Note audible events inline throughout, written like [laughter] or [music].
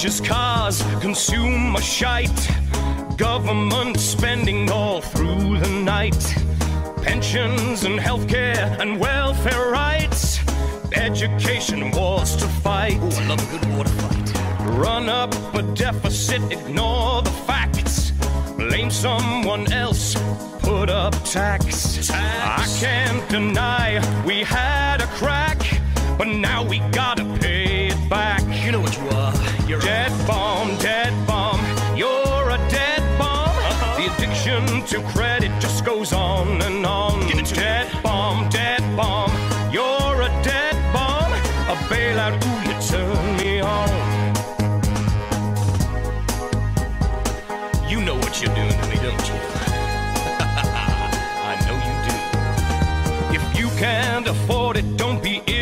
Just cars, consume consumer shite. Government spending all through the night. Pensions and healthcare and welfare rights. Education wars to fight. Oh, I love a good water fight. Run up a deficit, ignore the facts. Blame someone else, put up tax. tax. I can't deny we had a crack, but now we gotta pay it back. You know what you are. You're Dead bomb, dead bomb, you're a dead bomb. Uh-huh. The addiction to credit just goes on and on. Give it to me. dead bomb, dead bomb, you're a dead bomb. A bailout, ooh, you turn me on. You know what you're doing to me, don't you? [laughs] I know you do. If you can't afford it, don't be ill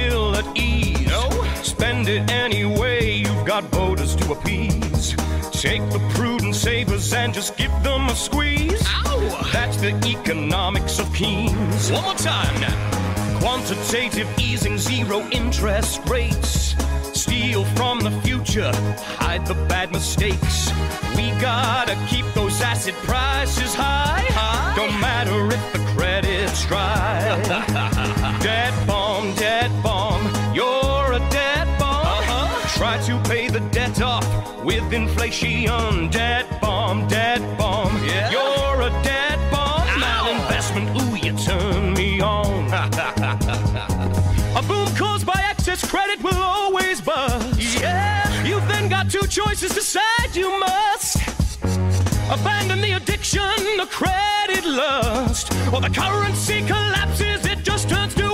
Take the prudent savers and just give them a squeeze. Ow! That's the economics of Keynes. One more time now. Quantitative easing, zero interest rates. Steal from the future, hide the bad mistakes. We gotta keep those asset prices high. High? Don't matter if the credit's dry. [laughs] dead bomb, dead bomb, you're a dead. Try to pay the debt off with inflation. Dead bomb, dead bomb, Yeah? you're a dead bomb. Ow. Malinvestment, ooh, you turn me on. [laughs] A boom caused by excess credit will always bust. Yeah. You've then got two choices. Decide you must abandon the addiction, the credit lust, or the currency collapses. It just turns to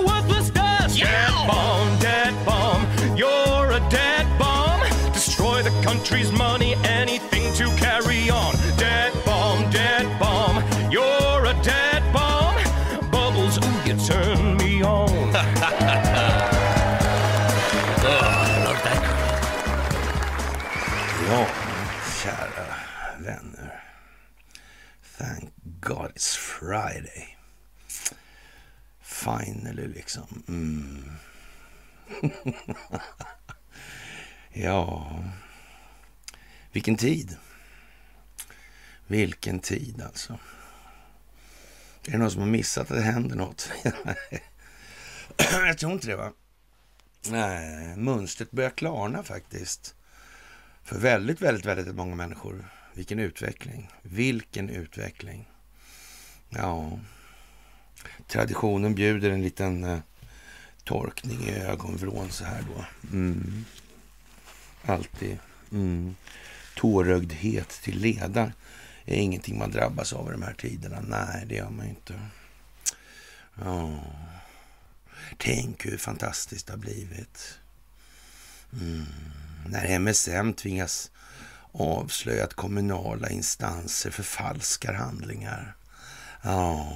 Friday. Finally liksom. Mm. [laughs] ja, vilken tid. Vilken tid alltså. Är det någon som har missat att det händer något? [laughs] Jag tror inte det va? Nej, mönstret börjar klarna faktiskt. För väldigt, väldigt, väldigt många människor. Vilken utveckling. Vilken utveckling. Ja. Traditionen bjuder en liten eh, torkning i ögonvrån så här då. Mm. Alltid. Mm. Tårögdhet till leda är ingenting man drabbas av i de här tiderna. Nej, det gör man ju inte. Ja. Tänk hur fantastiskt det har blivit. Mm. När MSM tvingas avslöja att kommunala instanser förfalskar handlingar. Ja,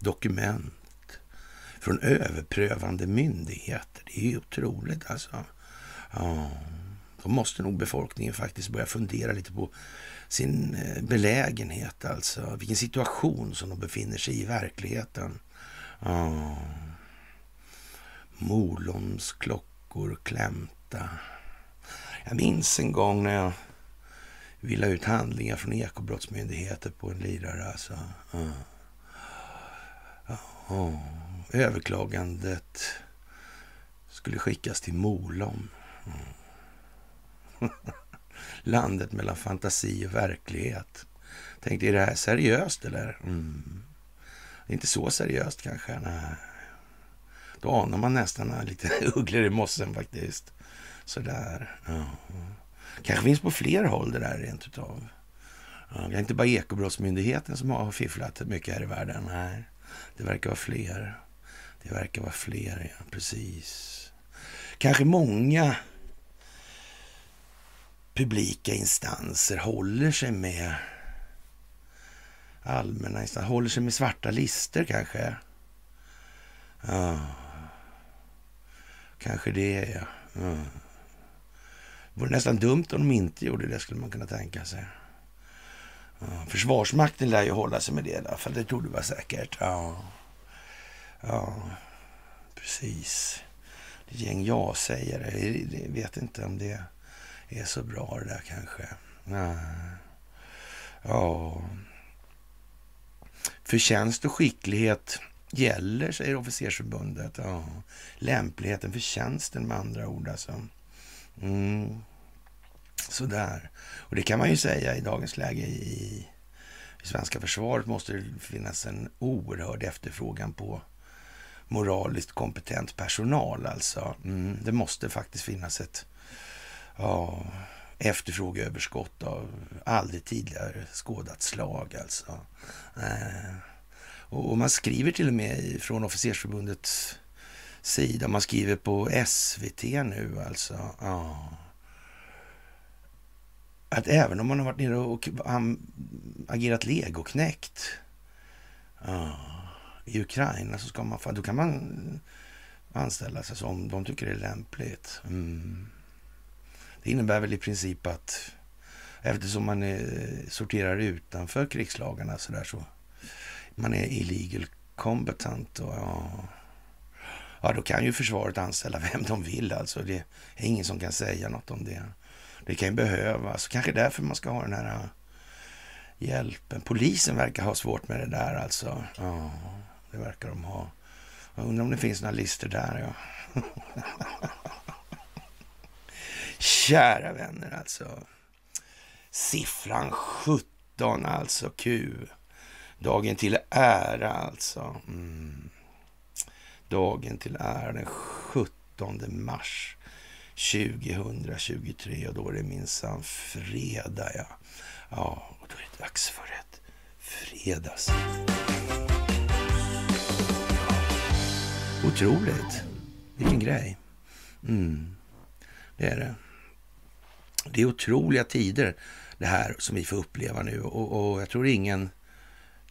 dokument från överprövande myndigheter. Det är ju otroligt alltså. Ja, då måste nog befolkningen faktiskt börja fundera lite på sin eh, belägenhet, alltså vilken situation som de befinner sig i i verkligheten. Ja. Molons klockor klämta. Jag minns en gång när jag ville ha ut handlingar från Ekobrottsmyndigheten. på en lirare. Alltså. Ja. Överklagandet skulle skickas till Molom. Mm. [laughs] Landet mellan fantasi och verklighet. Tänkte, är det här seriöst eller? Mm. Inte så seriöst kanske. Nej. Då anar man nästan lite [laughs] ugglor i mossen faktiskt. Sådär. Ja. Kanske finns på fler håll det där rent utav. Ja, det är inte bara Ekobrottsmyndigheten som har fifflat mycket här i världen. Nej, det verkar vara fler. Det verkar vara fler, ja. Precis. Kanske många publika instanser håller sig med allmänna instanser, håller sig med svarta lister kanske. Ja. Kanske det, ja. ja. Det vore nästan dumt om de inte gjorde det, skulle man kunna tänka sig. Försvarsmakten lär ju hålla sig med det, för det trodde vara säkert. Ja, ja precis. Det gäng ja-sägare, jag vet inte om det är så bra det där kanske. Nej. Ja. Förtjänst och skicklighet gäller, säger officersförbundet. Ja. Lämpligheten för tjänsten med andra ord alltså. Mm. Sådär. Och det kan man ju säga i dagens läge i, i svenska försvaret måste det finnas en oerhörd efterfrågan på moraliskt kompetent personal alltså. Mm. Det måste faktiskt finnas ett ja, efterfrågeöverskott av aldrig tidigare skådat slag alltså. Eh. Och man skriver till och med från officersförbundets sida, man skriver på SVT nu alltså. Ja. Att även om man har varit nere och agerat legoknäckt ja, i Ukraina så ska man, då kan man anställa sig som de tycker det är lämpligt. Mm. Det innebär väl i princip att eftersom man är, sorterar utanför krigslagarna så där så man är illegal combatant och ja, ja, då kan ju försvaret anställa [laughs] vem de vill alltså. Det är ingen som kan säga något om det. Det kan ju behövas. Kanske därför man ska ha den här äh, hjälpen. Polisen verkar ha svårt med det där alltså. Ja, det verkar de ha. Jag undrar om det finns några listor där, ja. [laughs] Kära vänner alltså. Siffran 17 alltså, Q. Dagen till ära alltså. Mm. Dagen till ära den 17 mars 2023 och då är det minsann fredag ja. Ja, och då är det dags för ett fredags... Otroligt. Vilken grej. Mm. Det är det. Det är otroliga tider det här som vi får uppleva nu och, och jag tror ingen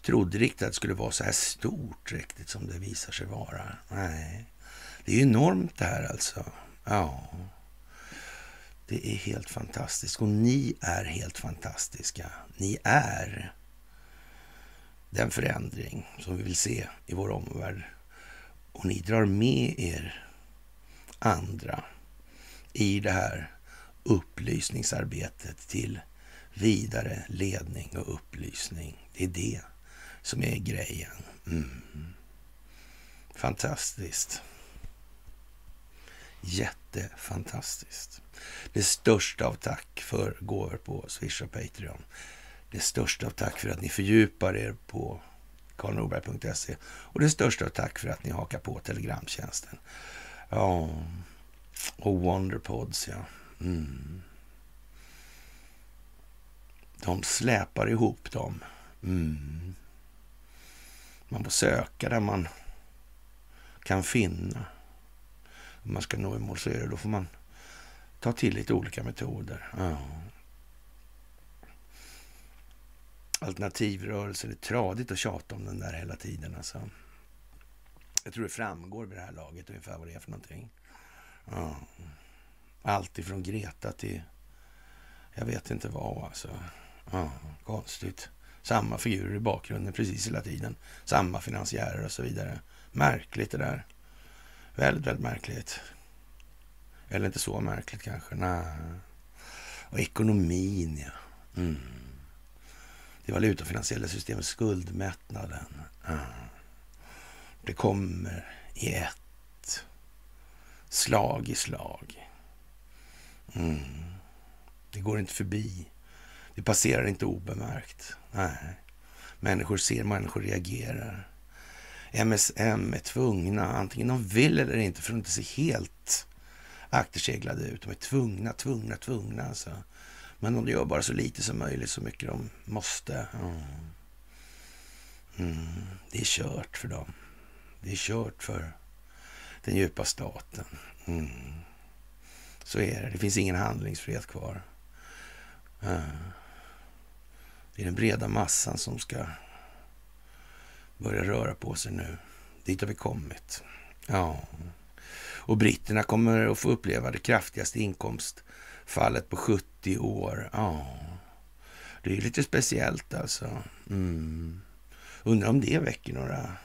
trodde riktigt att det skulle vara så här stort riktigt som det visar sig vara. Nej, det är enormt det här alltså. Ja, det är helt fantastiskt och ni är helt fantastiska. Ni är den förändring som vi vill se i vår omvärld och ni drar med er andra i det här upplysningsarbetet till vidare ledning och upplysning. Det är det som är grejen. Mm. Fantastiskt. Jättefantastiskt. Det största av tack för gåvor på Swish och Patreon. Det största av tack för att ni fördjupar er på karlnorberg.se och det största av tack för att ni hakar på Telegramtjänsten. Ja, och Wonderpods, ja. Mm. De släpar ihop dem. Mm. Man får söka där man kan finna. Om man ska nå i mål så är det, då får man ta till lite olika metoder. Ja. Alternativrörelser, det är tradigt att tjata om den där hela tiden. Alltså. Jag tror det framgår vid det här laget ungefär vad det är för någonting. Ja. Allt ifrån Greta till jag vet inte vad alltså. Ja, konstigt. Samma figurer i bakgrunden precis hela tiden. Samma finansiärer och så vidare. Märkligt det där. Väldigt, väldigt märkligt. Eller inte så märkligt kanske. Nej. Och ekonomin, ja. Mm. Det valutafinansiella systemet, skuldmättnaden. Mm. Det kommer i ett. Slag i slag. Mm. Det går inte förbi. Det passerar inte obemärkt. Nej. Människor ser, människor reagerar. MSM är tvungna, antingen de vill eller inte, för att inte se helt akterseglade ut. De är tvungna, tvungna, tvungna. Alltså. Men de gör bara så lite som möjligt, så mycket de måste. Mm. Mm. Det är kört för dem. Det är kört för den djupa staten. Mm. Så är det. Det finns ingen handlingsfrihet kvar. Mm. Det är den breda massan som ska börjar röra på sig nu. Dit har vi kommit. Ja. Och britterna kommer att få uppleva det kraftigaste inkomstfallet på 70 år. Ja. Det är lite speciellt alltså. Mm. Undrar om det väcker några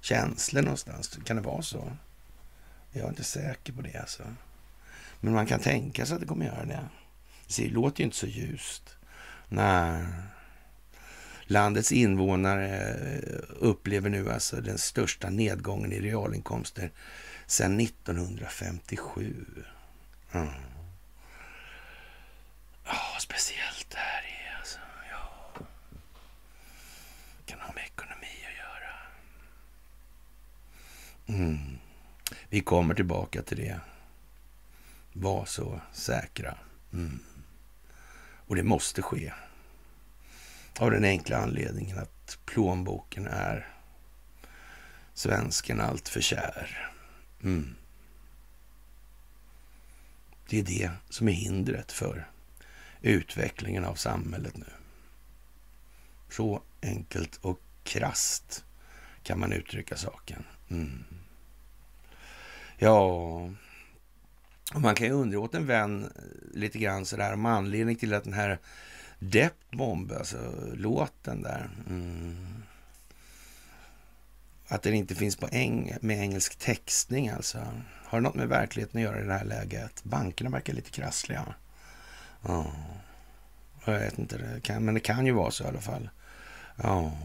känslor någonstans. Kan det vara så? Jag är inte säker på det alltså. Men man kan tänka sig att det kommer göra det. Det låter ju inte så ljust. Nej. Landets invånare eh, upplever nu alltså den största nedgången i realinkomster sedan 1957. Mm. Ja, speciellt det här är alltså. Ja. Kan ha med ekonomi att göra. Mm. Vi kommer tillbaka till det. Var så säkra. Mm. Och det måste ske. Av den enkla anledningen att plånboken är svensken allt för kär. Mm. Det är det som är hindret för utvecklingen av samhället nu. Så enkelt och krast kan man uttrycka saken. Mm. Ja, man kan ju undra åt en vän lite grann sådär om anledning till att den här Depp Bomb, alltså låten där. Mm. Att den inte finns på eng med engelsk textning alltså. Har det något med verkligheten att göra i det här läget? Bankerna verkar lite krassliga. Ja, jag vet inte, det kan, men det kan ju vara så i alla fall. Ja,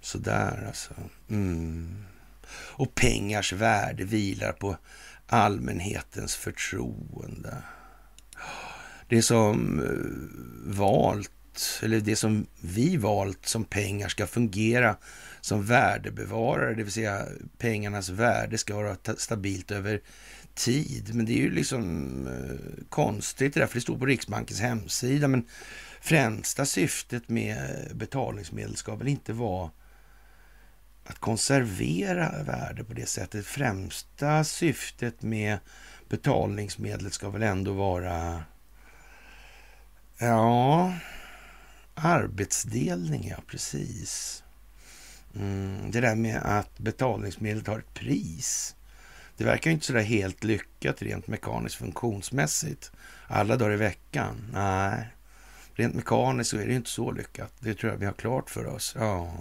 sådär alltså. Mm. Och pengars värde vilar på allmänhetens förtroende. Det som eh, valt, eller det som vi valt som pengar ska fungera som värdebevarare, det vill säga pengarnas värde ska vara stabilt över tid. Men det är ju liksom eh, konstigt det där, för det står på Riksbankens hemsida. Men främsta syftet med betalningsmedel ska väl inte vara att konservera värde på det sättet. Främsta syftet med betalningsmedlet ska väl ändå vara Ja, arbetsdelning, ja precis. Mm, det där med att betalningsmedlet har ett pris. Det verkar inte sådär helt lyckat rent mekaniskt funktionsmässigt alla dagar i veckan. Nej, rent mekaniskt så är det inte så lyckat. Det tror jag vi har klart för oss. Ja.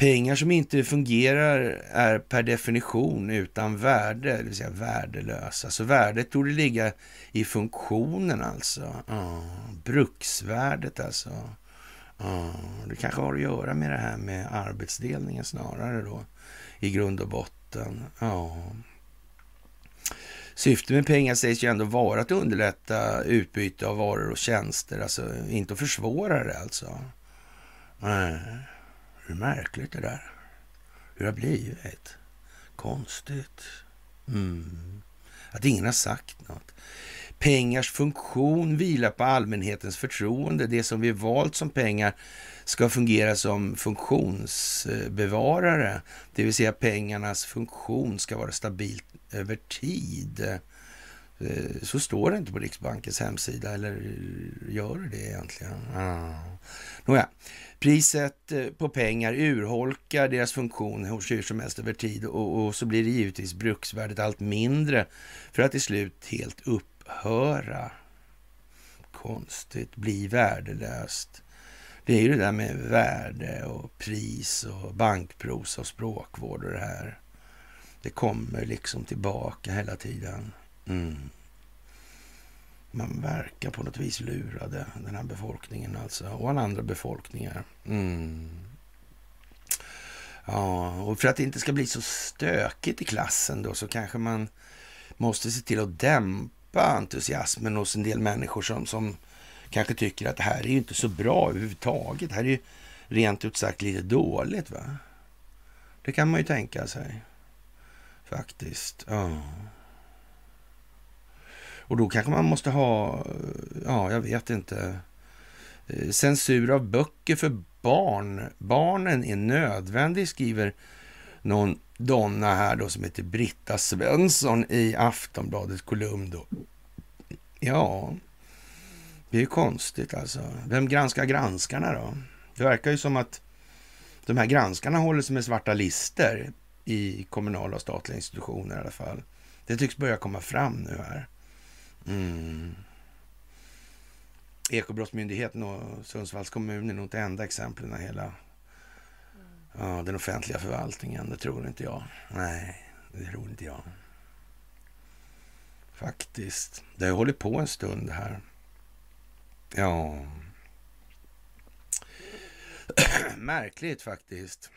Pengar som inte fungerar är per definition utan värde, det vill säga värdelösa. Så värdet torde ligga i funktionen alltså. Ja. Bruksvärdet alltså. Ja. Det kanske har att göra med det här med arbetsdelningen snarare då, i grund och botten. Ja. Syftet med pengar sägs ju ändå vara att underlätta utbyte av varor och tjänster, alltså inte att försvåra det alltså. Nej. Hur märkligt det där. Hur det har blivit. Konstigt. Mm. Att ingen har sagt något. Pengars funktion vilar på allmänhetens förtroende. Det som vi valt som pengar ska fungera som funktionsbevarare. Det vill säga pengarnas funktion ska vara stabilt över tid. Eh, så står det inte på Riksbankens hemsida, eller gör det det egentligen? Ah. Nåja, priset eh, på pengar urholkar deras funktion hur som helst över tid och, och så blir det givetvis bruksvärdet allt mindre för att till slut helt upphöra. Konstigt, bli värdelöst. Det är ju det där med värde och pris och bankprosa och språkvård och det här. Det kommer liksom tillbaka hela tiden. Mm. Man verkar på något vis lurade, eh, den här befolkningen alltså, och alla andra befolkningar. Mm. Ja, och för att det inte ska bli så stökigt i klassen då så kanske man måste se till att dämpa entusiasmen hos en del människor som, som kanske tycker att det här är ju inte så bra överhuvudtaget. Det här är ju rent ut sagt lite dåligt. va? Det kan man ju tänka sig. Faktiskt. Ja. Och då kanske man måste ha, ja, jag vet inte, eh, censur av böcker för barn. Barnen är nödvändig, skriver någon donna här då som heter Britta Svensson i Aftonbladets kolumn då. Ja, det är ju konstigt alltså. Vem granskar granskarna då? Det verkar ju som att de här granskarna håller sig med svarta lister i kommunala och statliga institutioner i alla fall. Det tycks börja komma fram nu här. Mm. Ekobrottsmyndigheten och Sundsvalls kommun är nog inte enda exemplen i hela ja, den offentliga förvaltningen. Det tror inte jag. Nej, det tror inte jag. Faktiskt. Det har hållit på en stund här. Ja. [clears throat] Märkligt faktiskt.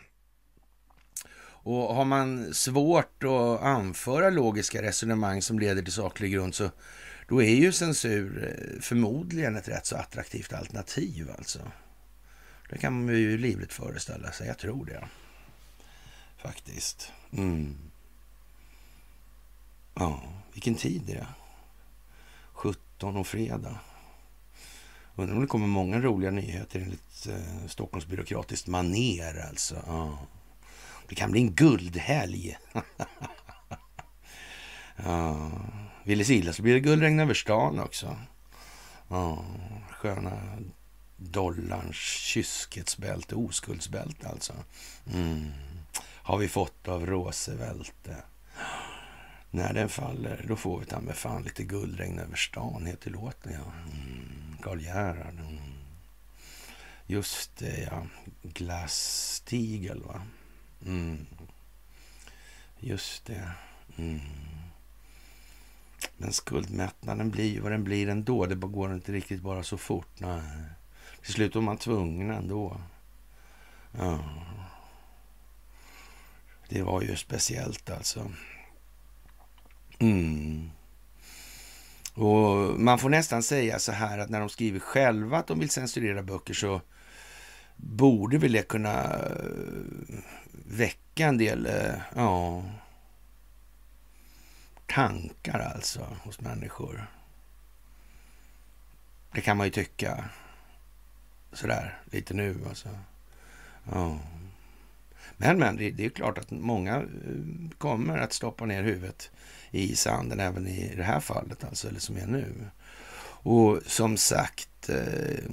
Och har man svårt att anföra logiska resonemang som leder till saklig grund så då är ju censur eh, förmodligen ett rätt så attraktivt alternativ alltså. Det kan man ju livligt föreställa sig. Jag tror det. Faktiskt. Mm. Ja, vilken tid är det? 17 och fredag. Undrar om det kommer många roliga nyheter enligt eh, Stockholms byråkratiskt maner alltså. Ja. Det kan bli en guldhelg. [laughs] ja. Vill det illa så blir det guldregn över stan också. Oh, Sköna dollarns kyskhetsbälte, oskuldsbälte alltså. Mm. Har vi fått av Roosevelt. När den faller, då får vi ta med fan lite guldregn över stan, heter låten ja. Mm. Karl Gerhard. Mm. Just det ja, Glass-Steagall va. Mm. Just det. Mm. Men skuldmättnaden blir ju vad den blir ändå. Det går inte riktigt bara så fort. Nej. Till slut var man tvungen ändå. Ja. Det var ju speciellt alltså. Mm. Och Man får nästan säga så här att när de skriver själva att de vill censurera böcker så borde väl det kunna eh, väcka en del eh, ja, tankar alltså hos människor. Det kan man ju tycka sådär lite nu alltså. Ja. Men, men det, det är klart att många eh, kommer att stoppa ner huvudet i sanden även i det här fallet, alltså, eller som är nu. Och som sagt, eh,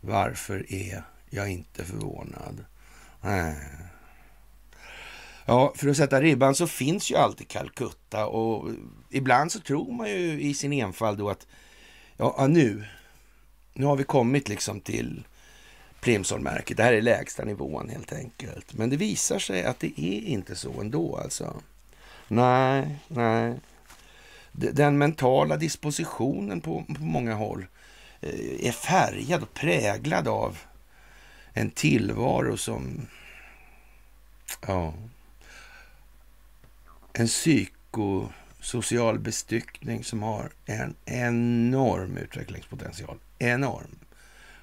varför är jag inte förvånad? Nej. Ja, för att sätta ribban så finns ju alltid Calcutta och ibland så tror man ju i sin enfald då att ja, nu, nu har vi kommit liksom till Plimsollmärket. Det här är lägsta nivån helt enkelt. Men det visar sig att det är inte så ändå alltså. Nej, nej. Den mentala dispositionen på, på många håll eh, är färgad och präglad av en tillvaro som... Ja. En psykosocial bestyckning som har en enorm utvecklingspotential. Enorm.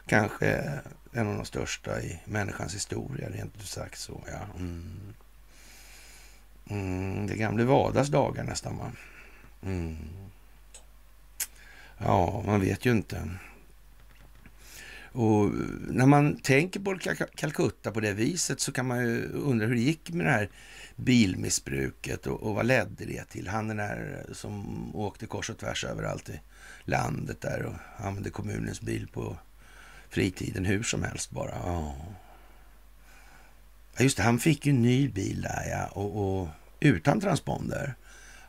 Kanske en av de största i människans historia, rent ut sagt så. Ja. Mm. Mm, det gamla Vadas dagar nästan, va? Mm. Ja, man vet ju inte. Och när man tänker på Calcutta på det viset så kan man ju undra hur det gick med det här bilmissbruket och, och vad ledde det till? Han den där som åkte kors och tvärs överallt i landet där och använde kommunens bil på fritiden hur som helst bara. Ja. Just det, han fick ju en ny bil där ja, och, och utan transponder.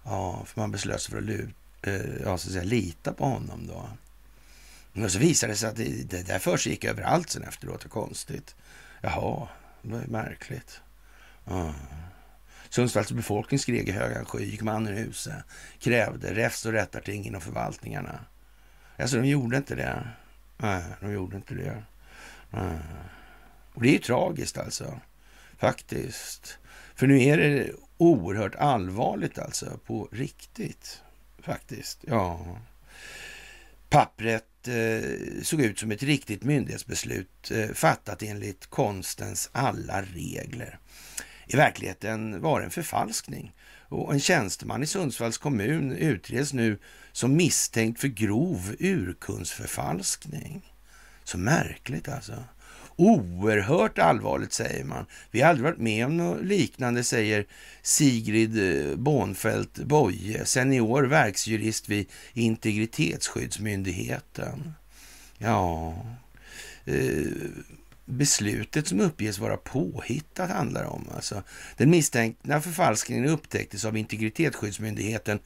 Ja, för man beslöt sig för att, lut, eh, ja, så att säga, lita på honom då. Och så visade det sig att det, det där för sig gick överallt sen efteråt. Det konstigt. Jaha, det var ju märkligt. Ja. Sundsvalls befolkning skrek i höga sky, gick mannen i huset, krävde räfst och rättarting inom förvaltningarna. Alltså, de gjorde inte det. Nej, de gjorde inte det. Nej. Och det är ju tragiskt alltså, faktiskt. För nu är det oerhört allvarligt alltså, på riktigt. Faktiskt, ja. Pappret eh, såg ut som ett riktigt myndighetsbeslut eh, fattat enligt konstens alla regler. I verkligheten var det en förfalskning och en tjänsteman i Sundsvalls kommun utreds nu som misstänkt för grov urkundsförfalskning. Så märkligt alltså. Oerhört allvarligt säger man. Vi har aldrig varit med om något liknande, säger Sigrid eh, Bånfeldt Boye, senior verksjurist vid Integritetsskyddsmyndigheten. Ja, eh, beslutet som uppges vara påhittat handlar om. Alltså, den misstänkta förfalskningen upptäcktes av Integritetsskyddsmyndigheten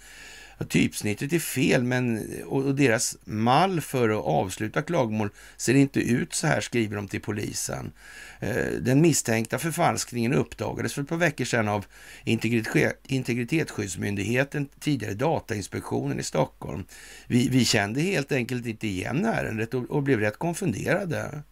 typsnittet är fel men, och deras mall för att avsluta klagomål ser inte ut så här, skriver de till polisen. Eh, den misstänkta förfalskningen uppdagades för ett par veckor sedan av Integritetsskyddsmyndigheten, tidigare Datainspektionen i Stockholm. Vi, vi kände helt enkelt inte igen ärendet och, och blev rätt konfunderade.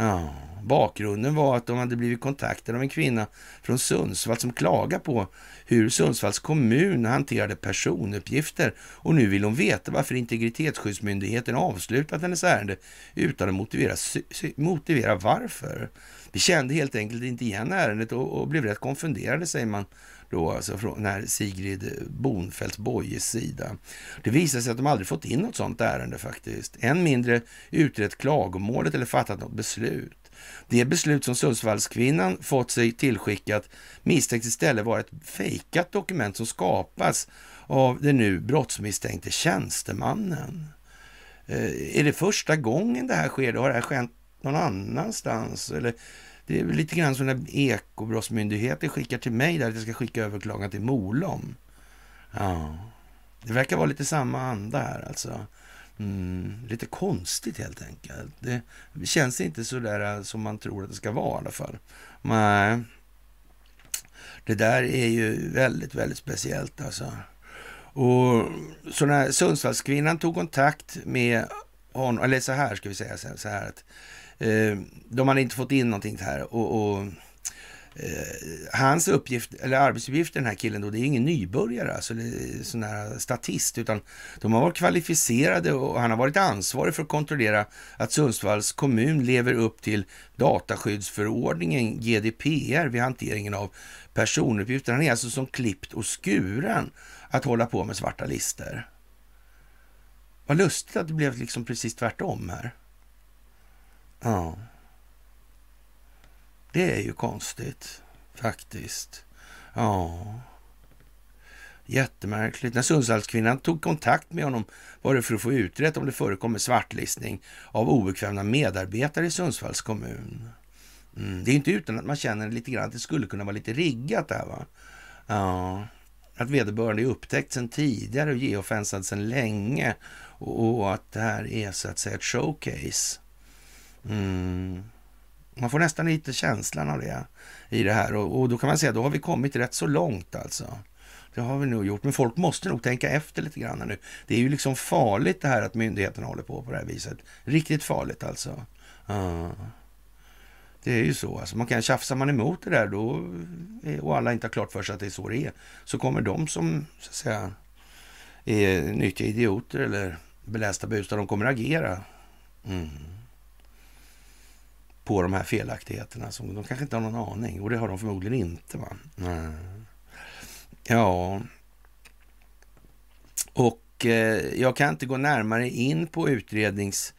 Ja, bakgrunden var att de hade blivit kontaktade av en kvinna från Sundsvall som klagade på hur Sundsvalls kommun hanterade personuppgifter. Och nu vill hon veta varför Integritetsskyddsmyndigheten avslutat hennes ärende utan att motivera, motivera varför. Vi kände helt enkelt inte igen ärendet och, och blev rätt konfunderade, säger man då alltså från när Sigrid Bonfeldt Bojes sida. Det visade sig att de aldrig fått in något sådant ärende faktiskt. Än mindre utrett klagomålet eller fattat något beslut. Det beslut som Sundsvallskvinnan fått sig tillskickat misstänks istället vara ett fejkat dokument som skapas av den nu brottsmisstänkte tjänstemannen. Eh, är det första gången det här sker? Har det här skett någon annanstans? Eller det är lite grann som när Ekobrottsmyndigheten skickar till mig där att jag ska skicka överklagan till Molom. Ja, det verkar vara lite samma anda här alltså. Mm, lite konstigt helt enkelt. Det känns inte så där äh, som man tror att det ska vara i alla fall. Nej, det där är ju väldigt, väldigt speciellt alltså. Och så när Sundsvallskvinnan tog kontakt med honom, eller så här ska vi säga så här att Eh, de hade inte fått in någonting här och, och Eh, hans uppgift, eller arbetsuppgift den här killen då, det är ingen nybörjare, alltså sån här statist, utan de har varit kvalificerade och han har varit ansvarig för att kontrollera att Sundsvalls kommun lever upp till dataskyddsförordningen GDPR vid hanteringen av personuppgifter. Han är alltså som klippt och skuren att hålla på med svarta lister. Vad lustigt att det blev liksom precis tvärtom här. Ja. Det är ju konstigt faktiskt. Ja. Jättemärkligt. När Sundsvallskvinnan tog kontakt med honom var det för att få utrett om det förekommer svartlistning av obekväma medarbetare i Sundsvalls kommun. Mm. Det är inte utan att man känner lite grann att det skulle kunna vara lite riggat där va. Ja. Att vederbörande är upptäckt sedan tidigare och geofensad sedan länge och att det här är så att säga ett showcase. Mm. Man får nästan lite känslan av det i det här och, och då kan man säga då har vi kommit rätt så långt alltså. Det har vi nog gjort, men folk måste nog tänka efter lite grann nu. Det är ju liksom farligt det här att myndigheterna håller på på det här viset. Riktigt farligt alltså. Uh. Det är ju så. Alltså man kan tjafsa man emot det där då, och alla inte har klart för sig att det är så det är, så kommer de som så att säga är nyttiga idioter eller belästa busar, de kommer agera. Mm på de här felaktigheterna. Som de kanske inte har någon aning och det har de förmodligen inte. Va? Mm. Ja, och eh, jag kan inte gå närmare in på utrednings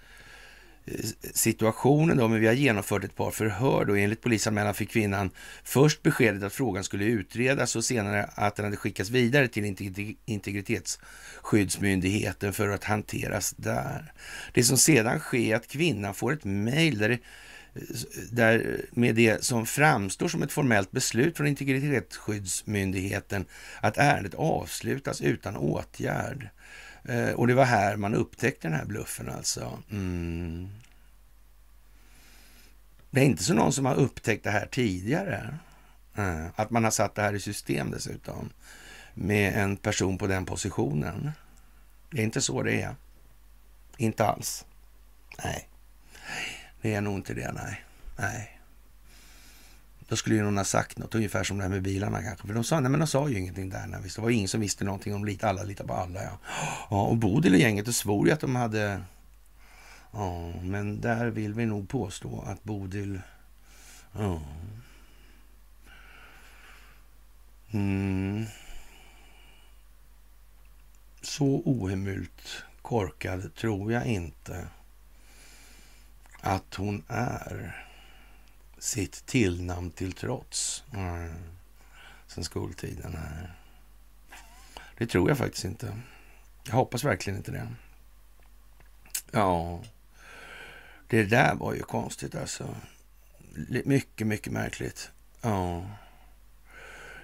eh, situationen då, men vi har genomfört ett par förhör då. Enligt polisanmälan fick kvinnan först beskedet att frågan skulle utredas och senare att den hade skickats vidare till Integritetsskyddsmyndigheten för att hanteras där. Det som sedan sker är att kvinnan får ett mejl där det där med det som framstår som ett formellt beslut från Integritetsskyddsmyndigheten att ärendet avslutas utan åtgärd. Eh, och det var här man upptäckte den här bluffen alltså. Mm. Det är inte så någon som har upptäckt det här tidigare. Eh, att man har satt det här i system dessutom. Med en person på den positionen. Det är inte så det är. Inte alls. Nej. Det är nog inte det, nej. nej. Då skulle ju någon ha sagt något, ungefär som det här med bilarna kanske. För de sa, nej men de sa ju ingenting där. Nej, det var ingen som visste någonting om lite, alla litar på alla. Ja, ja och Bodil och gänget svor ju att de hade... Ja, men där vill vi nog påstå att Bodil... Ja. Mm. Så ohemult korkad tror jag inte att hon är sitt tillnamn till trots. Mm. Sen skoltiden. Här. Det tror jag faktiskt inte. Jag hoppas verkligen inte det. Ja, det där var ju konstigt alltså. Mycket, mycket märkligt. Ja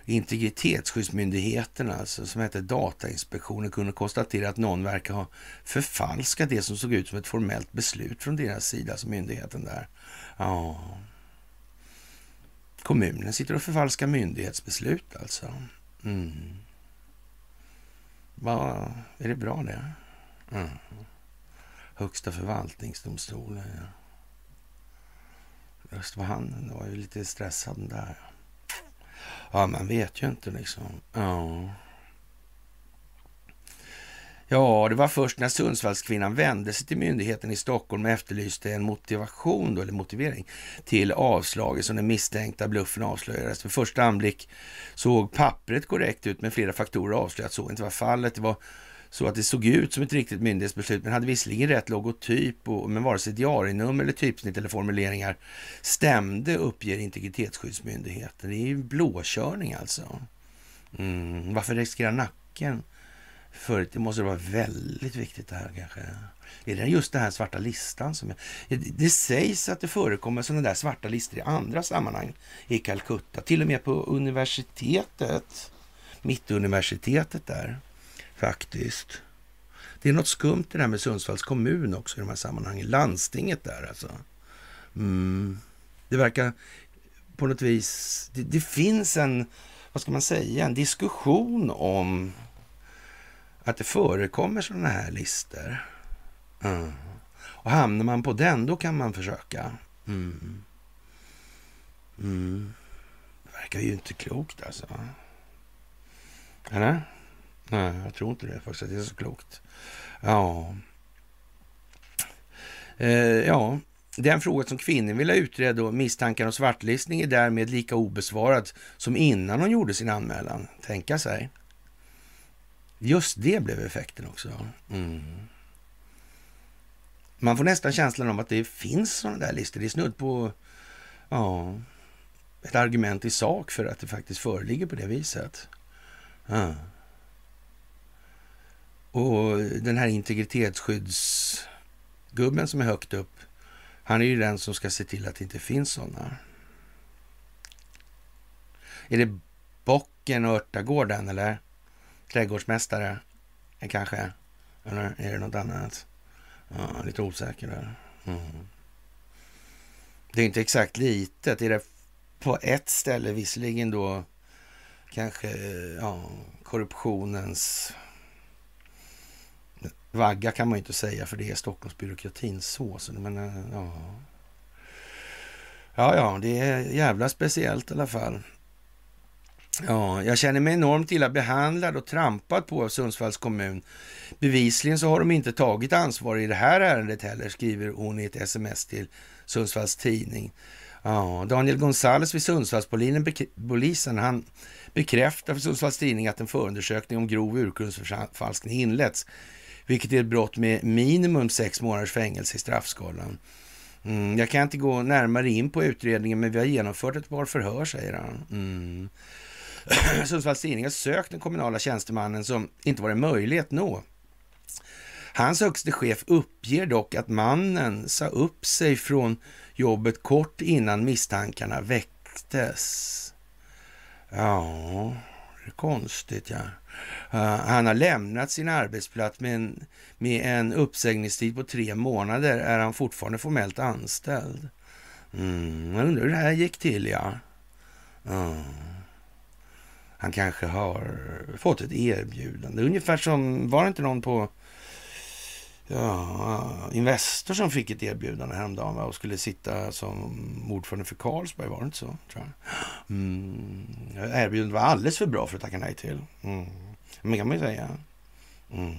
integritetsskyddsmyndigheten, alltså, som hette Datainspektionen, kunde konstatera att någon verkar ha förfalskat det som såg ut som ett formellt beslut från deras sida, alltså myndigheten där. Ja. Kommunen sitter och förfalskar myndighetsbeslut alltså. Mm. Va, är det bra det? Mm. Högsta förvaltningsdomstolen, ja. Just var han var ju lite stressad där. Ja, man vet ju inte liksom. Ja. Ja, det var först när Sundsvallskvinnan vände sig till myndigheten i Stockholm och efterlyste en motivation då, eller motivering till avslaget som den misstänkta bluffen avslöjades. Vid första anblick såg pappret korrekt ut, men flera faktorer avslöjade att så inte var fallet. Det var så att det såg ut som ett riktigt myndighetsbeslut, men hade visserligen rätt logotyp, och, men vare sig diarienummer eller typsnitt eller formuleringar stämde, uppger Integritetsskyddsmyndigheten. Det är ju blåkörning alltså. Mm, varför riskera nacken? För det måste vara väldigt viktigt det här kanske. Är det just den här svarta listan som... är... det sägs att det förekommer sådana där svarta listor i andra sammanhang i Calcutta. Till och med på universitetet. Mittuniversitetet där faktiskt. Det är något skumt det där med Sundsvalls kommun också i de här sammanhangen. Landstinget där alltså. Mm. Det verkar på något vis... Det, det, finns en, vad ska man säga, en diskussion om att det förekommer sådana här listor. Mm. Och hamnar man på den, då kan man försöka. Mm. Mm. Det verkar ju inte klokt alltså. Eller? Nej, jag tror inte det faktiskt. Det är så klokt. Ja. Eh, ja, den fråga som kvinnan vill ha utredd och misstankar om svartlistning är därmed lika obesvarad som innan hon gjorde sin anmälan. Tänka sig. Just det blev effekten också. Mm. Man får nästan känslan av att det finns sådana där listor. Det är snudd på ja, ett argument i sak för att det faktiskt föreligger på det viset. Ja. Och den här integritetsskyddsgubben som är högt upp, han är ju den som ska se till att det inte finns sådana. Är det Bocken och Örtagården eller? Trädgårdsmästare eh, kanske? Eller är det något annat? Ja, lite osäker där. Mm. Det är inte exakt litet. Är det på ett ställe visserligen då kanske ja, korruptionens Vagga kan man ju inte säga för det är Stockholmsbyråkratins sås. Men eh, ja. Ja, ja, det är jävla speciellt i alla fall. Ja, jag känner mig enormt illa behandlad och trampad på av Sundsvalls kommun. Bevisligen så har de inte tagit ansvar i det här ärendet heller, skriver hon i ett sms till Sundsvalls tidning. Ja, Daniel Gonzales vid Sundsvallspolisen, han bekräftar för Sundsvalls tidning att en förundersökning om grov urkundsförfalskning inletts vilket är ett brott med minimum sex månaders fängelse i straffskalan. Mm, jag kan inte gå närmare in på utredningen, men vi har genomfört ett par förhör, säger han. Mm. [clears throat] Sundsvalls Tidning har sökt den kommunala tjänstemannen som inte varit möjlig att nå. Hans högste chef uppger dock att mannen sa upp sig från jobbet kort innan misstankarna väcktes. Ja, det är konstigt ja. Eh, han har lämnat sin arbetsplats med en, med en uppsägningstid på tre månader. Är han fortfarande formellt anställd? Mm, jag undrar hur det här gick till, ja. Mm. Han kanske har fått ett erbjudande. Ungefär som, var det inte någon på ja, Investor som fick ett erbjudande häromdagen och skulle sitta som ordförande för Carlsberg, var det inte så? Tror jag. Mm, erbjudandet var alldeles för bra för att tacka nej till. Mm. Men kan man ju säga. Mm.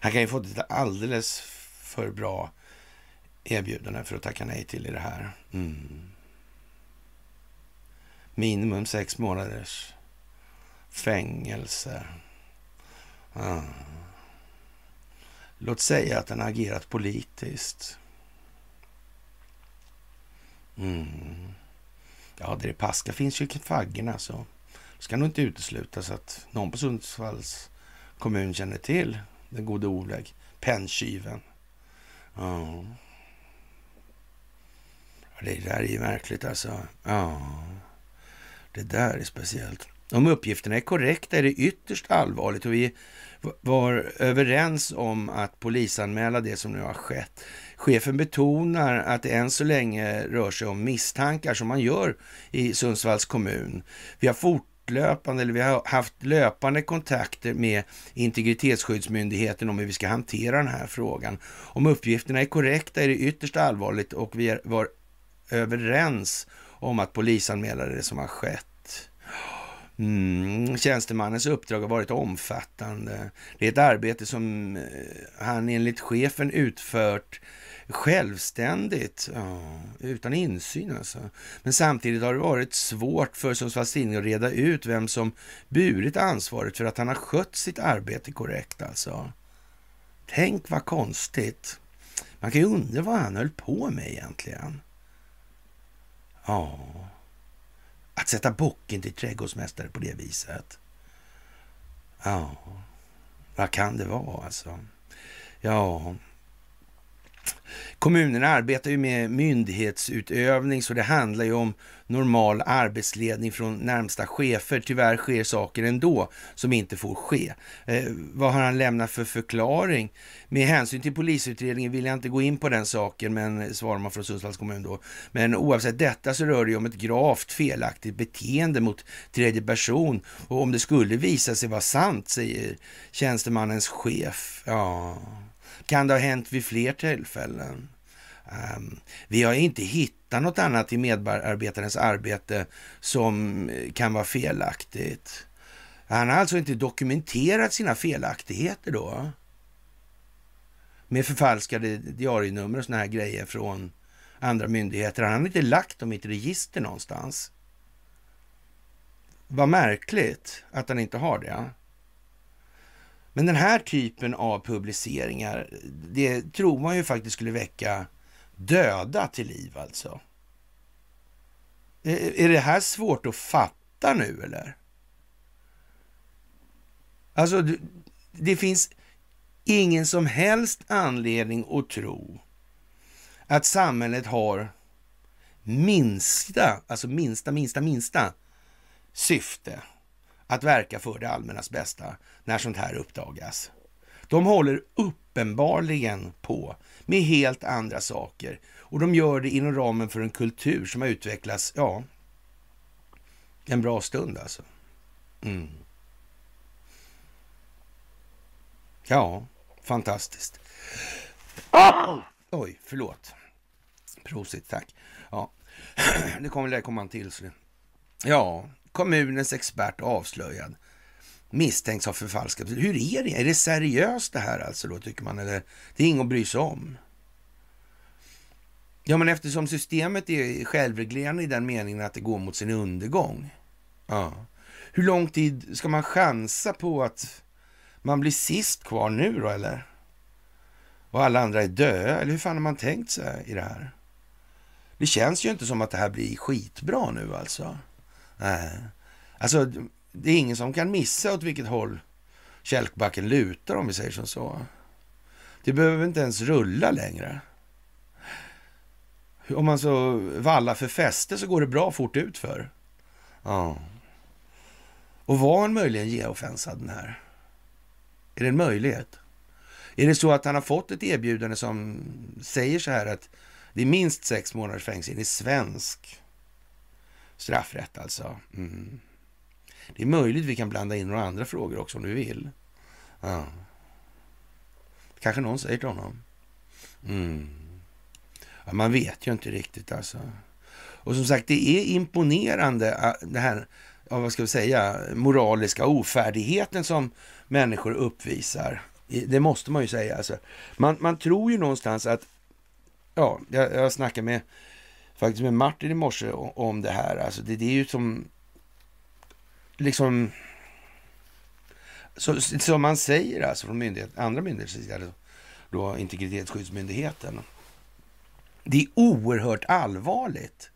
Han kan ju fått ett alldeles för bra erbjudande för att tacka nej till i det här. Mm. Minimum sex månaders fängelse. Mm. Låt säga att han agerat politiskt. Mm. Ja, det paska finns ju i faggorna så ska nog inte uteslutas att någon på Sundsvalls kommun känner till den gode Oleg, penntjuven. Ja. Det där är ju märkligt alltså. Ja, det där är speciellt. Om uppgifterna är korrekta är det ytterst allvarligt och vi var överens om att polisanmäla det som nu har skett. Chefen betonar att det än så länge rör sig om misstankar som man gör i Sundsvalls kommun. Vi har fortlöpande, eller vi har haft löpande kontakter med Integritetsskyddsmyndigheten om hur vi ska hantera den här frågan. Om uppgifterna är korrekta är det ytterst allvarligt och vi var överens om att polisanmäla det som har skett. Mm, tjänstemannens uppdrag har varit omfattande. Det är ett arbete som eh, han enligt chefen utfört självständigt, ja, utan insyn alltså. Men samtidigt har det varit svårt för Sundsvalls Tidning att reda ut vem som burit ansvaret för att han har skött sitt arbete korrekt alltså. Tänk vad konstigt. Man kan ju undra vad han höll på med egentligen. Ja, att sätta bocken till trädgårdsmästare på det viset. Ja, vad kan det vara alltså? Ja, Kommunerna arbetar ju med myndighetsutövning så det handlar ju om normal arbetsledning från närmsta chefer. Tyvärr sker saker ändå som inte får ske. Eh, vad har han lämnat för förklaring? Med hänsyn till polisutredningen vill jag inte gå in på den saken, men svarar man från Sundsvalls kommun då. Men oavsett detta så rör det ju om ett gravt felaktigt beteende mot tredje person och om det skulle visa sig vara sant, säger tjänstemannens chef. Ja, kan det ha hänt vid fler tillfällen? Um, vi har inte hittat något annat i medarbetarens arbete som eh, kan vara felaktigt. Han har alltså inte dokumenterat sina felaktigheter då. Med förfalskade diarienummer och såna här grejer från andra myndigheter. Han har inte lagt dem i ett register någonstans. Vad märkligt att han inte har det. Men den här typen av publiceringar, det tror man ju faktiskt skulle väcka döda till liv alltså. Är det här svårt att fatta nu eller? Alltså, det finns ingen som helst anledning att tro att samhället har minsta, alltså minsta, minsta, minsta syfte att verka för det allmännas bästa när sånt här uppdagas. De håller uppenbarligen på med helt andra saker och de gör det inom ramen för en kultur som har utvecklats, ja, en bra stund alltså. Mm. Ja, fantastiskt. Oj, förlåt. Prosit, tack. Ja, [clears throat] det kommer det komma en till. Så Ja, kommunens expert avslöjad. Misstänks ha förfalskat. Hur är det? Är det seriöst det här alltså då, tycker man? Eller det är inget att bry sig om? Ja, men eftersom systemet är självreglerande i den meningen att det går mot sin undergång. Ja. Hur lång tid ska man chansa på att man blir sist kvar nu då, eller? Och alla andra är döda, eller hur fan har man tänkt sig i det här? Det känns ju inte som att det här blir skitbra nu alltså. Nej. Alltså, det är ingen som kan missa åt vilket håll kälkbacken lutar om vi säger som så. Det behöver inte ens rulla längre. Om man så vallar för fäste så går det bra fort ut för. Ja. Och var han möjligen geofensad den här? Är det en möjlighet? Är det så att han har fått ett erbjudande som säger så här att det är minst sex månaders fängelse i svensk straffrätt alltså? Mm. Det är möjligt vi kan blanda in några andra frågor också om du vill. Ja. Kanske någon säger till honom. Mm. Ja, man vet ju inte riktigt alltså. Och som sagt, det är imponerande äh, det här, vad ska vi säga, moraliska ofärdigheten som människor uppvisar. Det måste man ju säga. Alltså. Man, man tror ju någonstans att, ja, jag, jag snackade med, faktiskt med Martin i morse om det här. Alltså det, det är ju som, liksom, så, som man säger alltså från myndighet, andra myndigheter, sida, då integritetsskyddsmyndigheten. Det är oerhört allvarligt.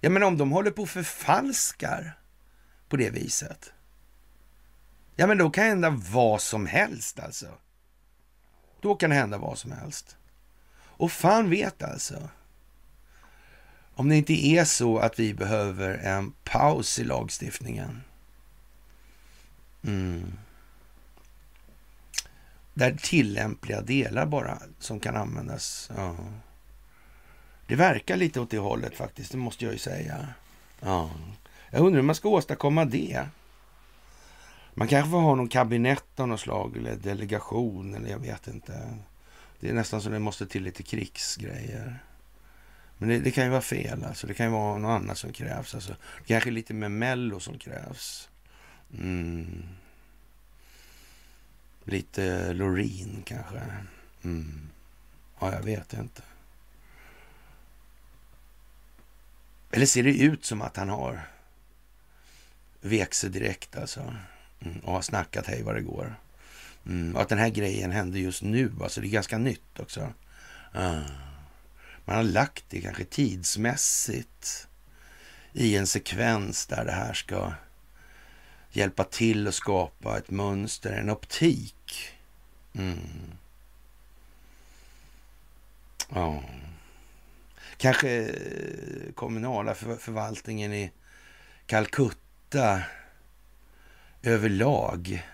Ja, men om de håller på och förfalskar på det viset. Ja, men då kan hända vad som helst alltså. Då kan det hända vad som helst. Och fan vet alltså. Om det inte är så att vi behöver en paus i lagstiftningen. Mm. Där tillämpliga delar bara som kan användas. Ja. Det verkar lite åt det hållet faktiskt, det måste jag ju säga. Ja. Jag undrar hur man ska åstadkomma det. Man kanske får ha någon kabinett av något slag eller delegation eller jag vet inte. Det är nästan som det måste till lite krigsgrejer. Men det, det, kan ju vara fel alltså. Det kan ju vara något annat som krävs. Alltså, kanske lite med mello som krävs. Mm. Lite Loreen kanske. Mm. Ja, jag vet inte. Eller ser det ut som att han har vek sig direkt alltså. Mm. Och har snackat hej vad det går. Mm. Och att den här grejen händer just nu. Alltså det är ganska nytt också. Ah. Man har lagt det kanske tidsmässigt i en sekvens där det här ska hjälpa till att skapa ett mönster, en optik. Mm. Ja. Kanske eh, kommunala för förvaltningen i Calcutta överlag.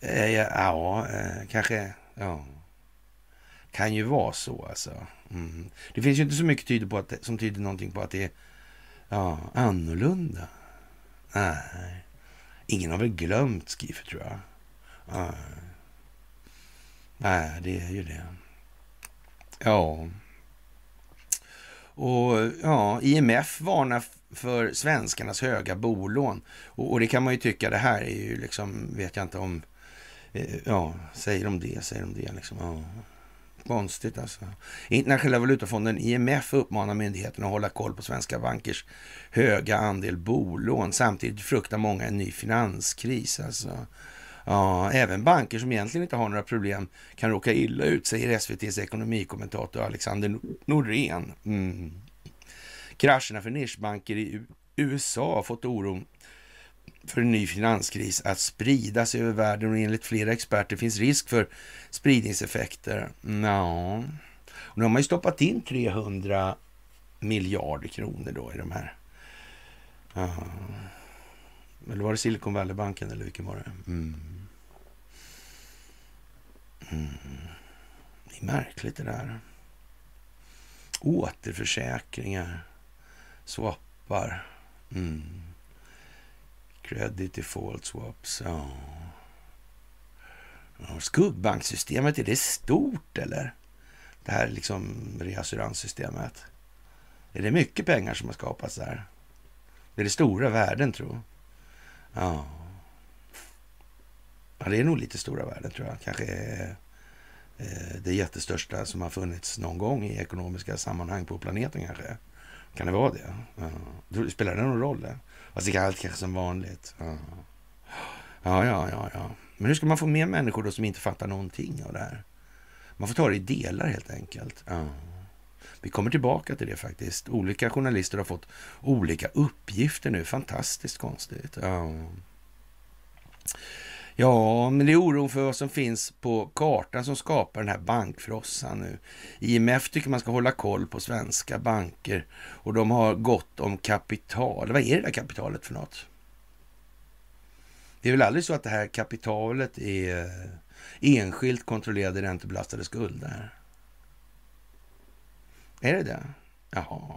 Eh, ja, eh, kanske. Ja. Kan ju vara så alltså. Mm. Det finns ju inte så mycket tyder på att, som tyder någonting på att det är ja, annorlunda. Nej. Ingen har väl glömt Skiffer tror jag. Nej. Nej, det är ju det. Ja. Och ja, IMF varnar för svenskarnas höga bolån. Och, och, det kan man ju tycka, det här är ju liksom, vet jag inte om, eh, ja, säger de det, säger de det liksom. Ja. Konstigt alltså. Internationella valutafonden IMF uppmanar myndigheterna att hålla koll på svenska bankers höga andel bolån. Samtidigt fruktar många en ny finanskris. Alltså. Ja, även banker som egentligen inte har några problem kan råka illa ut, säger SVTs ekonomikommentator Alexander Norén. Mm. Krascherna för nischbanker i USA har fått oron för en ny finanskris att spridas över världen och enligt flera experter finns risk för spridningseffekter. Ja, nu har man ju stoppat in 300 miljarder kronor då i de här. Ja. Eller var det Silicon Valley-banken eller vilken var det? Mm. Mm. Det är märkligt det där. Återförsäkringar, swappar. Mm. Credit default swaps. Ja. Skuggbanksystemet, är det stort eller? Det här liksom reassuranssystemet. Är det mycket pengar som har skapats där? Är det stora värden, tror Ja. ja. Det är nog lite stora värden, tror jag. Kanske eh, det jättestörsta som har funnits någon gång i ekonomiska sammanhang på planeten, kanske. Kan det vara det? Ja. Spelar det någon roll? Det? Fast det är allt kanske som vanligt. Ja. ja, ja, ja, ja. Men hur ska man få med människor då som inte fattar någonting av det här? Man får ta det i delar helt enkelt. Ja. Vi kommer tillbaka till det faktiskt. Olika journalister har fått olika uppgifter nu. Fantastiskt konstigt. Ja. Ja, men det är oron för vad som finns på kartan som skapar den här bankfrossan nu. IMF tycker man ska hålla koll på svenska banker och de har gott om kapital. Vad är det där kapitalet för något? Det är väl aldrig så att det här kapitalet är eh, enskilt kontrollerade räntebelastade skulder? Är det det? Jaha.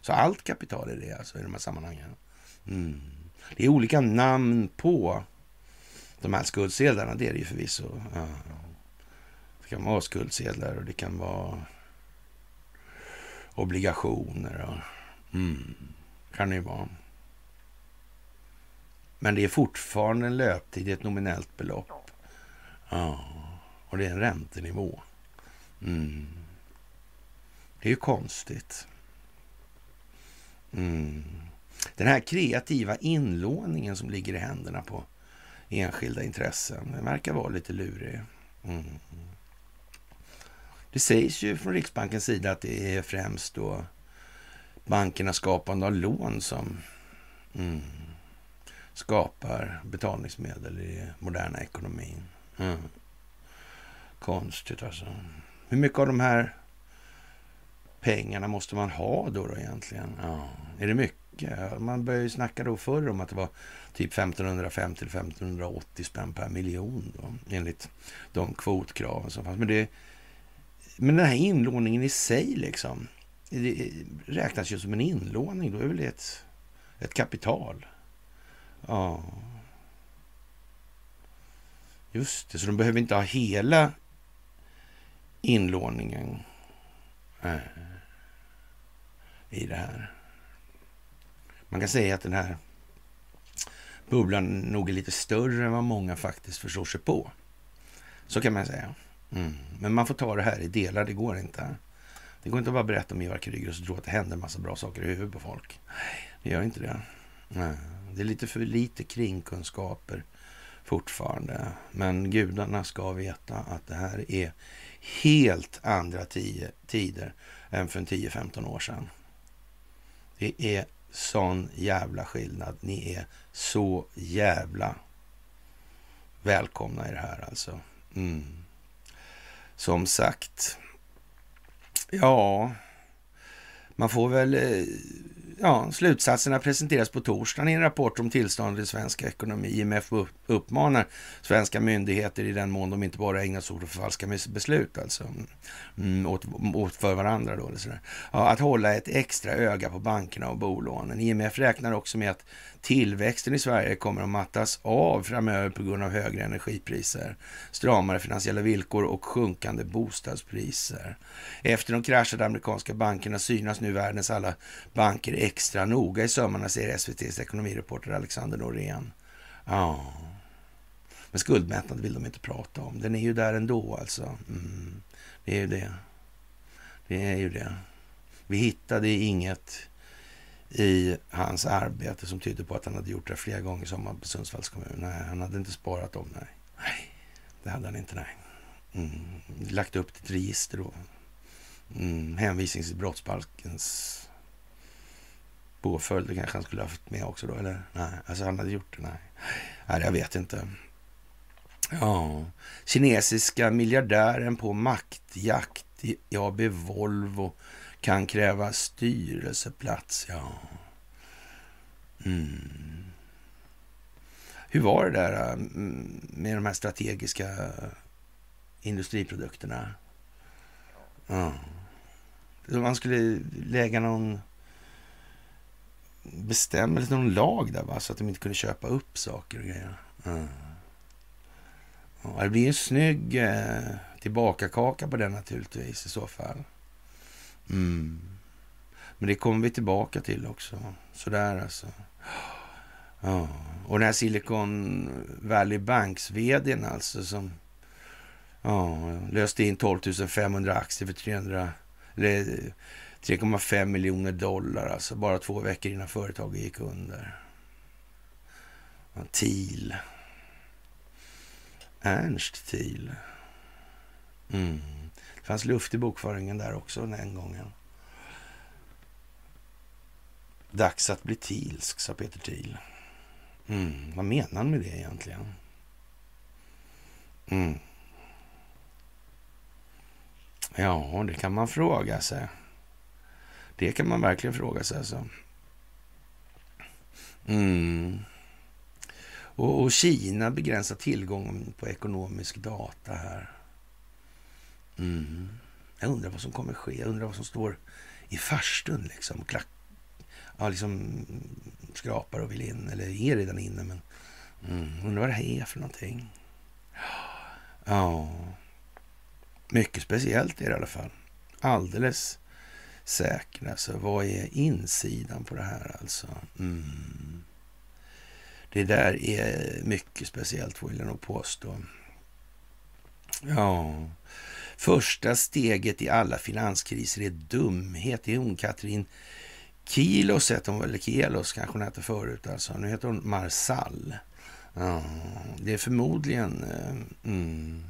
Så allt kapital är det alltså i de här sammanhangen? Mm. Det är olika namn på de här skuldsedlarna, det är det ju förvisso. Ja. Det kan vara skuldsedlar och det kan vara obligationer. Och, mm, kan det ju vara. Men det är fortfarande en löptid i ett nominellt belopp. Ja, och det är en räntenivå. Mm. Det är ju konstigt. Mm. Den här kreativa inlåningen som ligger i händerna på enskilda intressen. Den verkar vara lite lurig. Mm. Det sägs ju från Riksbankens sida att det är främst då bankernas skapande av lån som mm, skapar betalningsmedel i moderna ekonomin. Mm. Konstigt alltså. Hur mycket av de här pengarna måste man ha då, då egentligen? Ja. Är det mycket? Man började ju snacka då förr om att det var typ 1550 till 1580 spänn per miljon då, enligt de kvotkraven som fanns. Men, det, men den här inlåningen i sig liksom, det räknas ju som en inlåning. Då är väl det ett, ett kapital. Ja. Just det, så de behöver inte ha hela inlåningen äh, i det här. Man kan säga att den här bubblan nog är lite större än vad många faktiskt förstår sig på. Så kan man säga. Mm. Men man får ta det här i delar, det går inte. Det går inte att bara berätta om Ivar Kryger och så tro att det händer en massa bra saker i huvudet på folk. Det gör inte det. Nej. Det är lite för lite kringkunskaper fortfarande. Men gudarna ska veta att det här är helt andra tider än för 10-15 år sedan. Det är sån jävla skillnad. Ni är så jävla välkomna i det här alltså. Mm. Som sagt, ja, man får väl eh, ja, slutsatserna presenteras på torsdagen i en rapport om tillståndet i svensk ekonomi. IMF uppmanar svenska myndigheter i den mån de inte bara ägnar sig åt att förfalska beslut, alltså mm, åt, åt för varandra då, eller sådär. Ja, att hålla ett extra öga på bankerna och bolånen. IMF räknar också med att tillväxten i Sverige kommer att mattas av framöver på grund av högre energipriser, stramare finansiella villkor och sjunkande bostadspriser. Efter de kraschade amerikanska bankerna synas nu världens alla banker extra noga i sömmarna, säger SVTs ekonomireporter Alexander Norén. Ja, men skuldmättnad vill de inte prata om. Den är ju där ändå alltså. Mm. Det är ju det. Det är ju det. Vi hittade inget i hans arbete som tydde på att han hade gjort det flera gånger som på Sundsvalls kommun. Nej, han hade inte sparat dem. Nej, nej det hade han inte. Nej. Mm. Lagt upp ett register då. Mm. Hänvisning till brottsbalkens påföljder kanske han skulle ha haft med också då, eller? Nej, alltså han hade gjort det. Nej, nej jag vet inte. Ja, kinesiska miljardären på maktjakt i AB Volvo kan kräva styrelseplats. Ja. Mm. Hur var det där äh, med de här strategiska industriprodukterna? Ja. Man skulle lägga någon bestämmelse, någon lag där va? så att de inte kunde köpa upp saker och grejer. Ja. Ja, det blir en snygg eh, tillbakakaka på den naturligtvis i så fall. Mm. Men det kommer vi tillbaka till också. Sådär alltså. Ja. Och den här Silicon Valley Banks vdn alltså som ja, löste in 12 500 aktier för 300, eller 3,5 miljoner dollar alltså bara två veckor innan företaget gick under. Thiel. Ernst Thiel. Mm. Det fanns luft i bokföringen där också den gången. Dags att bli Thielsk, sa Peter Thiel. Mm. Vad menar han med det egentligen? Mm. Ja, det kan man fråga sig. Det kan man verkligen fråga sig. Alltså. Mm. Och, och, Kina begränsar tillgången på ekonomisk data här. Mm. Jag undrar vad som kommer ske. Jag undrar vad som står i farstun. Liksom. Klack, ja, liksom skrapar och vill in, eller är redan inne. Men mm. undrar vad det här är för någonting. Ja, mycket speciellt är det i alla fall. Alldeles säkert. Alltså, vad är insidan på det här alltså? Mm. Det där är mycket speciellt vill jag nog påstå. Ja, första steget i alla finanskriser är dumhet. Det är hon Katrin Kilos hette hon, eller Kielos kanske hon hette förut alltså. Nu heter hon Marsall. Ja, det är förmodligen... Eh, mm,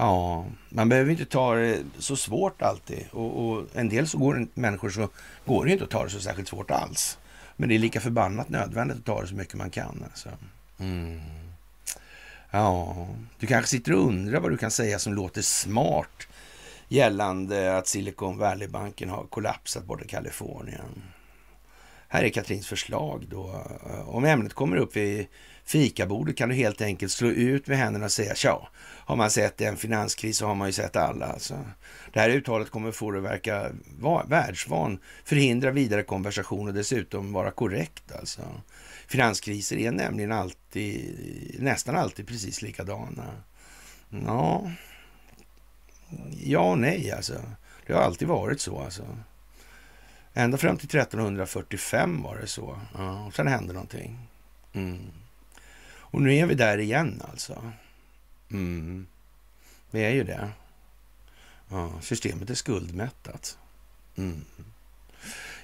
Ja, man behöver inte ta det så svårt alltid. Och, och en del så går det, människor så går det inte att ta det så särskilt svårt alls. Men det är lika förbannat nödvändigt att ta det så mycket man kan. Alltså. Mm. Ja, du kanske sitter och undrar vad du kan säga som låter smart gällande att Silicon Valley-banken har kollapsat borta i Kalifornien. Här är Katrins förslag då. Om ämnet kommer upp vid fikabordet kan du helt enkelt slå ut med händerna och säga tja. Har man sett en finanskris så har man ju sett alla. Alltså. Det här uttalet kommer få det att verka världsvan, förhindra vidare konversation och dessutom vara korrekt. Alltså. Finanskriser är nämligen alltid, nästan alltid precis likadana. Ja, ja och nej alltså. Det har alltid varit så alltså. Ända fram till 1345 var det så. Ja, och sen hände någonting. Mm. Och nu är vi där igen alltså. Mm. Vi är ju det. Ja, systemet är skuldmättat. Mm.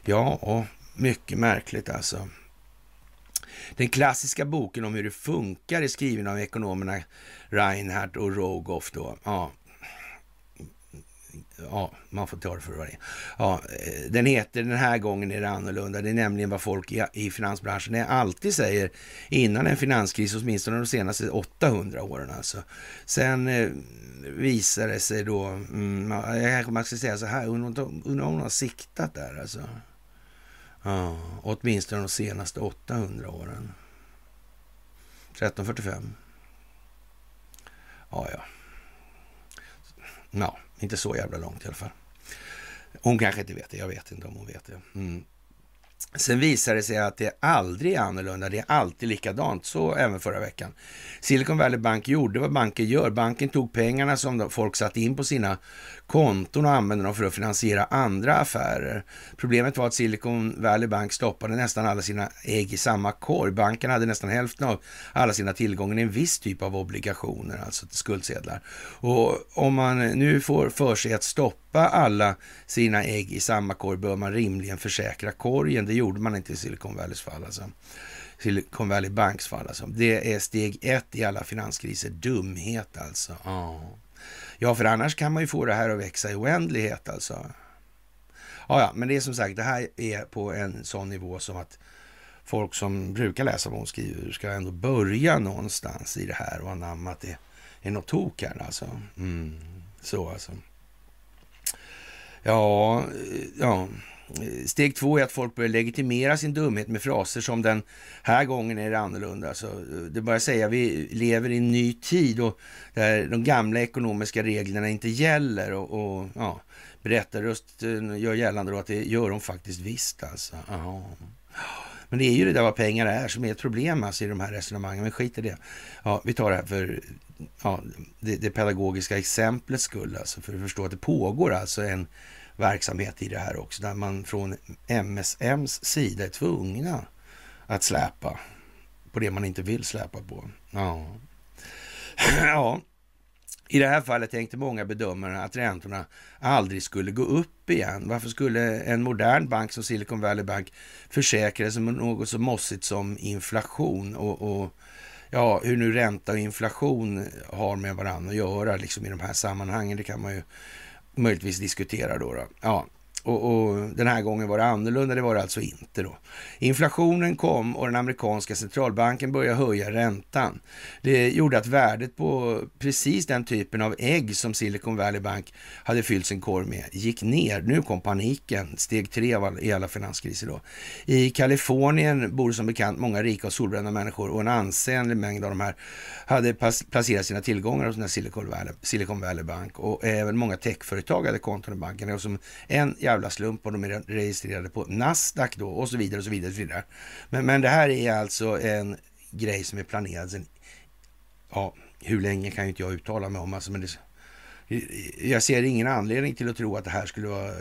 Ja, och mycket märkligt alltså. Den klassiska boken om hur det funkar är skriven av ekonomerna Reinhardt och Rogoff. Då. Ja, ja, man får ta det för vad det är. Ja, eh, den heter Den här gången är det annorlunda. Det är nämligen vad folk i, i finansbranschen alltid säger innan en finanskris, åtminstone de senaste 800 åren. Alltså. Sen eh, visar det sig då, mm, man ska säga så här, undrar om hon har siktat där alltså. Ja, åtminstone de senaste 800 åren. 1345. Ja, ja. Ja, inte så jävla långt i alla fall. Hon kanske inte vet det. Jag vet inte om hon vet det. Mm. Sen visar det sig att det aldrig är annorlunda. Det är alltid likadant. Så även förra veckan. Silicon Valley Bank gjorde vad banker gör. Banken tog pengarna som folk satte in på sina konton och använde dem för att finansiera andra affärer. Problemet var att Silicon Valley Bank stoppade nästan alla sina ägg i samma korg. Banken hade nästan hälften av alla sina tillgångar i en viss typ av obligationer, alltså skuldsedlar. Och om man nu får för sig att stoppa alla sina ägg i samma korg bör man rimligen försäkra korgen. Det gjorde man inte i Silicon Valleys fall alltså. Silicon Valley Banks fall alltså. Det är steg ett i alla finanskriser. Dumhet alltså. Oh. Ja, för annars kan man ju få det här att växa i oändlighet alltså. Ja, ja, men det är som sagt, det här är på en sån nivå som att folk som brukar läsa vad hon skriver ska ändå börja någonstans i det här och anamma att det är något tok här alltså. Mm, så alltså. Ja, ja. Steg två är att folk börjar legitimera sin dumhet med fraser som den här gången är det annorlunda. Så eh, det börjar säga vi lever i en ny tid och där de gamla ekonomiska reglerna inte gäller och, och ja, berättarrösten gör gällande då att det gör de faktiskt visst alltså. Aha. Men det är ju det där vad pengar är som är ett problem alltså, i de här resonemangen. Men skit i det. Ja, vi tar det här för ja, det, det pedagogiska exemplets skull, alltså, för att förstå att det pågår alltså en verksamhet i det här också, där man från MSMs sida är tvungna att släpa på det man inte vill släpa på. Ja. [clears throat] ja. I det här fallet tänkte många bedömare att räntorna aldrig skulle gå upp igen. Varför skulle en modern bank som Silicon Valley Bank försäkra sig mot något så mossigt som inflation och, och ja, hur nu ränta och inflation har med varandra att göra liksom i de här sammanhangen. Det kan man ju möjligtvis diskutera då. då. Ja, och, och, den här gången var det annorlunda, det var det alltså inte då. Inflationen kom och den amerikanska centralbanken började höja räntan. Det gjorde att värdet på precis den typen av ägg som Silicon Valley Bank hade fyllt sin korg med gick ner. Nu kom paniken, steg tre i alla finanskriser då. I Kalifornien bor som bekant många rika och solbrända människor och en ansenlig mängd av de här hade placerat sina tillgångar hos den Silicon Valley, Silicon Valley Bank och även många techföretag hade konton i banken. Och som en jävla slump om de är registrerade på Nasdaq då och så vidare och så vidare. Och så vidare. Men, men det här är alltså en grej som är planerad sedan, ja, hur länge kan ju inte jag uttala mig om, alltså, men det, jag ser ingen anledning till att tro att det här skulle vara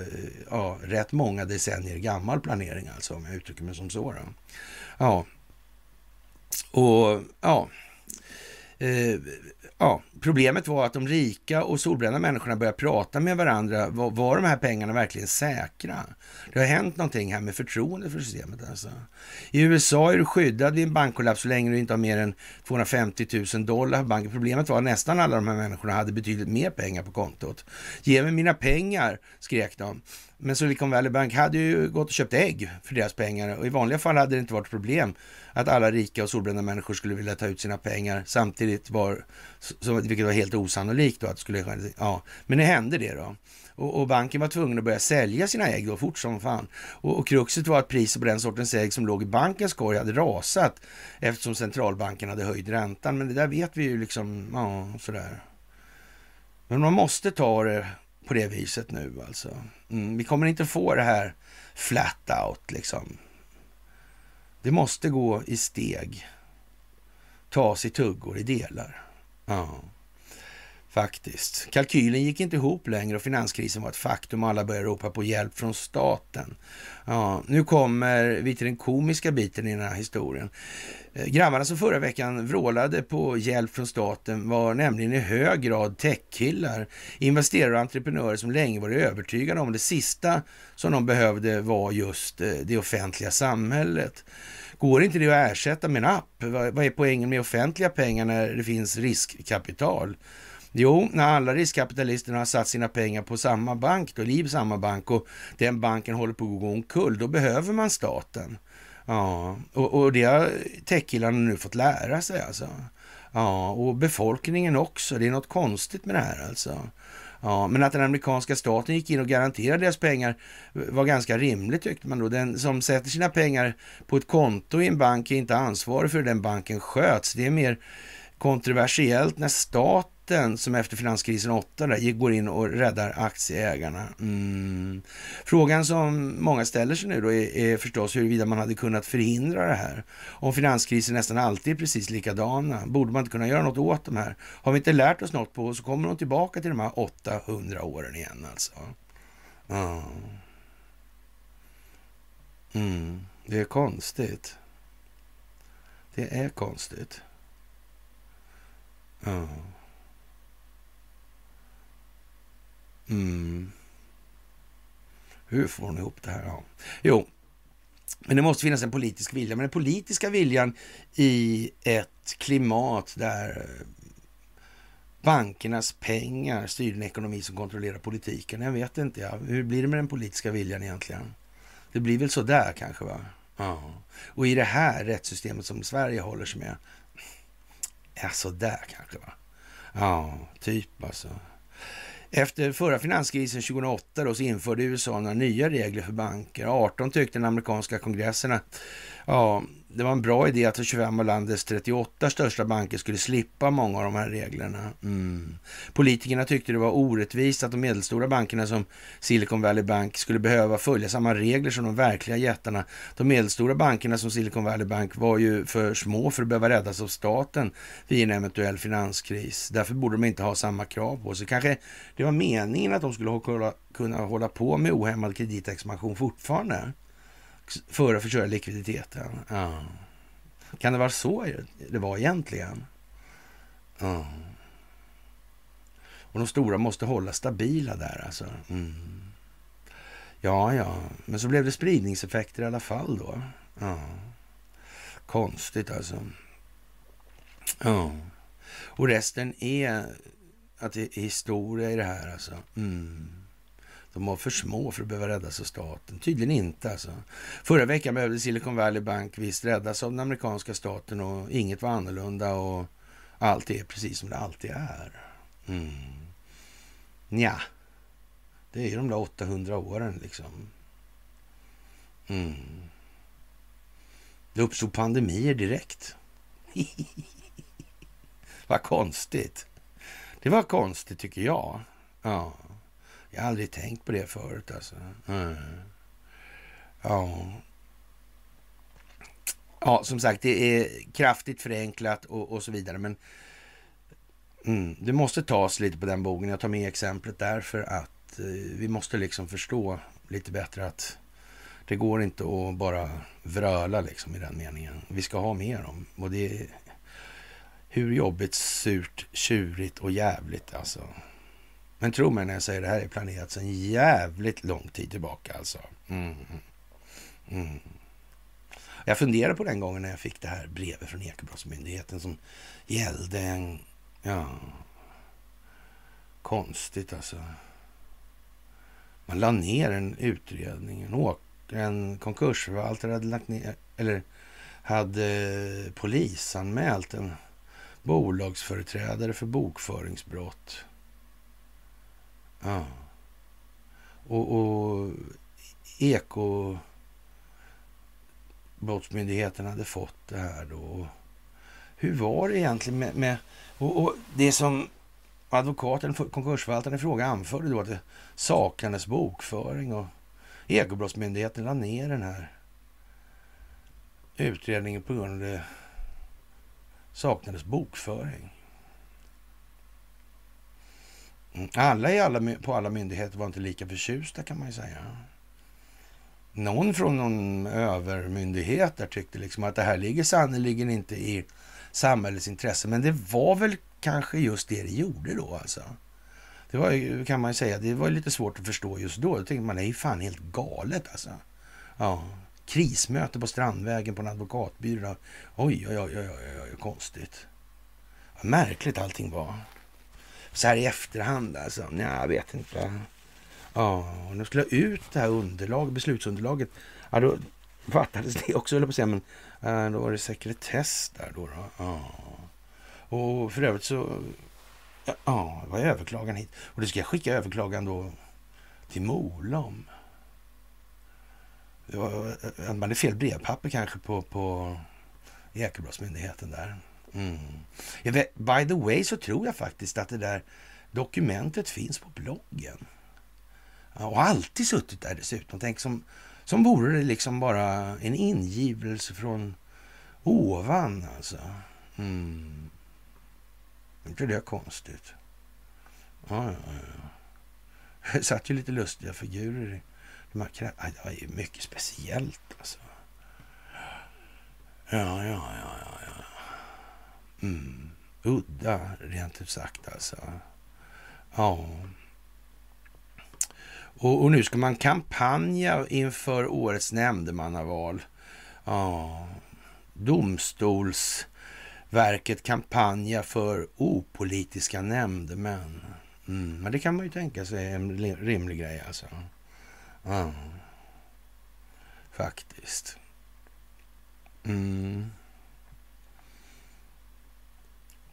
ja, rätt många decennier gammal planering, alltså, om jag uttrycker mig som så. Då. Ja, och ja, eh, ja, problemet var att de rika och solbrända människorna började prata med varandra. Var, var de här pengarna verkligen säkra? Det har hänt någonting här med förtroende för systemet. Alltså. I USA är du skyddad vid en bankkollaps så länge du inte har mer än 250 000 dollar på banken. Problemet var att nästan alla de här människorna hade betydligt mer pengar på kontot. Ge mig mina pengar, skrek de. Men Silicon Valley Bank hade ju gått och köpt ägg för deras pengar och i vanliga fall hade det inte varit problem att alla rika och solbrända människor skulle vilja ta ut sina pengar. Samtidigt var så, vilket var helt osannolikt då att det skulle Ja, men det hände det då. Och, och, banken var tvungen att börja sälja sina ägg då fort som fan. Och, och kruxet var att priset på den sortens ägg som låg i bankens korg hade rasat eftersom centralbanken hade höjt räntan. Men det där vet vi ju liksom, ja sådär. Men man måste ta det på det viset nu alltså. Mm, vi kommer inte få det här flat out liksom. Det måste gå i steg. Tas i tuggor, i delar. Ja. Faktiskt. Kalkylen gick inte ihop längre och finanskrisen var ett faktum och alla började ropa på hjälp från staten. Ja, nu kommer vi till den komiska biten i den här historien. Eh, grabbarna som förra veckan vrålade på hjälp från staten var nämligen i hög grad techkillar, investerare och entreprenörer som länge varit övertygade om det sista som de behövde var just eh, det offentliga samhället. Går inte det att ersätta med en app? Vad är poängen med offentliga pengar när det finns riskkapital? Jo, när alla riskkapitalisterna har satt sina pengar på samma bank, då, liv samma bank och den banken håller på att gå omkull, då behöver man staten. Ja, och, och det har techkillarna nu fått lära sig alltså. Ja, och befolkningen också. Det är något konstigt med det här alltså. Ja, men att den amerikanska staten gick in och garanterade deras pengar var ganska rimligt tyckte man då. Den som sätter sina pengar på ett konto i en bank är inte ansvarig för hur den banken sköts. Det är mer kontroversiellt när staten som efter finanskrisen 8 där, går in och räddar aktieägarna. Mm. Frågan som många ställer sig nu då är, är förstås huruvida man hade kunnat förhindra det här. Om finanskrisen nästan alltid är precis likadana, borde man inte kunna göra något åt de här? Har vi inte lärt oss något på så kommer de tillbaka till de här 800 åren igen alltså. Mm. Mm. Det är konstigt. Det är konstigt. Ja. Mm. Hur får hon ihop det här? Ja. Jo, men det måste finnas en politisk vilja. Men den politiska viljan i ett klimat där eh, bankernas pengar styr den ekonomi som kontrollerar politiken. Jag vet inte. Ja. Hur blir det med den politiska viljan egentligen? Det blir väl så där kanske, va? Ja. Och i det här rättssystemet som Sverige håller sig med, ja, så där kanske, va? Ja, typ alltså. Efter förra finanskrisen 2008 då, så införde USA några nya regler för banker. 18 tyckte den amerikanska kongressen att ja, det var en bra idé att 25 av landets 38 största banker skulle slippa många av de här reglerna. Mm. Politikerna tyckte det var orättvist att de medelstora bankerna som Silicon Valley Bank skulle behöva följa samma regler som de verkliga jättarna. De medelstora bankerna som Silicon Valley Bank var ju för små för att behöva räddas av staten vid en eventuell finanskris. Därför borde de inte ha samma krav på sig. Kanske det var meningen att de skulle kunna hålla på med ohämmad kreditexpansion fortfarande för att förstöra likviditeten. Ja. Kan det vara så det var egentligen? Ja. Och de stora måste hålla stabila där alltså. Mm. Ja, ja, men så blev det spridningseffekter i alla fall då. Ja. Konstigt alltså. Ja. Och resten är att det är historia i det här alltså. Mm. De var för små för att behöva räddas av staten. Tydligen inte alltså. Förra veckan behövde Silicon Valley Bank visst räddas av den amerikanska staten och inget var annorlunda och allt är precis som det alltid är. Mm. Nja, det är ju de där 800 åren liksom. Mm. Det uppstod pandemier direkt. [laughs] Vad konstigt. Det var konstigt tycker jag. Ja. Jag har aldrig tänkt på det förut alltså. Mm. Ja. Ja, som sagt, det är kraftigt förenklat och, och så vidare, men mm, det måste tas lite på den bogen. Jag tar med exemplet därför att eh, vi måste liksom förstå lite bättre att det går inte att bara vröla liksom i den meningen. Vi ska ha med dem. och det är hur jobbigt, surt, tjurigt och jävligt alltså. Men tro mig när jag säger det här är planerat sedan jävligt lång tid tillbaka alltså. Mm, mm. Mm. Jag funderade på den gången när jag fick det här brevet från Ekobrottsmyndigheten som gällde en... Ja... Konstigt alltså. Man la ner en utredning. En, en konkursförvaltare hade lagt ner... Eller hade polisanmält en bolagsföreträdare för bokföringsbrott. Ja. Och, och ekobrottsmyndigheten hade fått det här då. Hur var det egentligen med... med och, och, det som advokaten, konkursförvaltaren i fråga anförde då att det saknades bokföring och Ekobrottsmyndigheten la ner den här utredningen på grund av att det saknades bokföring. Alla, i alla på alla myndigheter var inte lika förtjusta kan man ju säga. Någon från någon övermyndighet där tyckte liksom att det här ligger sannerligen inte i samhällets intresse. Men det var väl kanske just det det gjorde då alltså. Det var kan man ju säga, det var lite svårt att förstå just då. Då tänkte man, det är fan helt galet alltså. Ja, krismöte på Strandvägen på en advokatbyrå. Oj, oj, oj, oj, oj, oj konstigt. Vad märkligt allting var. Så här i efterhand alltså. Nej, jag vet inte. Ja, och de skulle ha ut det här underlag, beslutsunderlaget. Ja, då fattades det också, höll på att säga. Men äh, då var det sekretess där då. då. Ja. Och för övrigt så Ja, det var överklagan hit. Och då ska jag skicka överklagan då till Molom. Det var, man hade fel brevpapper kanske på, på Ekobrottsmyndigheten där. Mm. By the way så tror jag faktiskt att det där dokumentet finns på bloggen. Och alltid suttit där dessutom. Tänk som, som vore det liksom bara en ingivelse från ovan alltså. Mm inte det konstigt? Ja, ja, ja. [laughs] Det satt ju lite lustiga figurer i de här krä... Det var ju mycket speciellt alltså. Ja, ja, ja, ja, ja. Mm. Udda, rent ut sagt alltså. Ja. Och, och, nu ska man kampanja inför årets nämndemannaval. Ja. Domstolsverket kampanja för opolitiska nämndemän. Mm, men det kan man ju tänka sig är en rimlig grej alltså. Ja, faktiskt. Mm.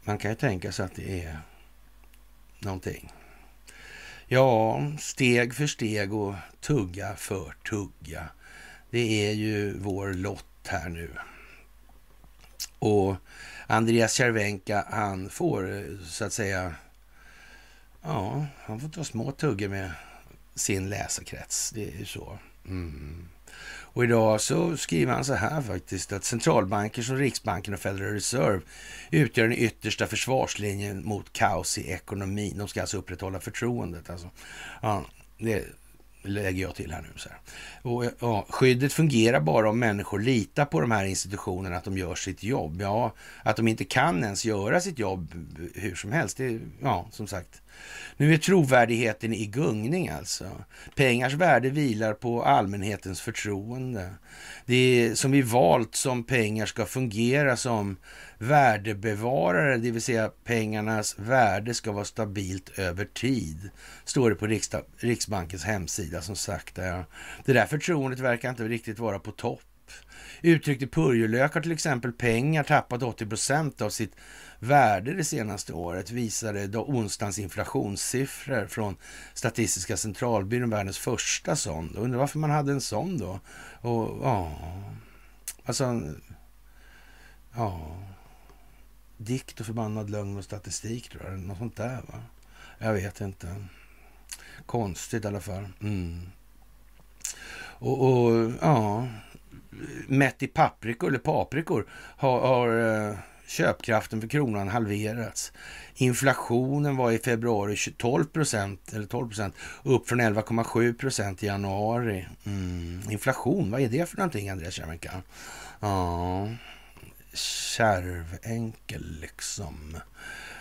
Man kan ju tänka sig att det är någonting. Ja, steg för steg och tugga för tugga. Det är ju vår lott här nu. Och Andreas Cervenka, han får så att säga, ja, han får ta små tuggor med sin läsarkrets. Det är ju så. Mm. Och idag så skriver han så här faktiskt att centralbanker som Riksbanken och Federal Reserve utgör den yttersta försvarslinjen mot kaos i ekonomin. De ska alltså upprätthålla förtroendet. Alltså. Ja, det lägger jag till här nu. Så här. Och, ja, skyddet fungerar bara om människor litar på de här institutionerna, att de gör sitt jobb. Ja, att de inte kan ens göra sitt jobb hur som helst. Det, ja, som sagt. Nu är trovärdigheten i gungning alltså. Pengars värde vilar på allmänhetens förtroende. Det är som vi valt som pengar ska fungera som värdebevarare, det vill säga pengarnas värde ska vara stabilt över tid. Står det på Riksbankens hemsida som sagt. Det där förtroendet verkar inte riktigt vara på topp. Uttryckt i purjolök har till exempel pengar tappat 80 procent av sitt värde det senaste året visade då onsdagens inflationssiffror från Statistiska centralbyrån, världens första sån. Undrar varför man hade en sån då? Och ja, alltså, ja, dikt och förbannad lögn och statistik tror jag. Något sånt där va? Jag vet inte. Konstigt i alla fall. Mm. Och, och, ja, mätt i paprikor eller paprikor har, har eh, köpkraften för kronan halverats. Inflationen var i februari 12 procent, eller 12 procent, upp från 11,7 procent i januari. Mm. Inflation, vad är det för någonting, Andreas Kärvenka? Ja, kärvenkel liksom.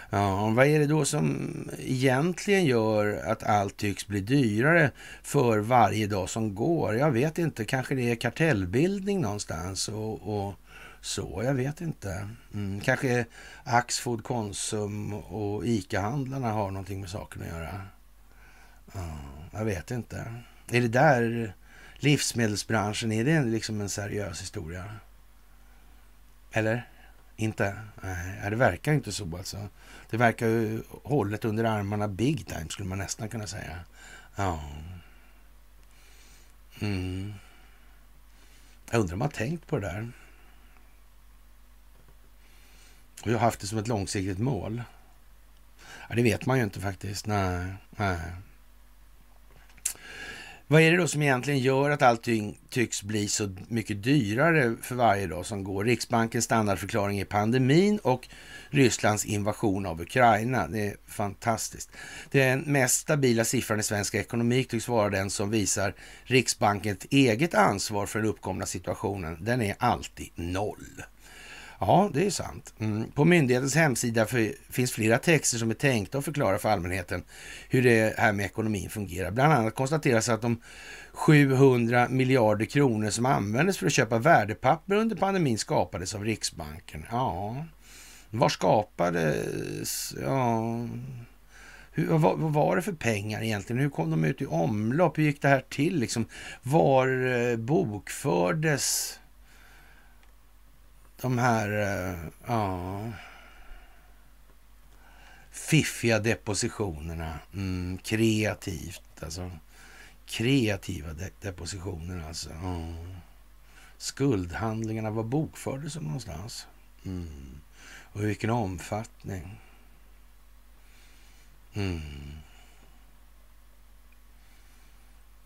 Ja, vad är det då som egentligen gör att allt tycks bli dyrare för varje dag som går? Jag vet inte, kanske det är kartellbildning någonstans och, och så, jag vet inte. Mm, kanske Axfood, Konsum och ICA-handlarna har någonting med saken att göra. Ja, jag vet inte. Är det där livsmedelsbranschen, är det liksom en seriös historia? Eller? Inte? Nej, det verkar inte så alltså. Det verkar ju hållet under armarna big time skulle man nästan kunna säga. Ja. Mm. Jag undrar om man har tänkt på det där. Och jag har haft det som ett långsiktigt mål. Ja, det vet man ju inte faktiskt. Nej, nej. Vad är det då som egentligen gör att allting tycks bli så mycket dyrare för varje dag som går? Riksbankens standardförklaring är pandemin och Rysslands invasion av Ukraina. Det är fantastiskt. Den mest stabila siffran i svensk ekonomi tycks vara den som visar Riksbankens eget ansvar för den uppkomna situationen. Den är alltid noll. Ja, det är sant. Mm. På myndighetens hemsida finns flera texter som är tänkta att förklara för allmänheten hur det här med ekonomin fungerar. Bland annat konstateras att de 700 miljarder kronor som användes för att köpa värdepapper under pandemin skapades av Riksbanken. Ja, var skapades... Ja... Hur, vad, vad, var det för pengar egentligen? Hur kom de ut i omlopp? Hur gick det här till? Liksom, var eh, bokfördes de här, eh, ja, fiffiga depositionerna. Mm, kreativt alltså. Kreativa de depositioner alltså. Ja. Skuldhandlingarna, var bokfördes de någonstans? Mm. Och i vilken omfattning? Mm.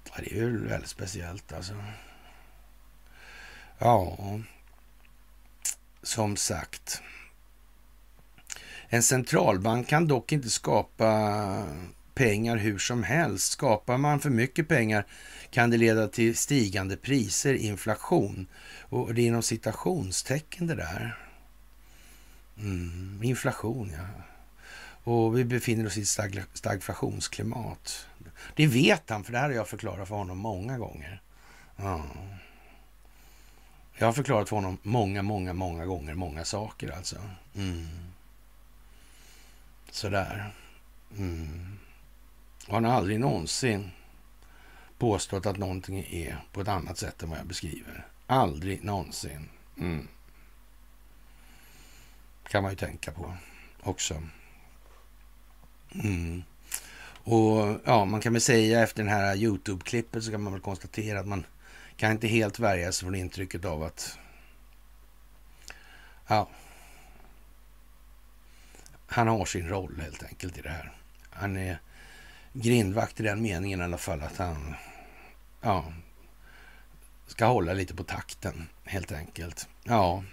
Ja, det är ju väldigt speciellt alltså. Ja, som sagt. En centralbank kan dock inte skapa pengar hur som helst. Skapar man för mycket pengar kan det leda till stigande priser, inflation. Och det är inom citationstecken det där. Mm, inflation, ja. Och vi befinner oss i ett stagflationsklimat. Det vet han, för det här har jag förklarat för honom många gånger. Ja. Jag har förklarat för honom många, många, många gånger många saker alltså. Mm. Sådär. Mm. Och han har aldrig någonsin påstått att någonting är på ett annat sätt än vad jag beskriver. Aldrig någonsin. Mm. Kan man ju tänka på också. Mm. Och ja, man kan väl säga efter den här Youtube-klippet så kan man väl konstatera att man kan inte helt värja sig från intrycket av att ja, han har sin roll helt enkelt i det här. Han är grindvakt i den meningen i alla fall att han ja, ska hålla lite på takten helt enkelt. Ja,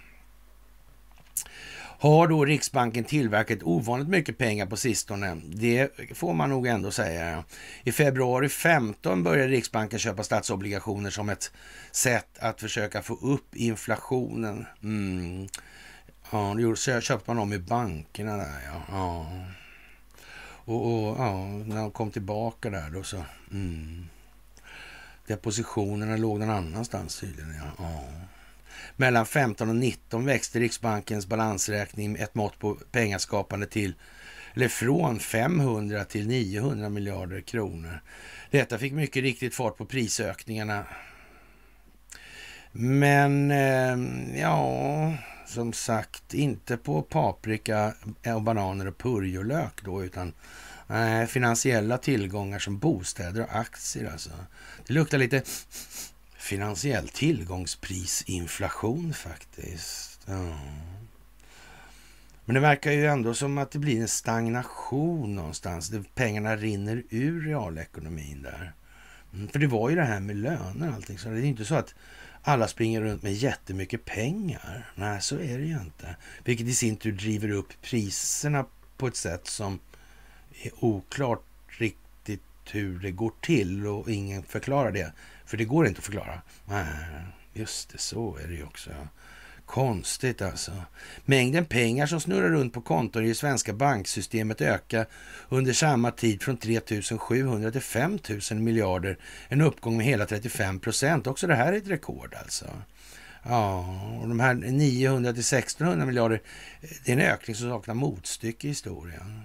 har då Riksbanken tillverkat ovanligt mycket pengar på sistone? Det får man nog ändå säga. I februari 15 började Riksbanken köpa statsobligationer som ett sätt att försöka få upp inflationen. Mm. Ja, då köpte man dem i bankerna där ja. ja. Och, och, ja, när de kom tillbaka där då så... Mm. Depositionerna låg någon annanstans tydligen. Ja. ja. Mellan 15 och 19 växte Riksbankens balansräkning ett mått på pengaskapande till eller från 500 till 900 miljarder kronor. Detta fick mycket riktigt fart på prisökningarna. Men eh, ja, som sagt, inte på paprika och bananer och purjolök då, utan eh, finansiella tillgångar som bostäder och aktier alltså. Det luktar lite finansiell tillgångsprisinflation faktiskt. Ja. Men det verkar ju ändå som att det blir en stagnation någonstans. Pengarna rinner ur realekonomin där. Mm, för det var ju det här med löner och allting. Så det är inte så att alla springer runt med jättemycket pengar. Nej, så är det ju inte. Vilket i sin tur driver upp priserna på ett sätt som är oklart riktigt hur det går till och ingen förklarar det. För det går inte att förklara. Nej, just det, så är det ju också. Konstigt alltså. Mängden pengar som snurrar runt på konton i det svenska banksystemet ökar under samma tid från 3 700 till 5 000 miljarder. En uppgång med hela 35 procent. Också det här är ett rekord alltså. Ja, och de här 900 till 1600 miljarder, det är en ökning som saknar motstycke i historien.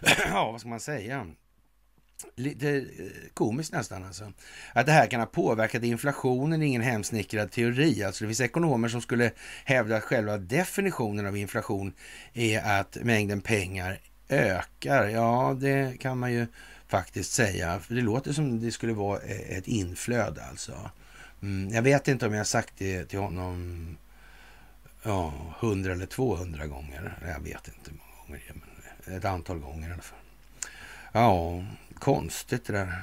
[clears throat] ja, vad ska man säga? Lite eh, komiskt nästan alltså. Att det här kan ha påverkat inflationen är ingen hemsnickrad teori. Alltså det finns ekonomer som skulle hävda att själva definitionen av inflation är att mängden pengar ökar. Ja, det kan man ju faktiskt säga. För det låter som det skulle vara eh, ett inflöde alltså. Mm, jag vet inte om jag har sagt det till honom ja, 100 eller 200 gånger. Jag vet inte hur många gånger, men ett antal gånger i alla fall. Ja, konstigt det där.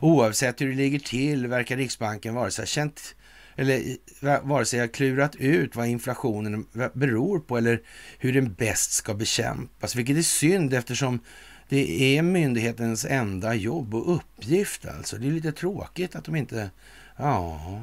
Oavsett hur det ligger till verkar Riksbanken vare sig känt eller vare sig har klurat ut vad inflationen beror på eller hur den bäst ska bekämpas. Vilket är synd eftersom det är myndighetens enda jobb och uppgift alltså. Det är lite tråkigt att de inte... Ja,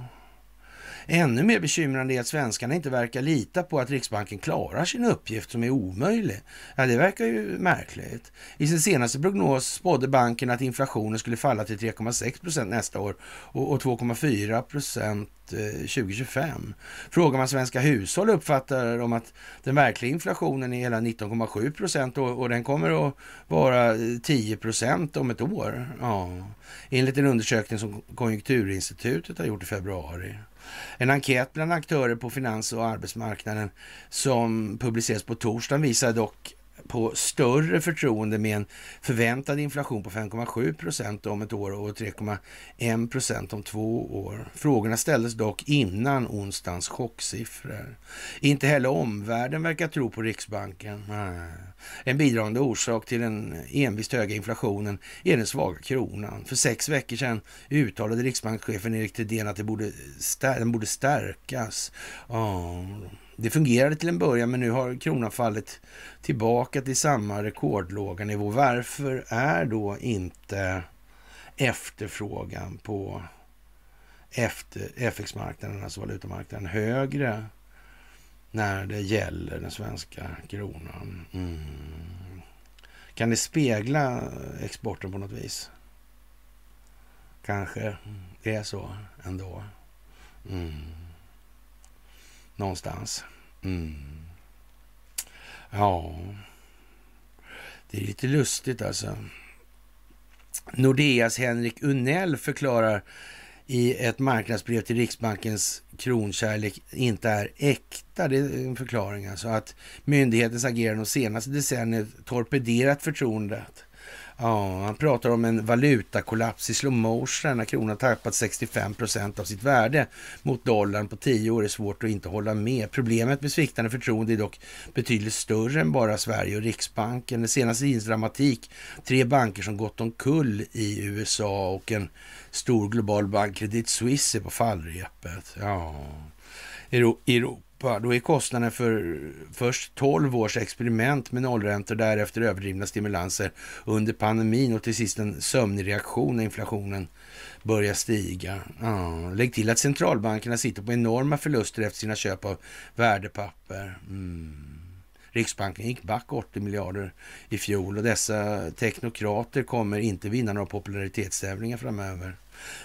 Ännu mer bekymrande är att svenskarna inte verkar lita på att Riksbanken klarar sin uppgift som är omöjlig. Ja, det verkar ju märkligt. I sin senaste prognos spådde banken att inflationen skulle falla till 3,6 procent nästa år och 2,4 procent 2025. Frågar man svenska hushåll uppfattar de att den verkliga inflationen är hela 19,7 procent och, och, den kommer att vara eh, 10 procent om ett år. Ja. Enligt en undersökning som Konjunkturinstitutet har gjort i februari. En enkät bland aktörer på finans och arbetsmarknaden som publiceras på torsdagen visar dock på större förtroende med en förväntad inflation på 5,7 procent om ett år och 3,1 procent om två år. Frågorna ställdes dock innan onsdagens chocksiffror. Inte heller omvärlden verkar tro på Riksbanken. Ah. En bidragande orsak till den envist höga inflationen är den svaga kronan. För sex veckor sedan uttalade riksbankschefen Erik Thedéen att det borde den borde stärkas. Oh. Det fungerade till en början, men nu har kronan fallit tillbaka till samma rekordlåga nivå. Varför är då inte efterfrågan på efter FX-marknaden, alltså valutamarknaden, högre när det gäller den svenska kronan? Mm. Kan det spegla exporten på något vis? Kanske det är så ändå. Mm någonstans. Mm. Ja, det är lite lustigt alltså. Nordeas Henrik Unell förklarar i ett marknadsbrev till Riksbankens kronkärlek inte är äkta. Det är en förklaring alltså. Att myndighetens agerande de senaste decenniet torpederat förtroendet Ja, han pratar om en valutakollaps i slow motion när kronan tappat 65 procent av sitt värde mot dollarn på tio år. är svårt att inte hålla med. Problemet med sviktande förtroende är dock betydligt större än bara Sverige och Riksbanken. Det senaste tidens dramatik, tre banker som gått omkull i USA och en stor global bank, Credit Suisse, är på fallrepet. Ja, Europa Europa, då är kostnaden för först 12 års experiment med nollräntor, därefter överdrivna stimulanser under pandemin och till sist en sömnig reaktion när inflationen börjar stiga. Ja, lägg till att centralbankerna sitter på enorma förluster efter sina köp av värdepapper. Mm. Riksbanken gick back 80 miljarder i fjol och dessa teknokrater kommer inte vinna några popularitetstävlingar framöver.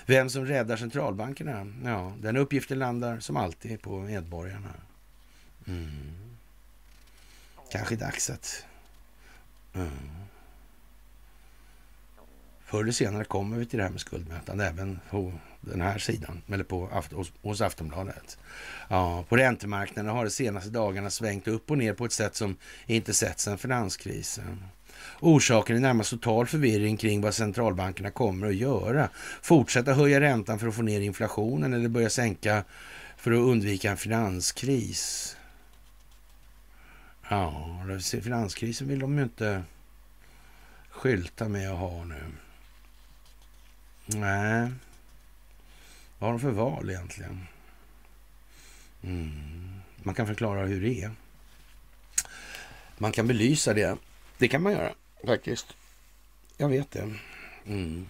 Vem som räddar centralbankerna? Ja, den uppgiften landar som alltid på medborgarna. Mm. Kanske dags att... Mm. Förr eller senare kommer vi till det här med skuldmätande även på den här sidan, eller på, hos, hos Aftonbladet. Ja, på räntemarknaden har de senaste dagarna svängt upp och ner på ett sätt som inte sett sedan finanskrisen. Orsaken är närmast total förvirring kring vad centralbankerna kommer att göra. Fortsätta höja räntan för att få ner inflationen eller börja sänka för att undvika en finanskris. Ja, finanskrisen vill de ju inte skylta med att ha nu. Nej, vad har de för val egentligen? Mm. Man kan förklara hur det är. Man kan belysa det. Det kan man göra faktiskt. Jag vet det. Mm.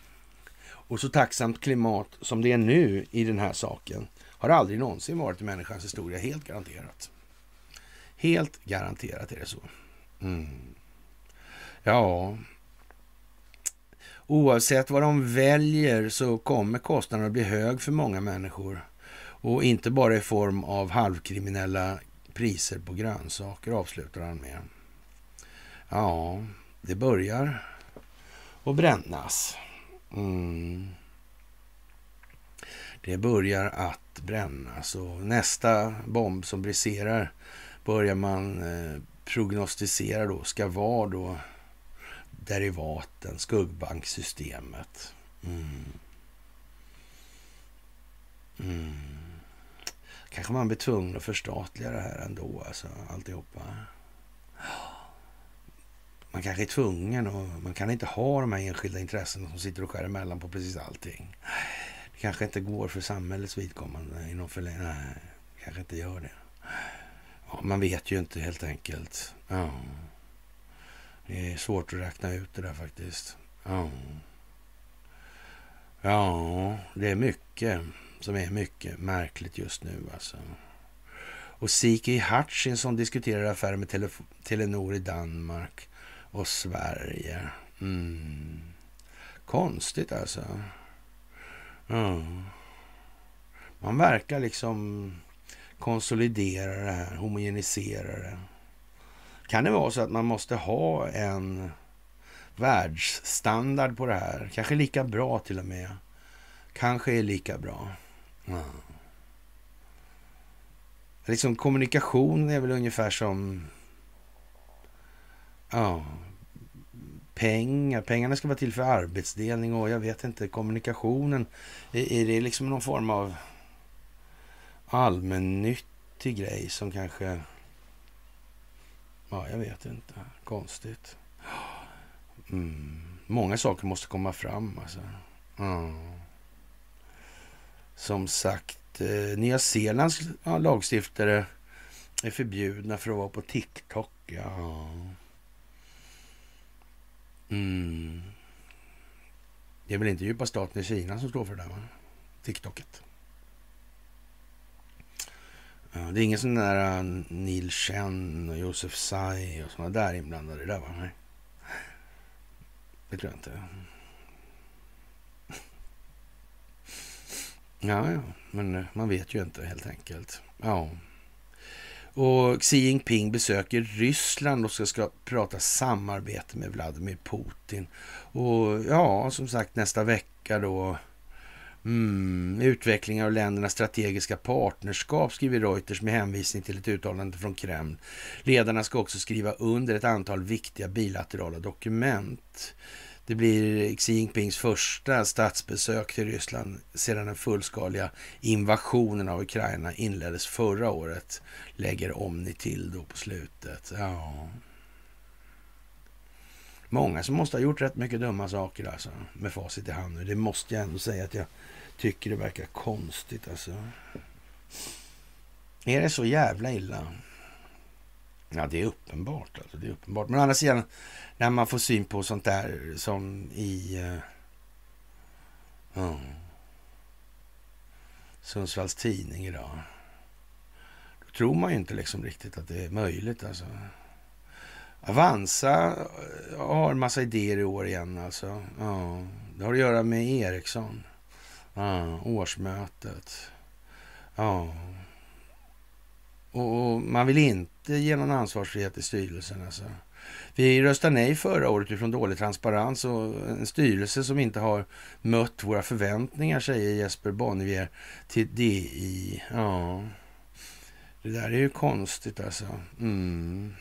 Och så tacksamt klimat som det är nu i den här saken har aldrig någonsin varit i människans historia, helt garanterat. Helt garanterat är det så. Mm. Ja, oavsett vad de väljer så kommer kostnaden att bli hög för många människor. Och inte bara i form av halvkriminella priser på grönsaker, avslutar han med. Ja, det börjar att brännas. Mm. Det börjar att brännas och nästa bomb som briserar börjar man eh, prognostisera då ska vara då derivaten, skuggbanksystemet. Mm. Mm. Kanske man blir tvungen att förstatliga det här ändå, alltså alltihopa. Man kanske är tvungen och man kan inte ha de här enskilda intressena som sitter och skär emellan på precis allting. Det kanske inte går för samhällets vidkommande i någon förlängning. Nej, kanske inte gör det. Ja, man vet ju inte helt enkelt. Ja. Det är svårt att räkna ut det där faktiskt. Ja. Ja, det är mycket som är mycket märkligt just nu alltså. Och Siki Hutchinson diskuterar affärer med Tele Telenor i Danmark och Sverige. Mm. Konstigt alltså. Ja. Man verkar liksom konsolidera det här, homogenisera det. Kan det vara så att man måste ha en världsstandard på det här? Kanske lika bra till och med. Kanske är lika bra. Mm. Liksom kommunikation är väl ungefär som ja, pengar. Pengarna ska vara till för arbetsdelning och jag vet inte, kommunikationen. Är, är det liksom någon form av allmännyttig grej som kanske... Ja, jag vet inte. Konstigt. Mm. Många saker måste komma fram alltså. Mm. Som sagt, eh, Nya Zeelands ja, lagstiftare är förbjudna för att vara på TikTok. Ja. Mm. Det är väl inte djupa staten i Kina som står för det där, va? TikToket. Det är ingen sån där äh, Neil Chen och Josef Tsai och såna där inblandade där, va? Nej. Det tror jag inte. Ja, ja, men äh, man vet ju inte helt enkelt. Ja. Och Xi Jinping besöker Ryssland och ska, ska prata samarbete med Vladimir Putin. Och ja, som sagt nästa vecka då Mm, utveckling av ländernas strategiska partnerskap, skriver Reuters med hänvisning till ett uttalande från Kreml. Ledarna ska också skriva under ett antal viktiga bilaterala dokument. Det blir Xi Jinpings första statsbesök till Ryssland sedan den fullskaliga invasionen av Ukraina inleddes förra året, lägger Omni till då på slutet. Ja. Många som måste ha gjort rätt mycket dumma saker alltså, med facit i hand. Det måste jag ändå säga att jag tycker det verkar konstigt alltså. Är det så jävla illa? Ja, det är uppenbart. Alltså, det är uppenbart. Men å andra sidan, när man får syn på sånt där som i... Uh, uh, Sundsvalls Tidning idag. Då tror man ju inte liksom riktigt att det är möjligt. Alltså. Avanza eh, har en massa idéer i år igen. Alltså. Ja, det har att göra med Ericsson. Ja, årsmötet. Ja. Och, och, man vill inte ge någon ansvarsfrihet i styrelsen. Alltså. Vi röstade nej förra året utifrån dålig transparens och en styrelse som inte har mött våra förväntningar, säger Jesper Bonnevier till DI. Ja, det där är ju konstigt alltså. Mm.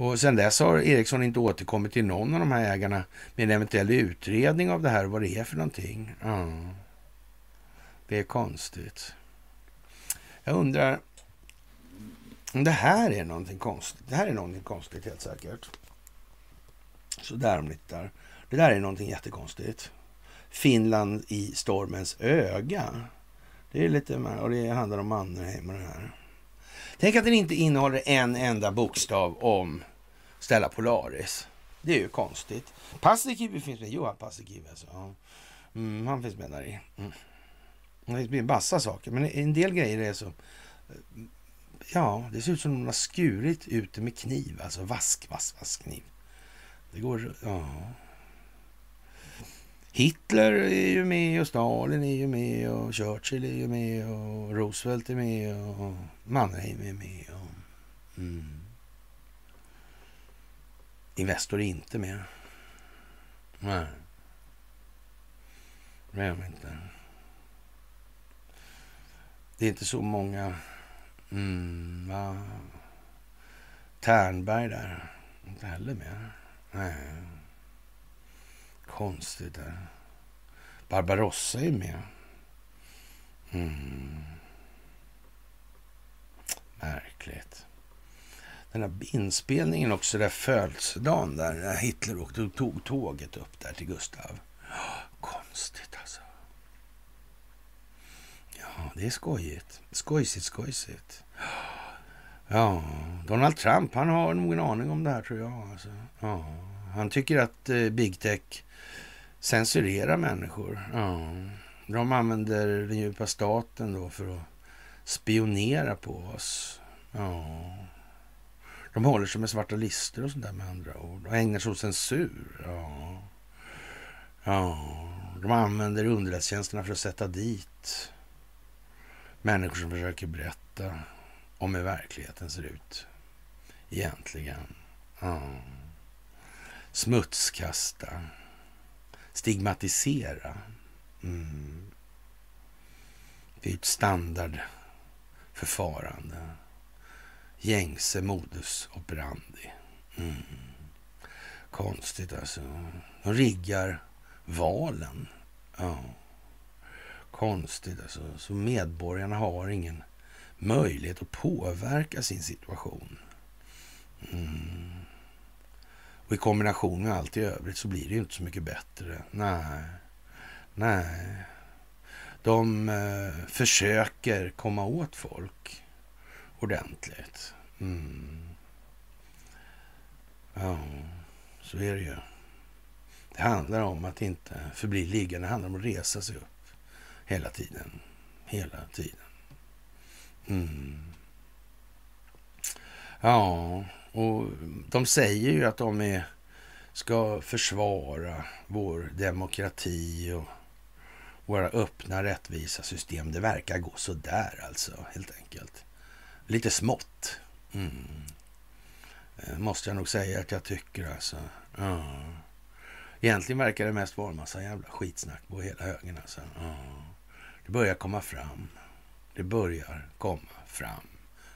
Och sen dess har Ericsson inte återkommit till någon av de här ägarna med en eventuell utredning av det här, vad det är för någonting. Ja. Det är konstigt. Jag undrar om det här är någonting konstigt. Det här är någonting konstigt helt säkert. Så där om lite där. Det där är någonting jättekonstigt. Finland i stormens öga. Det är lite, och det handlar om Mannerheim och det här. Tänk att den inte innehåller en enda bokstav om Stella Polaris. Det är ju konstigt. Paasikivi finns med. Johan Paasikivi alltså. Mm, han finns med där i. Mm. Det finns med massa saker, men en del grejer är så... Eh, ja, det ser ut som om de har skurit ut det med kniv. Alltså vask, vask, vask kniv. Det går... Ja. Hitler är ju med och Stalin är ju med och Churchill är ju med och Roosevelt är med och Mannerheim är med. Och, mm. Investor är inte med. Nej. Det är de inte. Det är inte så många... Mm, va? Tärnberg där. Inte heller med. Nej. Konstigt där. Barbarossa är med. Mm. Märkligt. Den här inspelningen också, där födelsedagen där, när Hitler åkte och tog tåget upp där till Gustav. [gasps] Konstigt alltså. Ja, det är skojigt. Skojsigt, skojsigt. [gasps] Ja, Donald Trump, han har nog en aning om det här tror jag. Alltså. Ja, han tycker att eh, big tech censurerar människor. Ja. De använder den djupa staten då för att spionera på oss. Ja. De håller sig med svarta listor och sånt där med andra ord. Och ägnar sig åt censur. Ja. ja. De använder underrättelsetjänsterna för att sätta dit människor som försöker berätta om hur verkligheten ser ut egentligen. Ja. Smutskasta. Stigmatisera. Mm. Det är ett standardförfarande. Gängse modus operandi. Mm. Konstigt alltså. De riggar valen. Ja. Konstigt alltså. Så medborgarna har ingen möjlighet att påverka sin situation. Mm. Och i kombination med allt i övrigt så blir det ju inte så mycket bättre. Nej, nej. De eh, försöker komma åt folk ordentligt. Mm. Ja, så är det ju. Det handlar om att inte förbli liggande. Det handlar om att resa sig upp hela tiden. Hela tiden. Mm. Ja, och de säger ju att de är, ska försvara vår demokrati och våra öppna rättvisa system. Det verkar gå så där alltså, helt enkelt. Lite smått. Mm. Eh, måste jag nog säga att jag tycker alltså. Ja. Egentligen verkar det mest vara en massa jävla skitsnack på hela högen alltså. Ja. Det börjar komma fram. Det börjar komma fram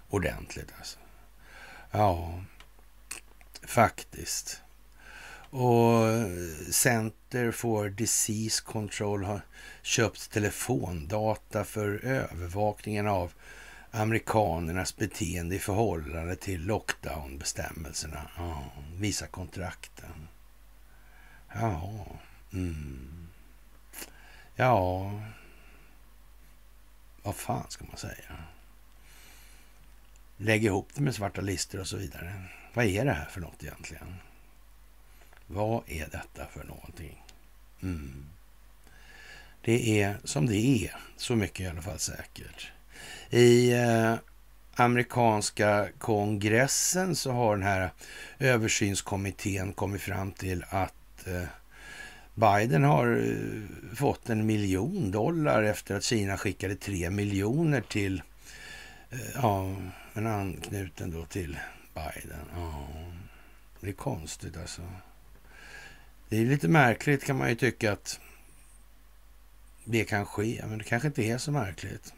ordentligt alltså. Ja, faktiskt. Och eh, Center for Disease Control har köpt telefondata för övervakningen av amerikanernas beteende i förhållande till lockdownbestämmelserna. Ja, visa kontrakten. Jaha. mm. ja, vad fan ska man säga? Lägg ihop det med svarta listor och så vidare. Vad är det här för något egentligen? Vad är detta för någonting? Mm. Det är som det är, så mycket i alla fall säkert. I eh, amerikanska kongressen så har den här översynskommittén kommit fram till att eh, Biden har eh, fått en miljon dollar efter att Kina skickade tre miljoner till eh, ja, en anknuten då till Biden. Ja, det är konstigt alltså. Det är lite märkligt kan man ju tycka att det kan ske, men det kanske inte är så märkligt.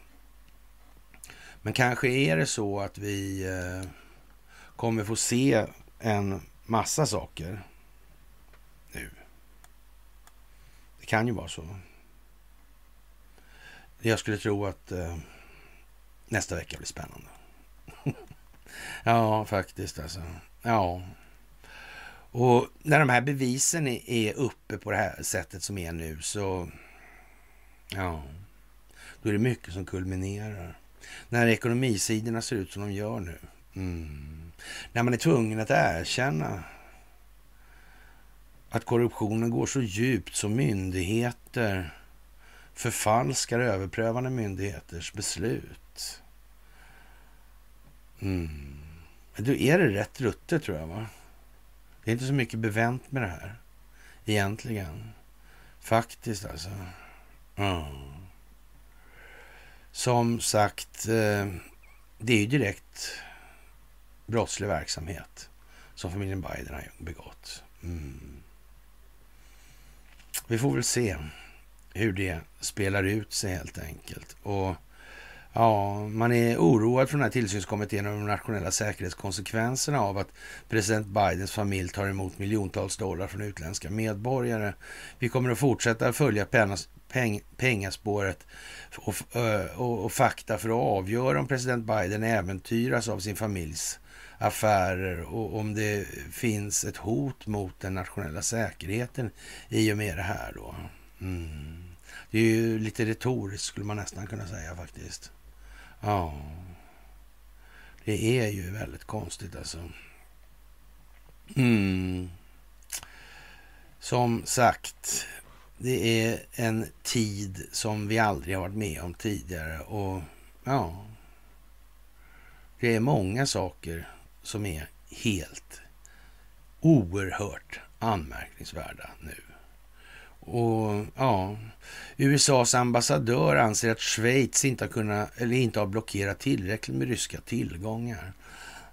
Men kanske är det så att vi eh, kommer få se en massa saker nu. Det kan ju vara så. Jag skulle tro att eh, nästa vecka blir spännande. [laughs] ja, faktiskt alltså. Ja. Och när de här bevisen är uppe på det här sättet som är nu så... Ja, då är det mycket som kulminerar. När ekonomisidorna ser ut som de gör nu. Mm. När man är tvungen att erkänna att korruptionen går så djupt som myndigheter förfalskar överprövande myndigheters beslut. Mm. Då är det rätt ruttet tror jag. va? Det är inte så mycket bevänt med det här egentligen. Faktiskt alltså. Mm. Som sagt, eh, det är ju direkt brottslig verksamhet som familjen Biden har begått. Mm. Vi får väl se hur det spelar ut sig helt enkelt. Och ja, man är oroad från den här tillsynskommittén över de nationella säkerhetskonsekvenserna av att president Bidens familj tar emot miljontals dollar från utländska medborgare. Vi kommer att fortsätta följa pennas, peng, pengaspåret och, och, och fakta för att avgöra om president Biden äventyras av sin familjs affärer och om det finns ett hot mot den nationella säkerheten i och med det här då. Mm. Det är ju lite retoriskt skulle man nästan kunna säga faktiskt. Ja, det är ju väldigt konstigt alltså. Mm. Som sagt, det är en tid som vi aldrig har varit med om tidigare och ja, det är många saker som är helt oerhört anmärkningsvärda nu. Och ja, USAs ambassadör anser att Schweiz inte har, kunnat, eller inte har blockerat tillräckligt med ryska tillgångar.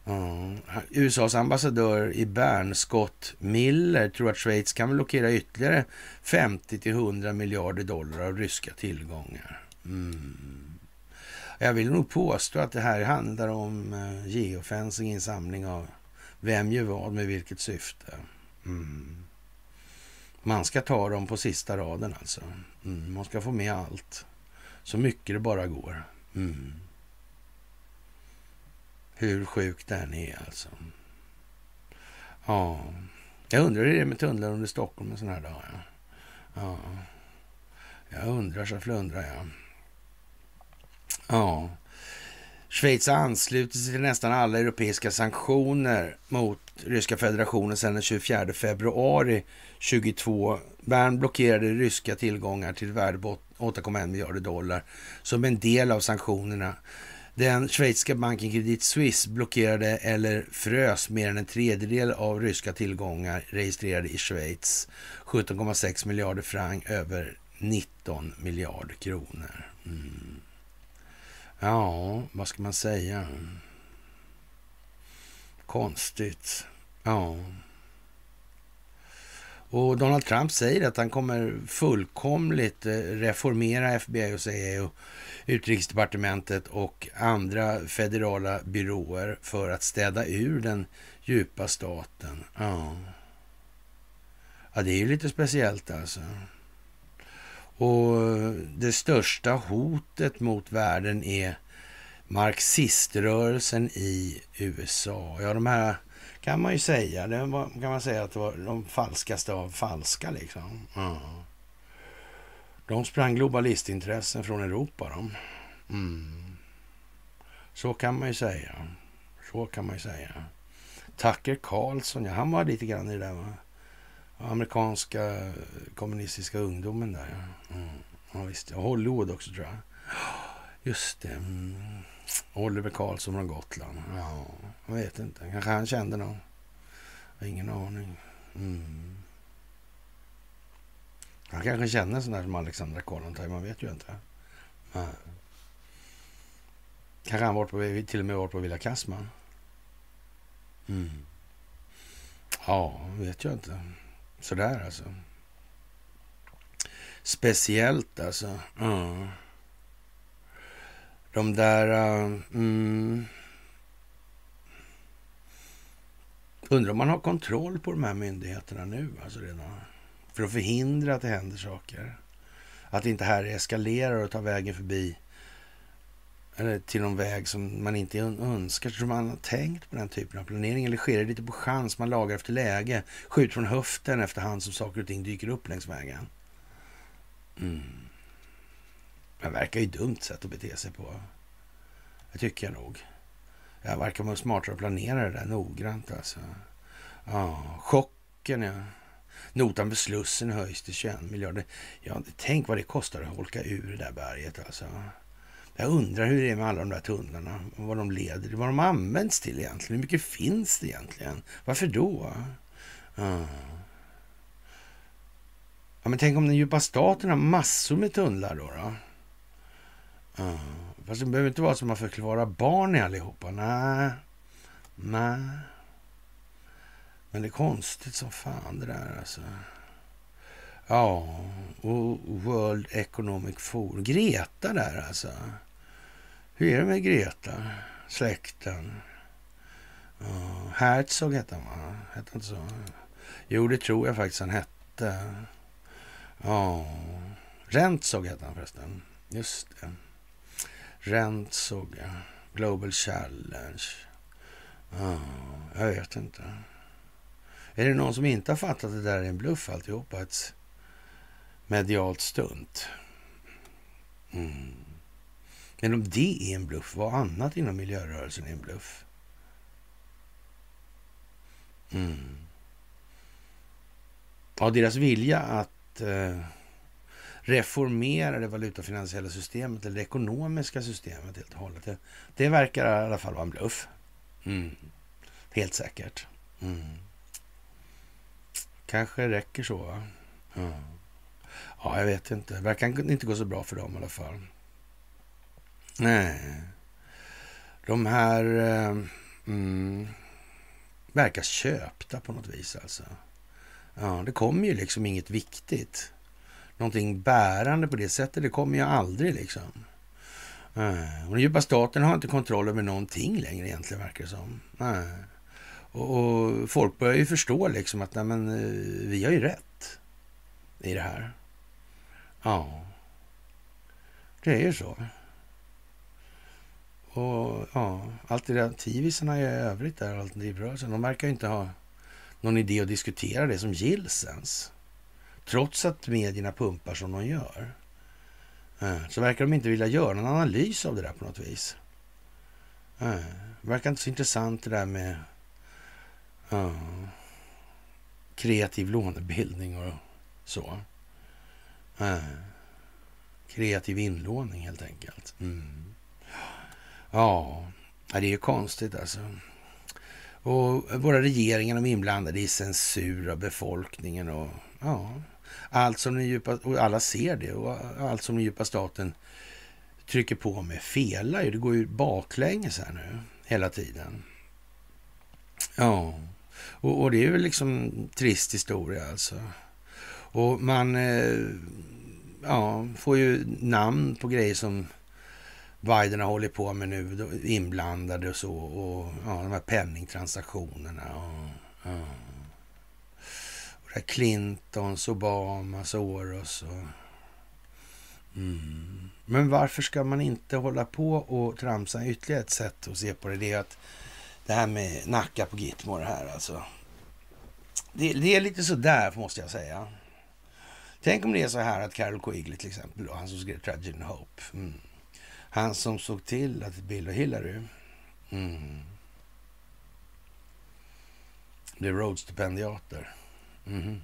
Uh, USAs ambassadör i Bern, Scott Miller, tror att Schweiz kan blockera ytterligare 50 till 100 miljarder dollar av ryska tillgångar. Mm. Jag vill nog påstå att det här handlar om uh, geofencing, insamling av vem gör vad med vilket syfte. Mm. Man ska ta dem på sista raden alltså. Mm. Man ska få med allt. Så mycket det bara går. Mm. Hur sjukt den är alltså. Ja, jag undrar hur det är med tunnlar under Stockholm en sån här dag. Ja. ja. Jag undrar så flundrar jag. Ja. Schweiz har anslutit sig till nästan alla europeiska sanktioner mot Ryska federationen sedan den 24 februari 22. Bern blockerade ryska tillgångar till värde på 8,1 miljarder dollar som en del av sanktionerna. Den schweiziska banken Credit Suisse blockerade eller frös mer än en tredjedel av ryska tillgångar registrerade i Schweiz. 17,6 miljarder franc över 19 miljarder kronor. Mm. Ja, vad ska man säga? Konstigt. Ja. Och Donald Trump säger att han kommer fullkomligt eh, reformera FBI och CIA och utrikesdepartementet och andra federala byråer för att städa ur den djupa staten. Ja, ja det är ju lite speciellt alltså. Och det största hotet mot världen är marxiströrelsen i USA. Ja, de här kan man ju säga. Det var, kan man säga att det var de falskaste av falska liksom. Ja. De sprang globalistintressen från Europa de. Mm. Så kan man ju säga. Så kan man ju säga. Tucker Carlson, ja, han var lite grann i det där va? Amerikanska kommunistiska ungdomen där. Ja, mm. ja visst. Och Hollywood också tror jag. Just det. Mm. Oliver Karlsson från Gotland. Ja, jag vet inte. Kanske han kände någon. Ingen aning. Mm. Han kanske känner sån där som Alexandra Kollontaj. Man vet ju inte. Ja. Kanske han varit på, till och med varit på Villa Kassman. Mm. Ja, vet jag inte. Sådär alltså. Speciellt alltså. Ja. De där... Uh, mm, undrar om man har kontroll på de här myndigheterna nu, alltså redan. För att förhindra att det händer saker. Att inte här eskalerar och tar vägen förbi eller till någon väg som man inte önskar. Tror man har tänkt på den typen av planering eller sker det lite på chans? Man lagar efter läge, skjuter från höften efterhand som saker och ting dyker upp längs vägen. Mm. Det verkar ju dumt sätt att bete sig på. Det tycker jag nog. Jag verkar vara smartare att planera det där noggrant alltså. Ja, chocken ja. Notan för Slussen höjs till 21 miljarder. Ja, tänk vad det kostar att holka ur det där berget alltså. Jag undrar hur det är med alla de där tunnlarna, vad de leder vad de används till egentligen. Hur mycket finns det egentligen? Varför då? Ja. ja men tänk om den djupa staten har massor med tunnlar då? då? Ja. Fast det behöver inte vara som att förklara barn i allihopa. Nej. Nej. Men det är konstigt som fan det där alltså. Ja, Och World Economic Forum. Greta där alltså. Hur är det med Greta? Släkten? Uh, Herzog hette han va? Hette han inte så? Jo, det tror jag faktiskt han hette. Ja, Rentzog hette han förresten. Just det. Rentzog. Global Challenge. Ja, jag vet inte. Är det någon som inte har fattat att det där är en bluff alltihopa? Ett medialt stunt. Mm. Men om det är en bluff, vad annat inom miljörörelsen är en bluff? Mm. Ja, deras vilja att eh, reformera det valutafinansiella systemet eller det ekonomiska systemet helt och hållet. Det, det verkar i alla fall vara en bluff. Mm. Helt säkert. Mm. Kanske räcker så. Va? Ja. ja, jag vet inte. Det verkar inte gå så bra för dem i alla fall. Nej. De här eh, mm, verkar köpta på något vis alltså. Ja, det kommer ju liksom inget viktigt. Någonting bärande på det sättet, det kommer ju aldrig liksom. Eh, och den djupa staten har inte kontroll över någonting längre egentligen verkar det som. Och, och, folk börjar ju förstå liksom att nej, men, eh, vi har ju rätt i det här. Ja, det är ju så. Och ja, alternativisarna i övrigt där, alternativrörelsen, de verkar ju inte ha någon idé att diskutera det som gills ens. Trots att medierna pumpar som de gör. Eh, så verkar de inte vilja göra någon analys av det där på något vis. Det verkar inte så intressant det där med ja, kreativ lånebildning och så. Eh, kreativ inlåning helt enkelt. Mm. Ja, det är ju konstigt alltså. Och våra regeringar är inblandade i censur av befolkningen och ja, allt som den djupa, och alla ser det och allt som den djupa staten trycker på med felar ju. Det går ju baklänges här nu hela tiden. Ja, och, och det är väl liksom trist historia alltså. Och man eh, ja, får ju namn på grejer som Biden har hållit på med nu, inblandade och så. Och ja, de här penningtransaktionerna. Och, ja. och det Clintons, Obamas, Soros och... Mm. Men varför ska man inte hålla på och tramsa ytterligare ett sätt att se på det? Det är att det här med Nacka på Gitmo det här alltså. Det, det, är lite sådär måste jag säga. Tänk om det är så här att Carol Quigley till exempel, då, han som skrev Tragedy and Hope. Mm. Han som såg till att Bill och Hillary mm, blev Rhodes-stipendiater. Mm.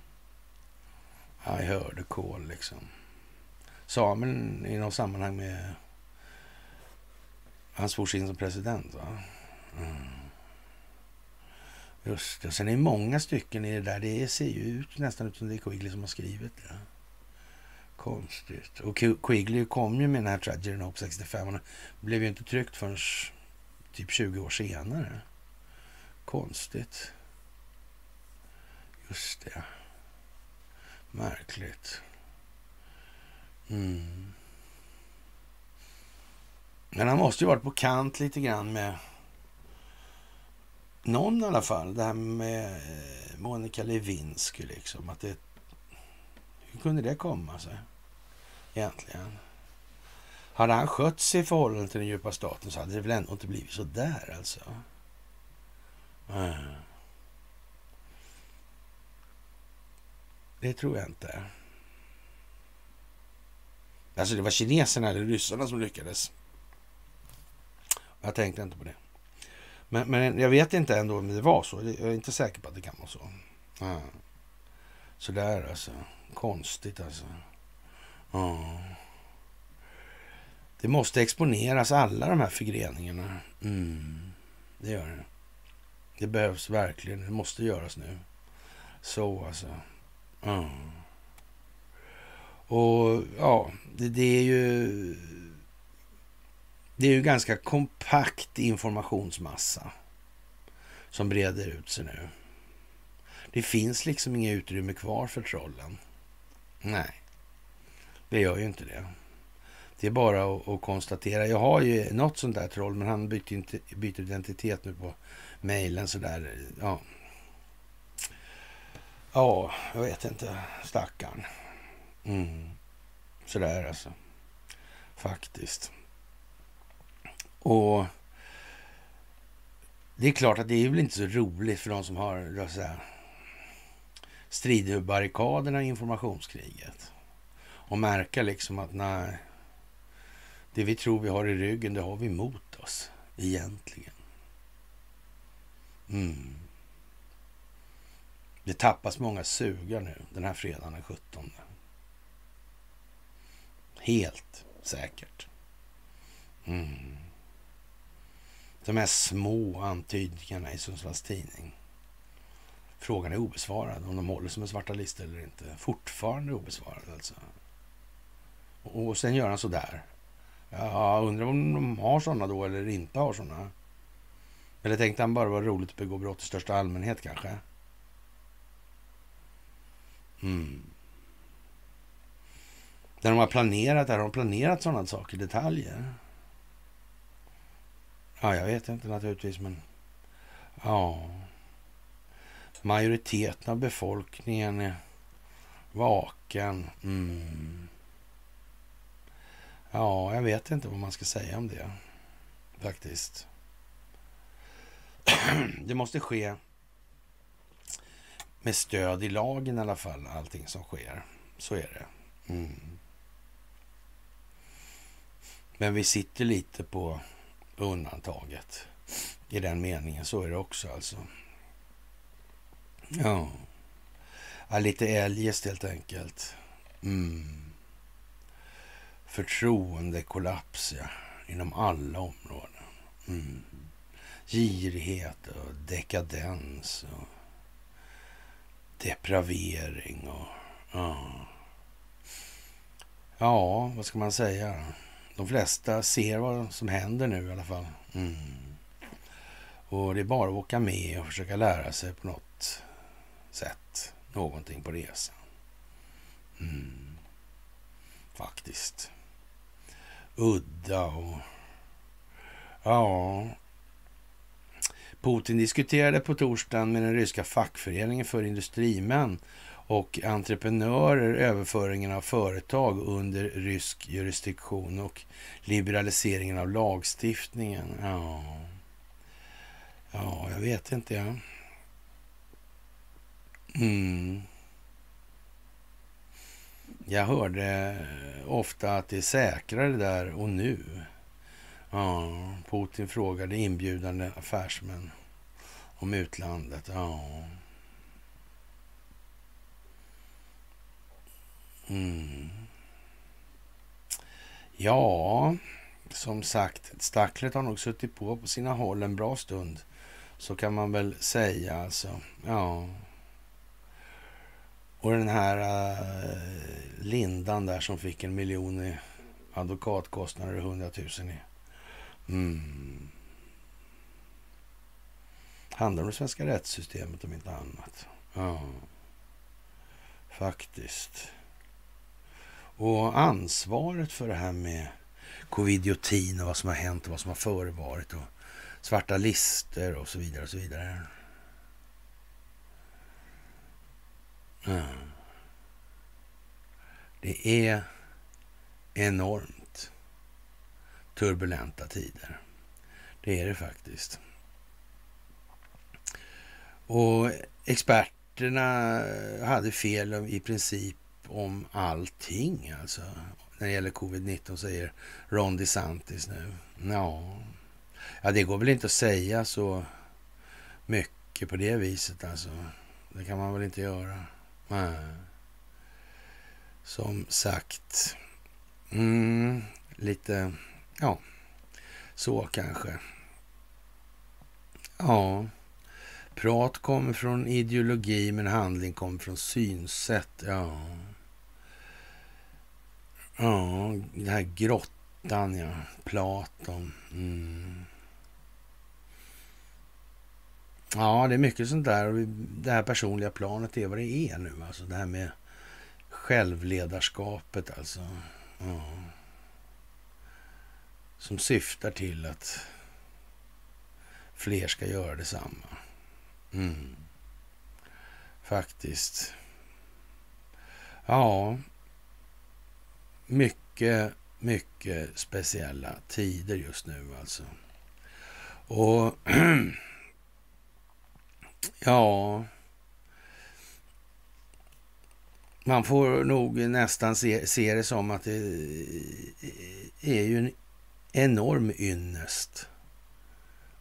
I heard a call liksom. Sa i något sammanhang med han svors in som president. Va? Mm. Just det. Sen är det många stycken i det där. Det ser ju ut nästan ut som det är Quigley som har skrivit det. Konstigt. Och Quigley kom ju med den här Tragedy Hope 65. Och blev ju inte tryckt förrän typ 20 år senare. Konstigt. Just det. Märkligt. Mm. Men han måste ju varit på kant lite grann med någon i alla fall. Det här med eh, Monica Lewinsky liksom. Att det, hur kunde det komma sig? Egentligen. Hade han skött sig i förhållande till den djupa staten så hade det väl ändå inte blivit så där alltså. Mm. Det tror jag inte. Alltså det var kineserna eller ryssarna som lyckades. Jag tänkte inte på det. Men, men jag vet inte ändå om det var så. Jag är inte säker på att det kan vara så. Eh. Ja. Så där alltså. Konstigt alltså. Ja. Det måste exponeras alla de här förgreningarna. Mm. Det gör det. Det behövs verkligen. Det måste göras nu. Så alltså. Ja. Och ja, det, det, är ju... Det är ju ganska kompakt informationsmassa som breder ut sig nu. Det finns liksom inget utrymme kvar för trollen. Nej. Det gör ju inte det. Det är bara att, att konstatera. Jag har ju något sånt där troll, men han byter, inte, byter identitet nu på mejlen sådär. Ja. ja, jag vet inte. Stackarn. Mm. Sådär alltså. Faktiskt. Och det är klart att det är väl inte så roligt för de som har så här, strider barrikaderna i informationskriget. Och märka liksom att nej, det vi tror vi har i ryggen, det har vi mot oss egentligen. Mm. Det tappas många sugar nu den här fredagen den 17. Helt säkert. Mm. De här små antydningarna i Sundsvalls Tidning. Frågan är obesvarad om de håller som en svarta listor eller inte. Fortfarande obesvarad alltså. Och sen gör han sådär. Ja, undrar om de har sådana då eller inte har sådana. Eller tänkte han bara vara roligt att begå brott i största allmänhet kanske? Mm. När de har planerat där, har de planerat sådana saker, detaljer? Ja, jag vet inte naturligtvis, men ja. Majoriteten av befolkningen är vaken. Mm. Ja, jag vet inte vad man ska säga om det faktiskt. [clears throat] Det måste ske med stöd i lagen i alla fall, allting som sker. Så är det. Mm. Men vi sitter lite på undantaget i den meningen. Så är det också alltså. Ja, ja lite eljest helt enkelt. Mm. Förtroendekollaps, ja. Inom alla områden. Mm. Girighet och dekadens och depravering och... Ja. ja, vad ska man säga? De flesta ser vad som händer nu i alla fall. Mm. Och det är bara att åka med och försöka lära sig på något sett någonting på resan. Mm. Faktiskt. Udda och... Ja... Putin diskuterade på torsdagen med den ryska fackföreningen för industrimän och entreprenörer överföringen av företag under rysk jurisdiktion och liberaliseringen av lagstiftningen. Ja, ja jag vet inte. Mm. Jag hörde eh, ofta att det är säkrare där och nu. Ja, Putin frågade inbjudande affärsmän om utlandet. Ja. Mm. Ja, som sagt, stacklet har nog suttit på på sina håll en bra stund. Så kan man väl säga alltså. Ja. Och den här uh, Lindan där som fick en miljon i advokatkostnader och hundratusen i... Mm. Handlar om det svenska rättssystemet om inte annat. Ja. Faktiskt. Och ansvaret för det här med covidiotin och vad som har hänt och vad som har förevarit och svarta lister och så vidare och så vidare. Ja. Det är enormt turbulenta tider. Det är det faktiskt. Och experterna hade fel i princip om allting alltså. När det gäller covid-19 säger Ron DeSantis nu. Ja. ja, det går väl inte att säga så mycket på det viset alltså. Det kan man väl inte göra. Nej. Som sagt. Mm, lite, ja, så kanske. Ja. Prat kommer från ideologi men handling kommer från synsätt. Ja. Ja, den här grottan, ja. Platon. Mm. Ja, det är mycket sånt där. Det här personliga planet är vad det är nu. Alltså det här med självledarskapet alltså. Ja. Som syftar till att fler ska göra detsamma. Mm. Faktiskt. Ja, mycket, mycket speciella tider just nu alltså. Och [clears throat] ja, man får nog nästan se, se det som att det är ju en enorm ynnest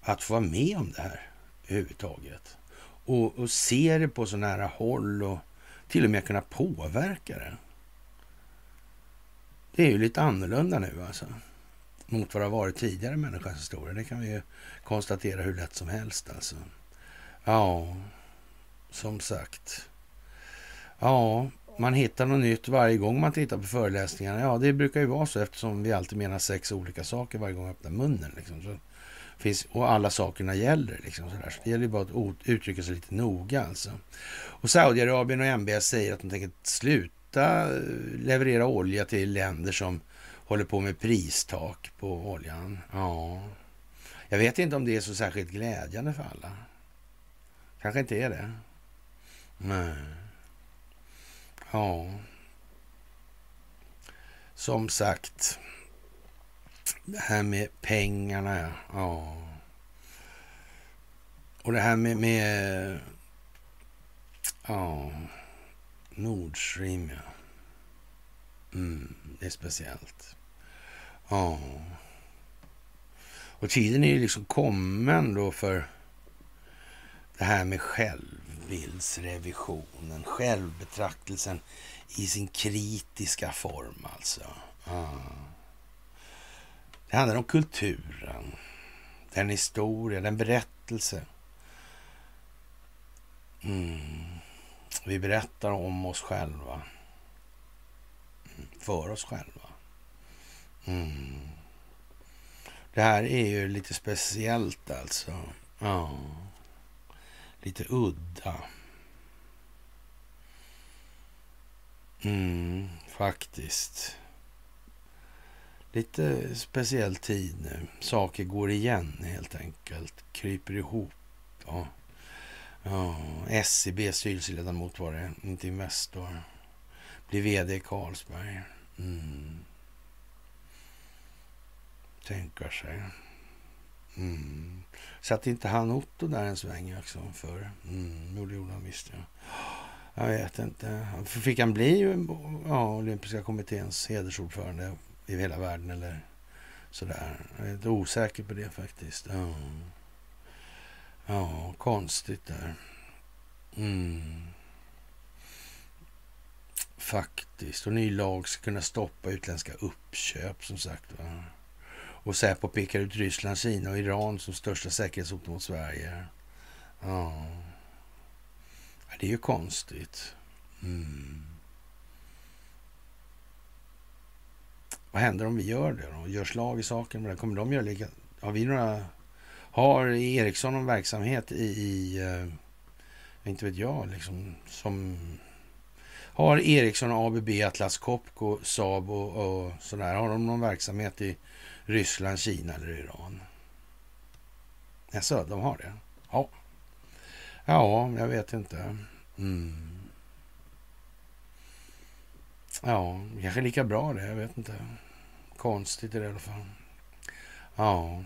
att få vara med om det här överhuvudtaget. Och, och se det på så nära håll och till och med kunna påverka det. Det är ju lite annorlunda nu alltså. Mot vad det har varit tidigare i människans historia. Det kan vi ju konstatera hur lätt som helst alltså. Ja, som sagt. Ja, man hittar något nytt varje gång man tittar på föreläsningarna. Ja, det brukar ju vara så eftersom vi alltid menar sex olika saker varje gång vi öppnar munnen. Liksom. Så finns, och alla sakerna gäller. Liksom, sådär. Så det gäller ju bara att uttrycka sig lite noga. Alltså. Och Saudiarabien och MBS säger att de tänker sluta eh, leverera olja till länder som håller på med pristak på oljan. Ja, jag vet inte om det är så särskilt glädjande för alla. Kanske inte är det. Nej. Ja. Som sagt. Det här med pengarna, ja. Och det här med, med ja, Nord Stream, ja. Mm, det är speciellt. Ja. Och tiden är ju liksom kommen då för det här med självbildsrevisionen, självbetraktelsen i sin kritiska form alltså. Ja. Det handlar om kulturen, den historia, den berättelse. Mm. Vi berättar om oss själva. Mm. För oss själva. Mm. Det här är ju lite speciellt alltså. Ja. Lite udda. Mm, faktiskt lite speciell tid nu. Saker går igen helt enkelt. Kryper ihop. Ja. Ja, SCB styrelseledamot var det, inte Investor. Blir vd i Carlsberg. Mm. Tänka sig. Mm. Satt inte han Otto där en sväng också för? Mm, jo, det gjorde han visst. Ja. Jag vet inte. Fick han bli ja, olympiska kommitténs hedersordförande i hela världen eller sådär. Jag är lite osäker på det faktiskt. Ja, ja konstigt där. Mm. Faktiskt. Och ny lag ska kunna stoppa utländska uppköp som sagt. Va? Och Säpo pekar ut Ryssland, Kina och Iran som största säkerhetshot mot Sverige. Ja. Det är ju konstigt. Mm. Vad händer om vi gör det då? Gör slag i saken? Kommer de göra lika? Har vi några... Har Ericsson någon verksamhet i... i eh, inte vet jag, liksom som... Har Ericsson, ABB, Atlas Copco, Saab och, och sådär, har de någon verksamhet i Ryssland, Kina eller Iran? Jaså, de har det? Ja. Ja, jag vet inte. Mm. Ja, kanske lika bra det. Jag vet inte. Konstigt det i alla fall. Ja.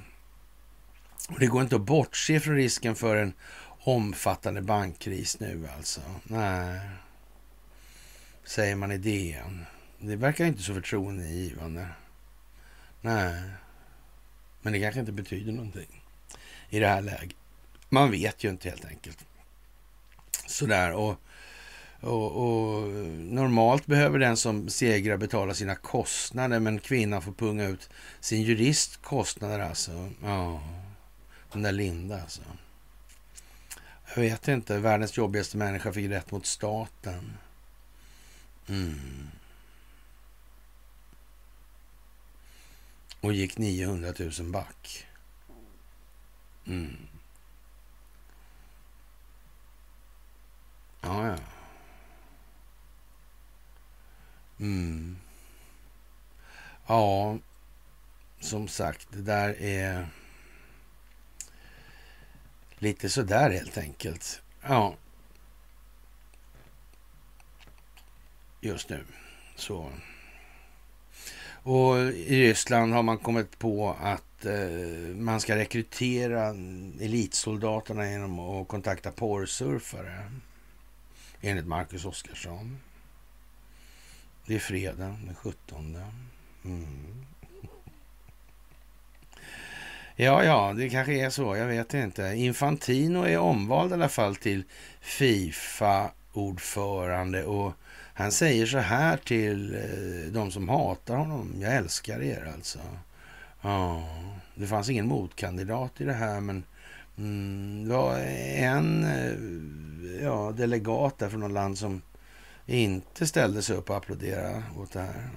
Och det går inte att bortse från risken för en omfattande bankkris nu alltså. Nej. Säger man i DN. Det verkar inte så förtroendeingivande. Nej. Men det kanske inte betyder någonting i det här läget. Man vet ju inte helt enkelt. Sådär. Och och, och, normalt behöver den som segrar betala sina kostnader, men kvinnan får punga ut sin jurist kostnader alltså. Ja, den där Linda alltså. Jag vet inte, världens jobbigaste människa fick rätt mot staten. Mm. Och gick 900 000 back. Mm. Ja, ja. Mm. Ja, som sagt, det där är lite sådär helt enkelt. Ja. Just nu. Så. Och i Ryssland har man kommit på att eh, man ska rekrytera elitsoldaterna genom att kontakta porrsurfare. Enligt Marcus Oskarsson. Det är fredag den 17. Mm. Ja, ja, det kanske är så. Jag vet inte. Infantino är omvald i alla fall till Fifa-ordförande och han säger så här till eh, de som hatar honom. Jag älskar er alltså. Ja, det fanns ingen motkandidat i det här, men mm, det var en eh, ja, delegat där från något land som inte ställde sig upp och applåderade åt det här.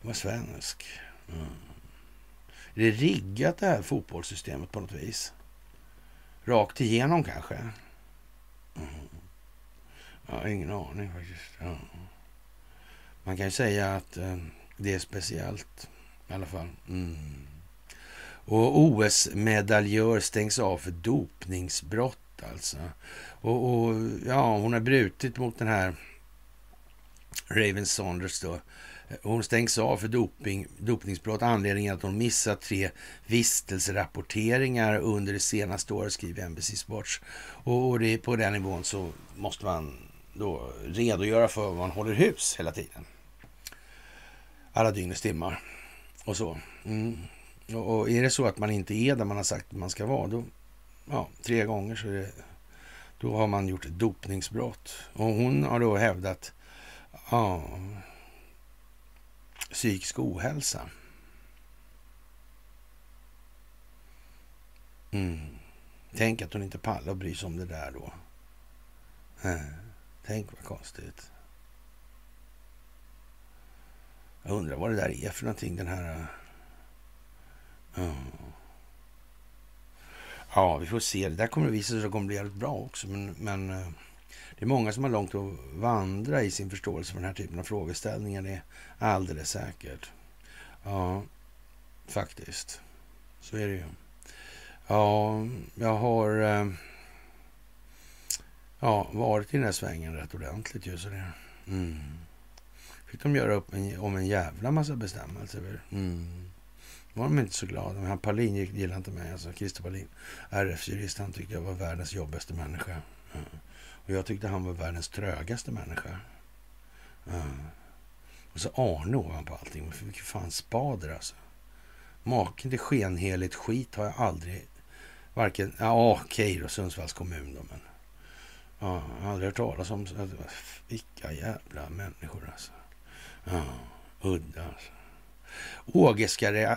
Det var svensk. Mm. Är det riggat det här fotbollssystemet på något vis? Rakt igenom kanske? Jag har ingen aning faktiskt. Ja. Man kan ju säga att eh, det är speciellt i alla fall. Mm. Och OS-medaljör stängs av för dopningsbrott alltså. Och, och, ja, hon har brutit mot den här Raven Saunders då. Hon stängs av för doping, dopningsbrott. Anledningen att hon missat tre vistelserapporteringar under det senaste året, skriver NBC Sports. Och, och det, på den nivån så måste man då redogöra för vad man håller hus hela tiden. Alla dygnets timmar och så. Mm. Och, och, är det så att man inte är där man har sagt att man ska vara, då, ja, tre gånger så är det, då har man gjort ett dopningsbrott. Och hon har då hävdat, ja, psykisk ohälsa. Mm. Tänk att hon inte pallar och bry sig om det där då. Äh. Tänk vad konstigt. Jag undrar vad det där är för någonting, den här... Uh, ja, vi får se. Det där kommer att visa sig att det kommer bli jävligt bra också. Men, men uh, det är många som har långt att vandra i sin förståelse för den här typen av frågeställningar. Det är alldeles säkert. Ja, faktiskt. Så är det ju. Ja, jag har... Eh, Ja, varit i den här svängen rätt ordentligt ju. Så det, mm. Fick de göra upp en, om en jävla massa bestämmelser. Mm. var de inte så glada. Men han Palin gillade inte mig. Alltså Christer Palin, RF-jurist, han tyckte jag var världens jobbigaste människa. Mm. Och jag tyckte han var världens trögaste människa. Mm. Och så Arne ovanpå allting. Vilken fan spader alltså. Maken till skenheligt skit har jag aldrig... Varken... Ja, okej okay då, Sundsvalls kommun då, men... Ja, jag har aldrig hört talas om... Vilka jävla människor alltså. Ja, udda alltså.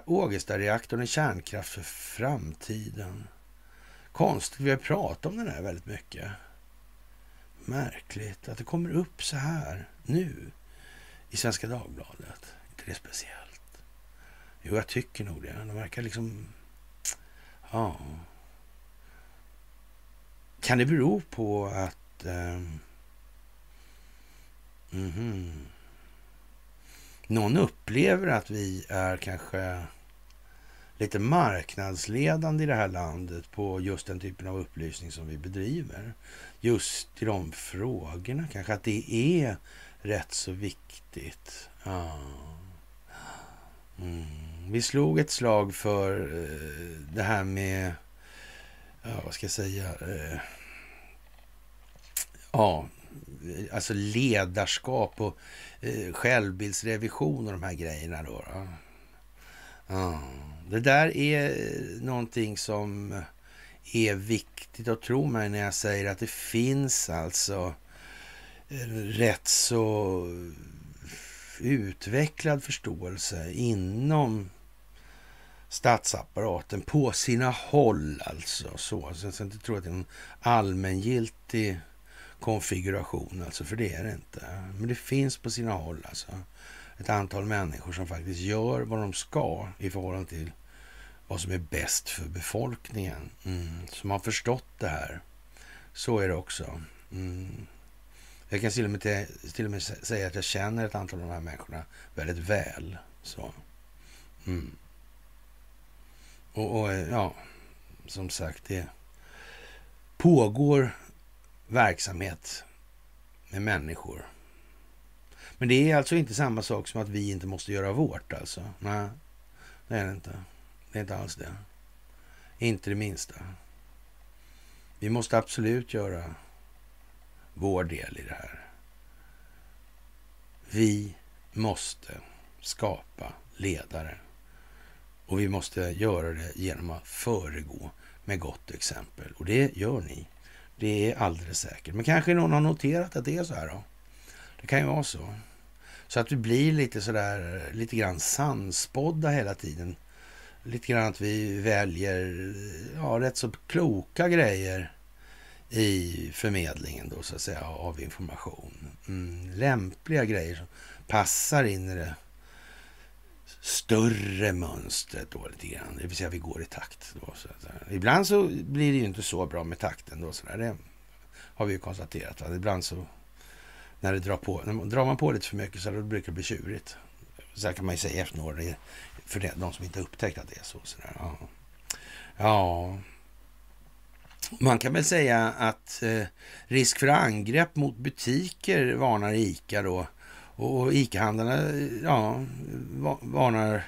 Ågestareaktorn är kärnkraft för framtiden. Konstigt, vi har pratat om den här väldigt mycket. Märkligt att det kommer upp så här nu i Svenska Dagbladet. inte det speciellt? Jo, jag tycker nog det. De verkar liksom... Ja. Kan det bero på att... Eh, mm. Någon upplever att vi är kanske lite marknadsledande i det här landet på just den typen av upplysning som vi bedriver. Just i de frågorna kanske, att det är rätt så viktigt. Ja. Mm. Vi slog ett slag för eh, det här med ja, vad ska jag säga? Eh, ja, alltså ledarskap och eh, självbildsrevision och de här grejerna då. då. Ja. Det där är någonting som är viktigt att tro mig när jag säger att det finns alltså eh, rätt så utvecklad förståelse inom statsapparaten på sina håll alltså. Så, så jag inte tror att det är en allmängiltig konfiguration alltså, för det är det inte. Men det finns på sina håll alltså ett antal människor som faktiskt gör vad de ska i förhållande till vad som är bäst för befolkningen. Mm. Som har förstått det här. Så är det också. Mm. Jag kan till och, med, till och med säga att jag känner ett antal av de här människorna väldigt väl. Så. Mm. Och, och, eh, ja, som sagt, det pågår verksamhet med människor. Men det är alltså inte samma sak som att vi inte måste göra vårt alltså. Nej, det är det inte. Det är inte alls det. Inte det minsta. Vi måste absolut göra vår del i det här. Vi måste skapa ledare. Och vi måste göra det genom att föregå med gott exempel. Och det gör ni. Det är alldeles säkert. Men kanske någon har noterat att det är så här då. Det kan ju vara så. Så att vi blir lite sådär, lite grann sannspådda hela tiden. Lite grann att vi väljer, ja, rätt så kloka grejer i förmedlingen då så att säga av information. Mm, lämpliga grejer som passar in i det större mönstret då lite grann. Det vill säga vi går i takt. Då, så Ibland så blir det ju inte så bra med takten då. Så där. Det har vi ju konstaterat. Va? Ibland så när det drar på, när drar man på lite för mycket så då brukar det bli tjurigt. Så här kan man ju säga efter några år för det, de som inte upptäckt att det är så. så där. Ja. ja, man kan väl säga att eh, risk för angrepp mot butiker varnar ICA då. Och ICA-handlarna ja, varnar,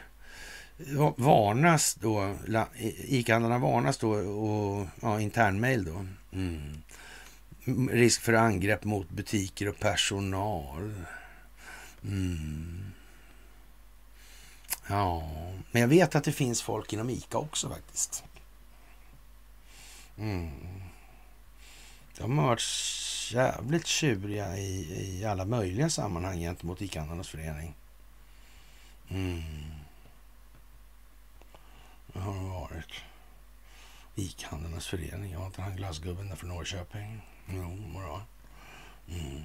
varnas då, ICA-handlarna varnas då och ja, internmail då. Mm. mm. Risk för angrepp mot butiker och personal. Mm. Ja, men jag vet att det finns folk inom ICA också faktiskt. Mm. De har varit jävligt tjuriga i, i alla möjliga sammanhang gentemot Icke-handlarnas förening. Mm. Det har de varit. ICA-handlarnas förening. Var inte han glassgubben där från Norrköping? Jo, bra. Mm.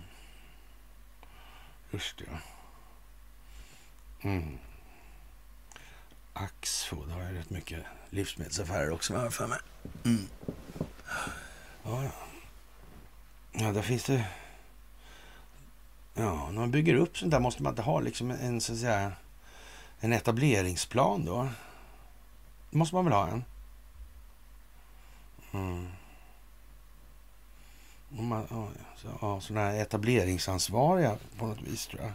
Just det. Mm. Axfood har ju rätt mycket livsmedelsaffärer också, har för mig. Mm. Ja, ja. Ja, där finns det... Ja, när man bygger upp sånt där måste man inte ha liksom en, så att säga, en etableringsplan då? Det måste man väl ha en? Mm. Man, ja, så, ja, sådana här etableringsansvariga på något vis tror jag.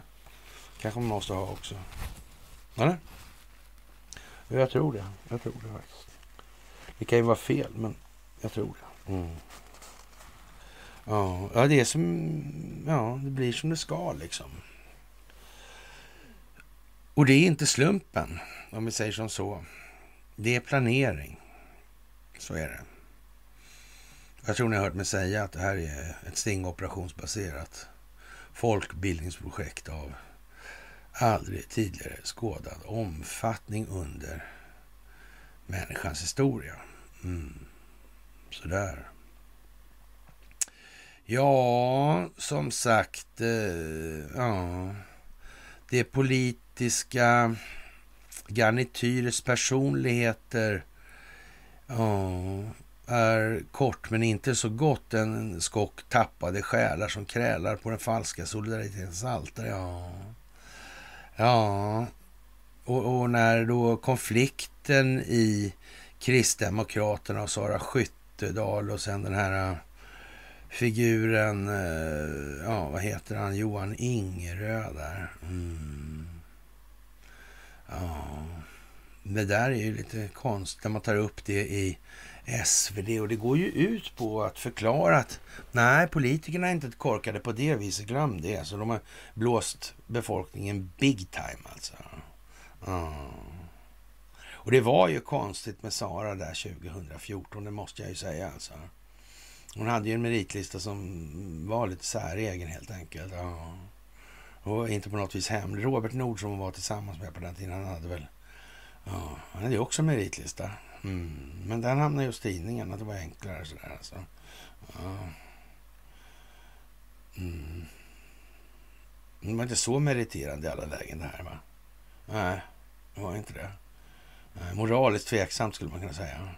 Kanske man måste ha också. Eller? Jag tror det. Jag tror det faktiskt. Det kan ju vara fel, men jag tror det. Mm. Ja, ja, det är som... Ja, det blir som det ska liksom. Och det är inte slumpen, om vi säger som så. Det är planering. Så är det. Jag tror ni har hört mig säga att det här är ett stingoperationsbaserat folkbildningsprojekt av aldrig tidigare skådad omfattning under människans historia. Mm. Sådär. Ja, som sagt, eh, ja, det politiska garnityrets personligheter ja, är kort men inte så gott. En skock tappade själar som krälar på den falska solidaritetens altare. Ja, ja. Och, och, när då konflikten i Kristdemokraterna och Sara Skyttedal och sen den här figuren, eh, ja vad heter han, Johan Ingerö där. Mm. Ja, det där är ju lite konstigt när man tar upp det i SvD och det går ju ut på att förklara att nej, politikerna är inte korkade på det viset, glöm det. Så de har blåst befolkningen big time alltså. Ja. Och det var ju konstigt med Sara där 2014, det måste jag ju säga alltså. Hon hade ju en meritlista som var lite säregen helt enkelt. Ja. Och inte på något vis hemlig. Robert Nord som hon var tillsammans med på den tiden, han hade väl... Ja, han hade ju också en meritlista. Mm. Men den hamnade hos tidningen, att det var enklare sådär alltså. Ja. Mm. Det var inte så meriterande i alla lägen det här va? Nej, det var inte det. Moraliskt tveksamt skulle man kunna säga.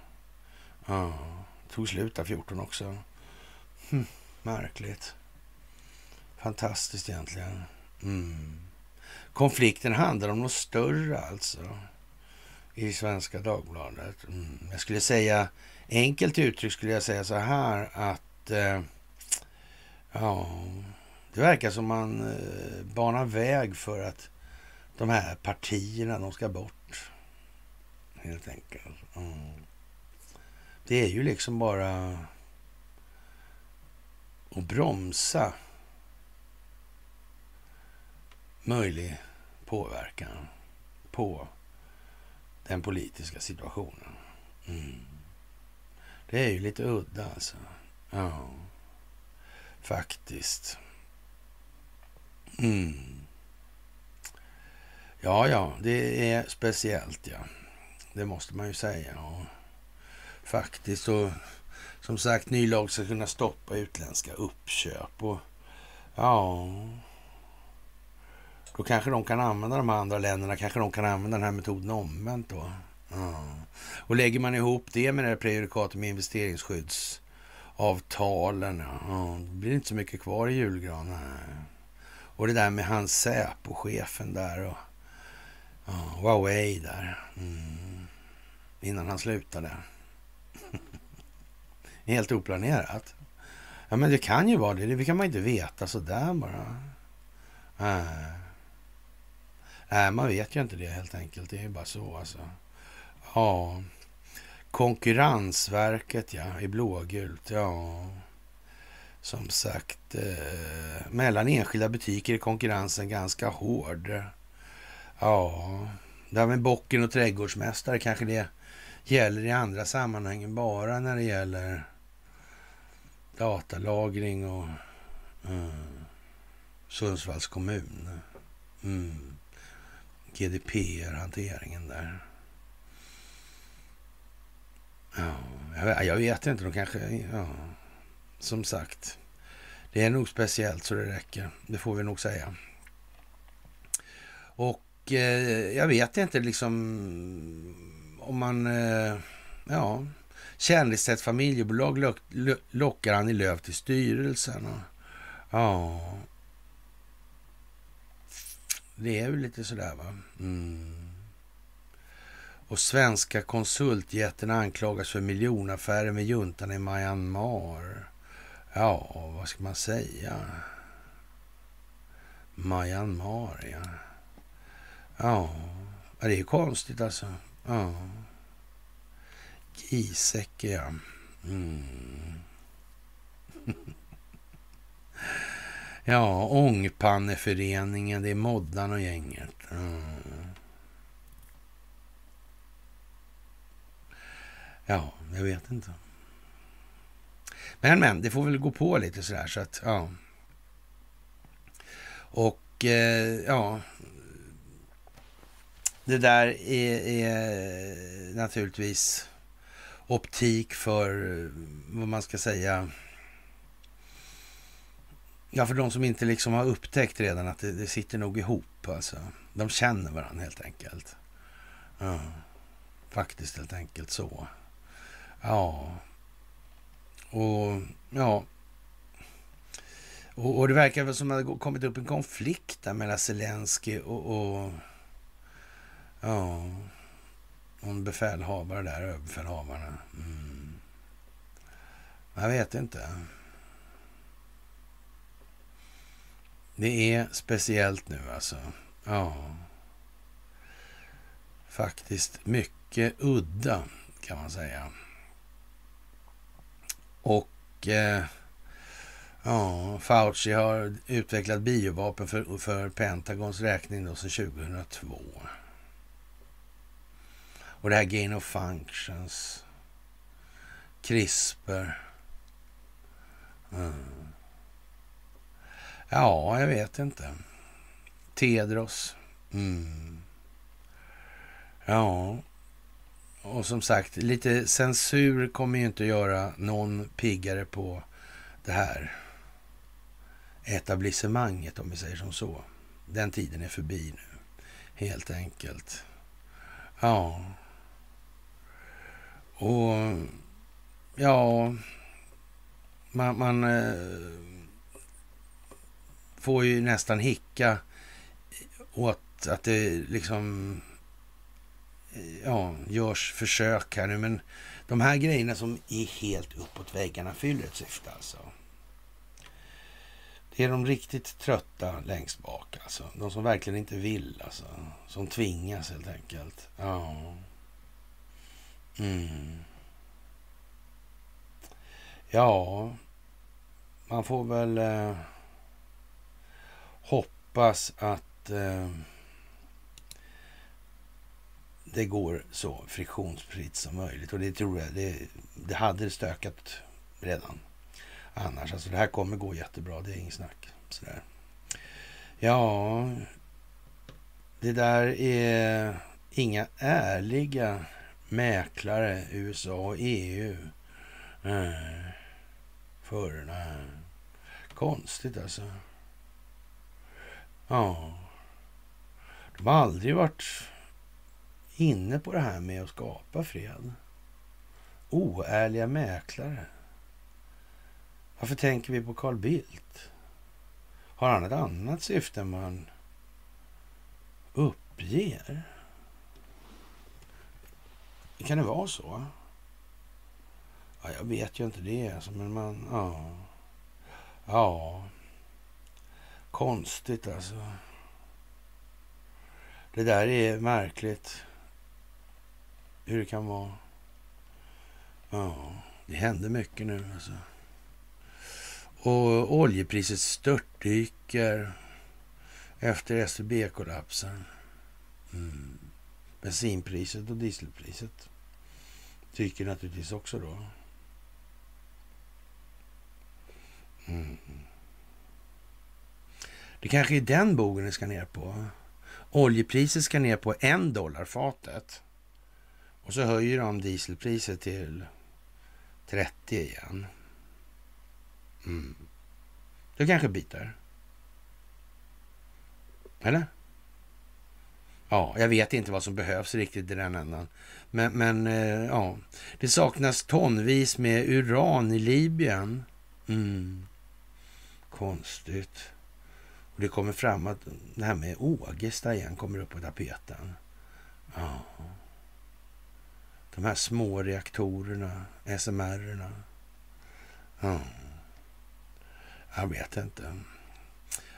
Ja. Tog slut där 14 också. Hm, märkligt. Fantastiskt egentligen. Mm. Konflikten handlar om något större alltså. I Svenska Dagbladet. Mm. Jag skulle säga, enkelt uttryckt skulle jag säga så här att eh, ja, det verkar som man eh, banar väg för att de här partierna, de ska bort. Helt enkelt. Mm. Det är ju liksom bara att bromsa möjlig påverkan på den politiska situationen. Mm. Det är ju lite udda alltså. Ja, faktiskt. Mm. Ja, ja, det är speciellt ja. Det måste man ju säga. Och faktiskt. Och som sagt, ny lag ska kunna stoppa utländska uppköp. Och ja, då kanske de kan använda de andra länderna, kanske de kan använda den här metoden omvänt då. Ja. Och lägger man ihop det med det här prejudikatet med investeringsskyddsavtalen, ja, då blir det inte så mycket kvar i julgranen. Och det där med hans Säpo-chefen där och ja, Huawei där. Mm. Innan han slutade. Helt oplanerat. Ja, men det kan ju vara det. Det kan man inte veta sådär bara. Äh. Nej, man vet ju inte det helt enkelt. Det är ju bara så alltså. Ja, Konkurrensverket ja, i blågult. Ja, som sagt, eh, mellan enskilda butiker är konkurrensen ganska hård. Ja, det här med bocken och trädgårdsmästare kanske det gäller i andra sammanhang bara när det gäller datalagring och mm, Sundsvalls kommun. Mm. GDPR-hanteringen där. Ja, jag, jag vet inte. De kanske... Ja, som sagt. Det är nog speciellt så det räcker. Det får vi nog säga. Och eh, jag vet inte liksom om man... Eh, ja, Kärnligstedts familjebolag lock, lockar Annie Lööf till styrelsen. Och, ja, det är väl lite sådär va. Mm. Och svenska konsultjätten anklagas för miljonaffärer med juntan i Myanmar. Ja, vad ska man säga? Myanmar, ja. Ja, det är ju konstigt alltså. Ja. Giesecke, ja. Mm. [laughs] ja, Ångpanneföreningen, det är Moddan och gänget. Mm. Ja, jag vet inte. Men, men, det får väl gå på lite sådär så att, ja. Och, eh, ja. Det där är, är naturligtvis optik för eh, vad man ska säga. Ja, för de som inte liksom har upptäckt redan att det, det sitter nog ihop. Alltså. De känner varandra helt enkelt. Ja, faktiskt helt enkelt så. Ja. Och ja. Och, och det verkar väl som att det har kommit upp en konflikt där mellan Zelensky och, och ja, hon befälhavare där, överbefälhavarna. Mm. Jag vet inte. Det är speciellt nu alltså. Ja. Faktiskt mycket udda kan man säga. Och eh, ja, Fauci har utvecklat biovapen för, för Pentagons räkning då sedan 2002. Och det här gain of functions. CRISPR. Mm. Ja, jag vet inte. Tedros. Mm. Ja, och som sagt, lite censur kommer ju inte att göra någon piggare på det här etablissemanget, om vi säger som så. Den tiden är förbi nu, helt enkelt. Ja. Och ja, man, man eh, får ju nästan hicka åt att det liksom eh, ja, görs försök här nu. Men de här grejerna som är helt uppåt väggarna fyller ett syfte alltså. Det är de riktigt trötta längst bak alltså. De som verkligen inte vill alltså. Som tvingas helt enkelt. Ja. Mm. Ja, man får väl eh, hoppas att eh, det går så friktionsfritt som möjligt. Och det tror jag, det, det hade stökat redan annars. Alltså det här kommer gå jättebra, det är inget snack. Sådär. Ja, det där är inga ärliga mäklare, USA och EU. Nej. Eh, För, här. Konstigt alltså. Ja. De har aldrig varit inne på det här med att skapa fred. Oärliga mäklare. Varför tänker vi på Carl Bildt? Har han ett annat syfte än man uppger? Kan det vara så? Ja, jag vet ju inte det, alltså, men man... Ja. ja. Konstigt alltså. Det där är märkligt. Hur det kan vara. Ja, det händer mycket nu alltså. Och oljepriset störtdyker efter SEB-kollapsen. Mm. Bensinpriset och dieselpriset Tycker naturligtvis också då. Mm. Det kanske är den bogen det ska ner på. Oljepriset ska ner på en dollar fatet. Och så höjer de dieselpriset till 30 igen. Mm. Det kanske biter. Eller? Ja, jag vet inte vad som behövs riktigt i den ändan. Men, men eh, ja, det saknas tonvis med uran i Libyen. Mm. Konstigt. Och det kommer fram att det här med Ågesta igen kommer upp på tapeten. Ja. De här små reaktorerna, SMR-erna. Ja. Jag vet inte.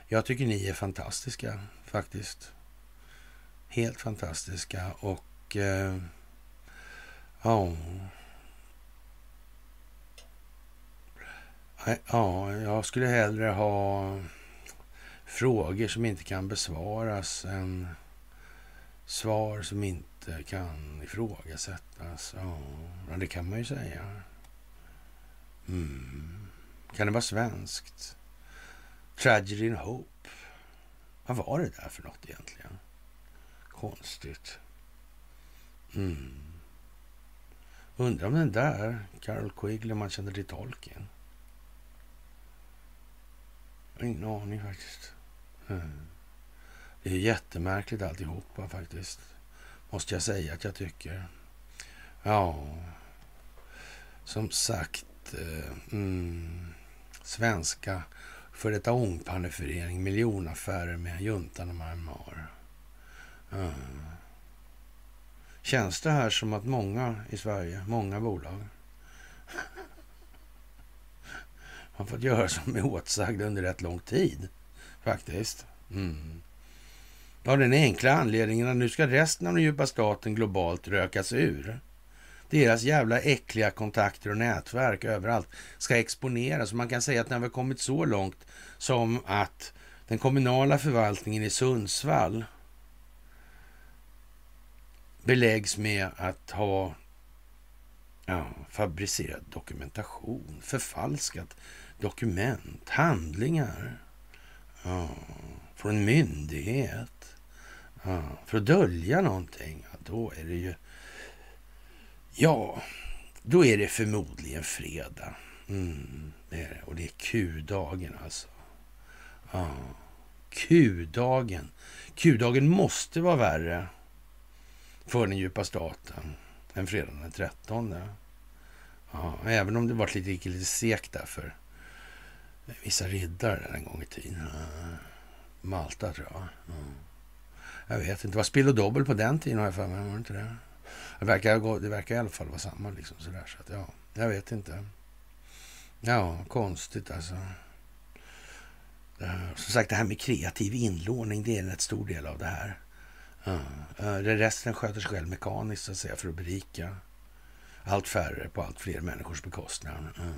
Jag tycker ni är fantastiska faktiskt. Helt fantastiska och eh, ja. Ja, jag skulle hellre ha frågor som inte kan besvaras än svar som inte kan ifrågasättas. Ja, det kan man ju säga. Mm. Kan det vara svenskt? Tragedy and Hope. Vad var det där för något egentligen? Konstigt. Mm. Undrar om den där, Carol Quigley, man känner till Tolkien. Ingen aning faktiskt. Mm. Det är jättemärkligt alltihopa faktiskt. Måste jag säga att jag tycker. Ja, som sagt. Eh, mm, svenska för detta ångpanneförening, miljonaffärer med juntan och Myanmar. Mm. Känns det här som att många i Sverige, många bolag har fått göra som är åtsagda under rätt lång tid faktiskt. Mm. Av den enkla anledningen att nu ska resten av den djupa staten globalt rökas ur. Deras jävla äckliga kontakter och nätverk överallt ska exponeras. Man kan säga att när vi har kommit så långt som att den kommunala förvaltningen i Sundsvall beläggs med att ha ja, fabricerat dokumentation, förfalskat dokument, handlingar ja, från en myndighet ja, för att dölja någonting. Ja, då är det ju Ja, då är det förmodligen fredag. Mm, det är det. Och det är Q-dagen alltså. Ja, Q-dagen. Q-dagen måste vara värre för den djupa staten en fredag den 13. Ja, även om det varit lite, lite segt där för vissa riddare där en gång i tiden. Malta tror jag. Mm. Jag vet inte. Det var spill och dobbel på den tiden har jag för mig. Var det inte det? Det verkar, det verkar i alla fall vara samma. Liksom, sådär, så att, ja, jag vet inte. Ja, konstigt alltså. Som sagt, det här med kreativ inlåning, det är en rätt stor del av det här. Ja. Eh, resten sköter sig själv mekaniskt, så att säga, för att berika allt färre på allt fler människors bekostnad. Mm.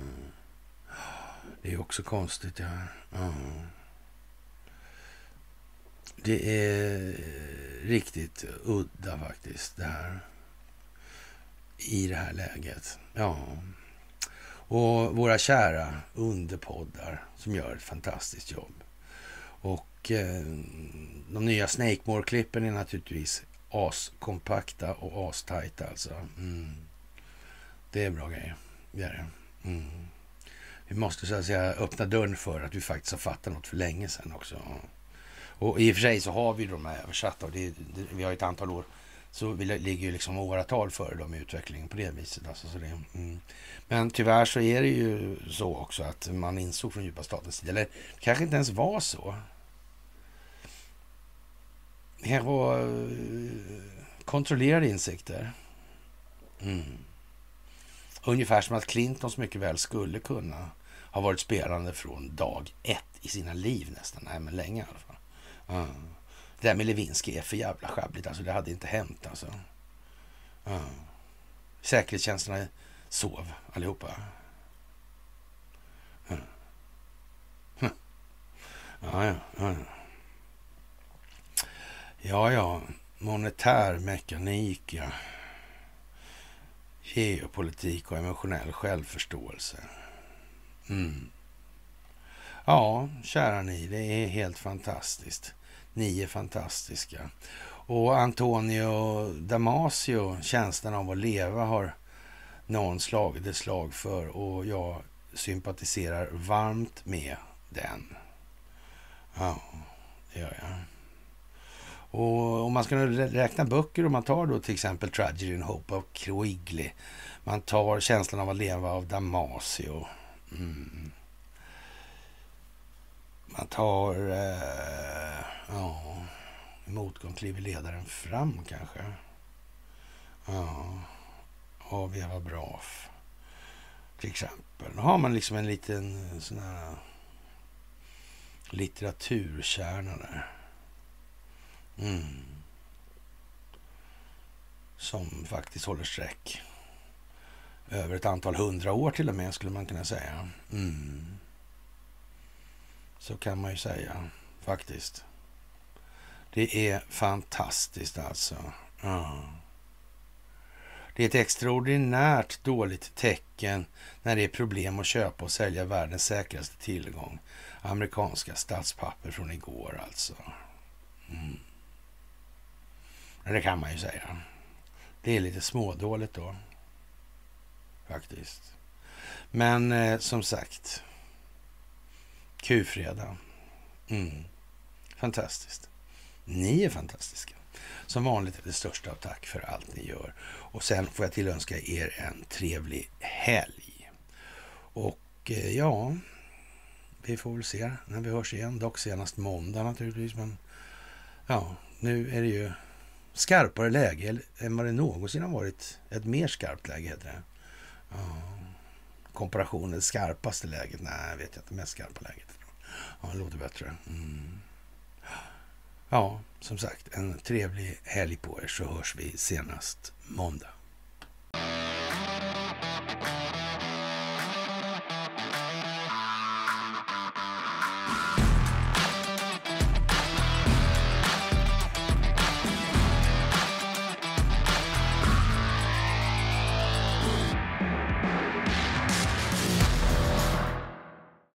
Det är också konstigt. Ja. Mm. Det är riktigt udda faktiskt det här. I det här läget. Ja. Och våra kära underpoddar som gör ett fantastiskt jobb. Och eh, de nya Snakemore-klippen är naturligtvis askompakta och astajta alltså. Mm. Det är bra grejer. Det är det. Mm. Vi måste så att säga öppna dörren för att vi faktiskt har fattat något för länge sedan också. Och i och för sig så har vi de här översatta och det, det, vi har ett antal år så vi ligger ju liksom åratal före dem i utvecklingen på det viset. Alltså, så det, mm. Men tyvärr så är det ju så också att man insåg från djupa statens sida, eller det kanske inte ens var så. Det här var eh, kontrollerade insikter. Mm. Ungefär som att Clintons mycket väl skulle kunna ha varit spelande från dag ett i sina liv nästan. Nej, men länge i alla fall. Mm. Det där med Lewinsky är för jävla sjabbligt. Alltså, det hade inte hänt alltså. Mm. Säkerhetstjänsterna sov allihopa. Mm. Ja, ja, ja. Ja, ja. Monetär mekanik, ja geopolitik och emotionell självförståelse. Mm. Ja, kära ni, det är helt fantastiskt. Ni är fantastiska. Och Antonio Damasio, känslan av att leva, har någon slagit ett slag för och jag sympatiserar varmt med den. Ja, det gör jag. Och om man ska räkna böcker, om man tar då till exempel Tragedy and Hope av Quigley. Man tar Känslan av att leva av Damasio. Mm. Man tar... Eh, ja, motgång kliver ledaren fram kanske. Ja, av Eva Braf. Till exempel. Då har man liksom en liten eh, sån här litteraturkärna där. Mm. Som faktiskt håller streck. Över ett antal hundra år till och med skulle man kunna säga. Mm. Så kan man ju säga faktiskt. Det är fantastiskt alltså. Ja. Det är ett extraordinärt dåligt tecken när det är problem att köpa och sälja världens säkraste tillgång. Amerikanska statspapper från igår alltså. Mm. Det kan man ju säga. Det är lite smådåligt då. Faktiskt. Men eh, som sagt. Q-fredag. Mm. Fantastiskt. Ni är fantastiska. Som vanligt är det största av tack för allt ni gör. Och sen får jag tillönska er en trevlig helg. Och eh, ja, vi får väl se när vi hörs igen. Dock senast måndag naturligtvis. Men ja, nu är det ju skarpare läge än vad det någonsin har varit. Ett mer skarpt läge heter det. Ja. Komparationen, skarpaste läget? Nej, vet jag inte. Mest skarpa läget. Ja, det låter bättre. Mm. Ja, som sagt, en trevlig helg på er så hörs vi senast måndag.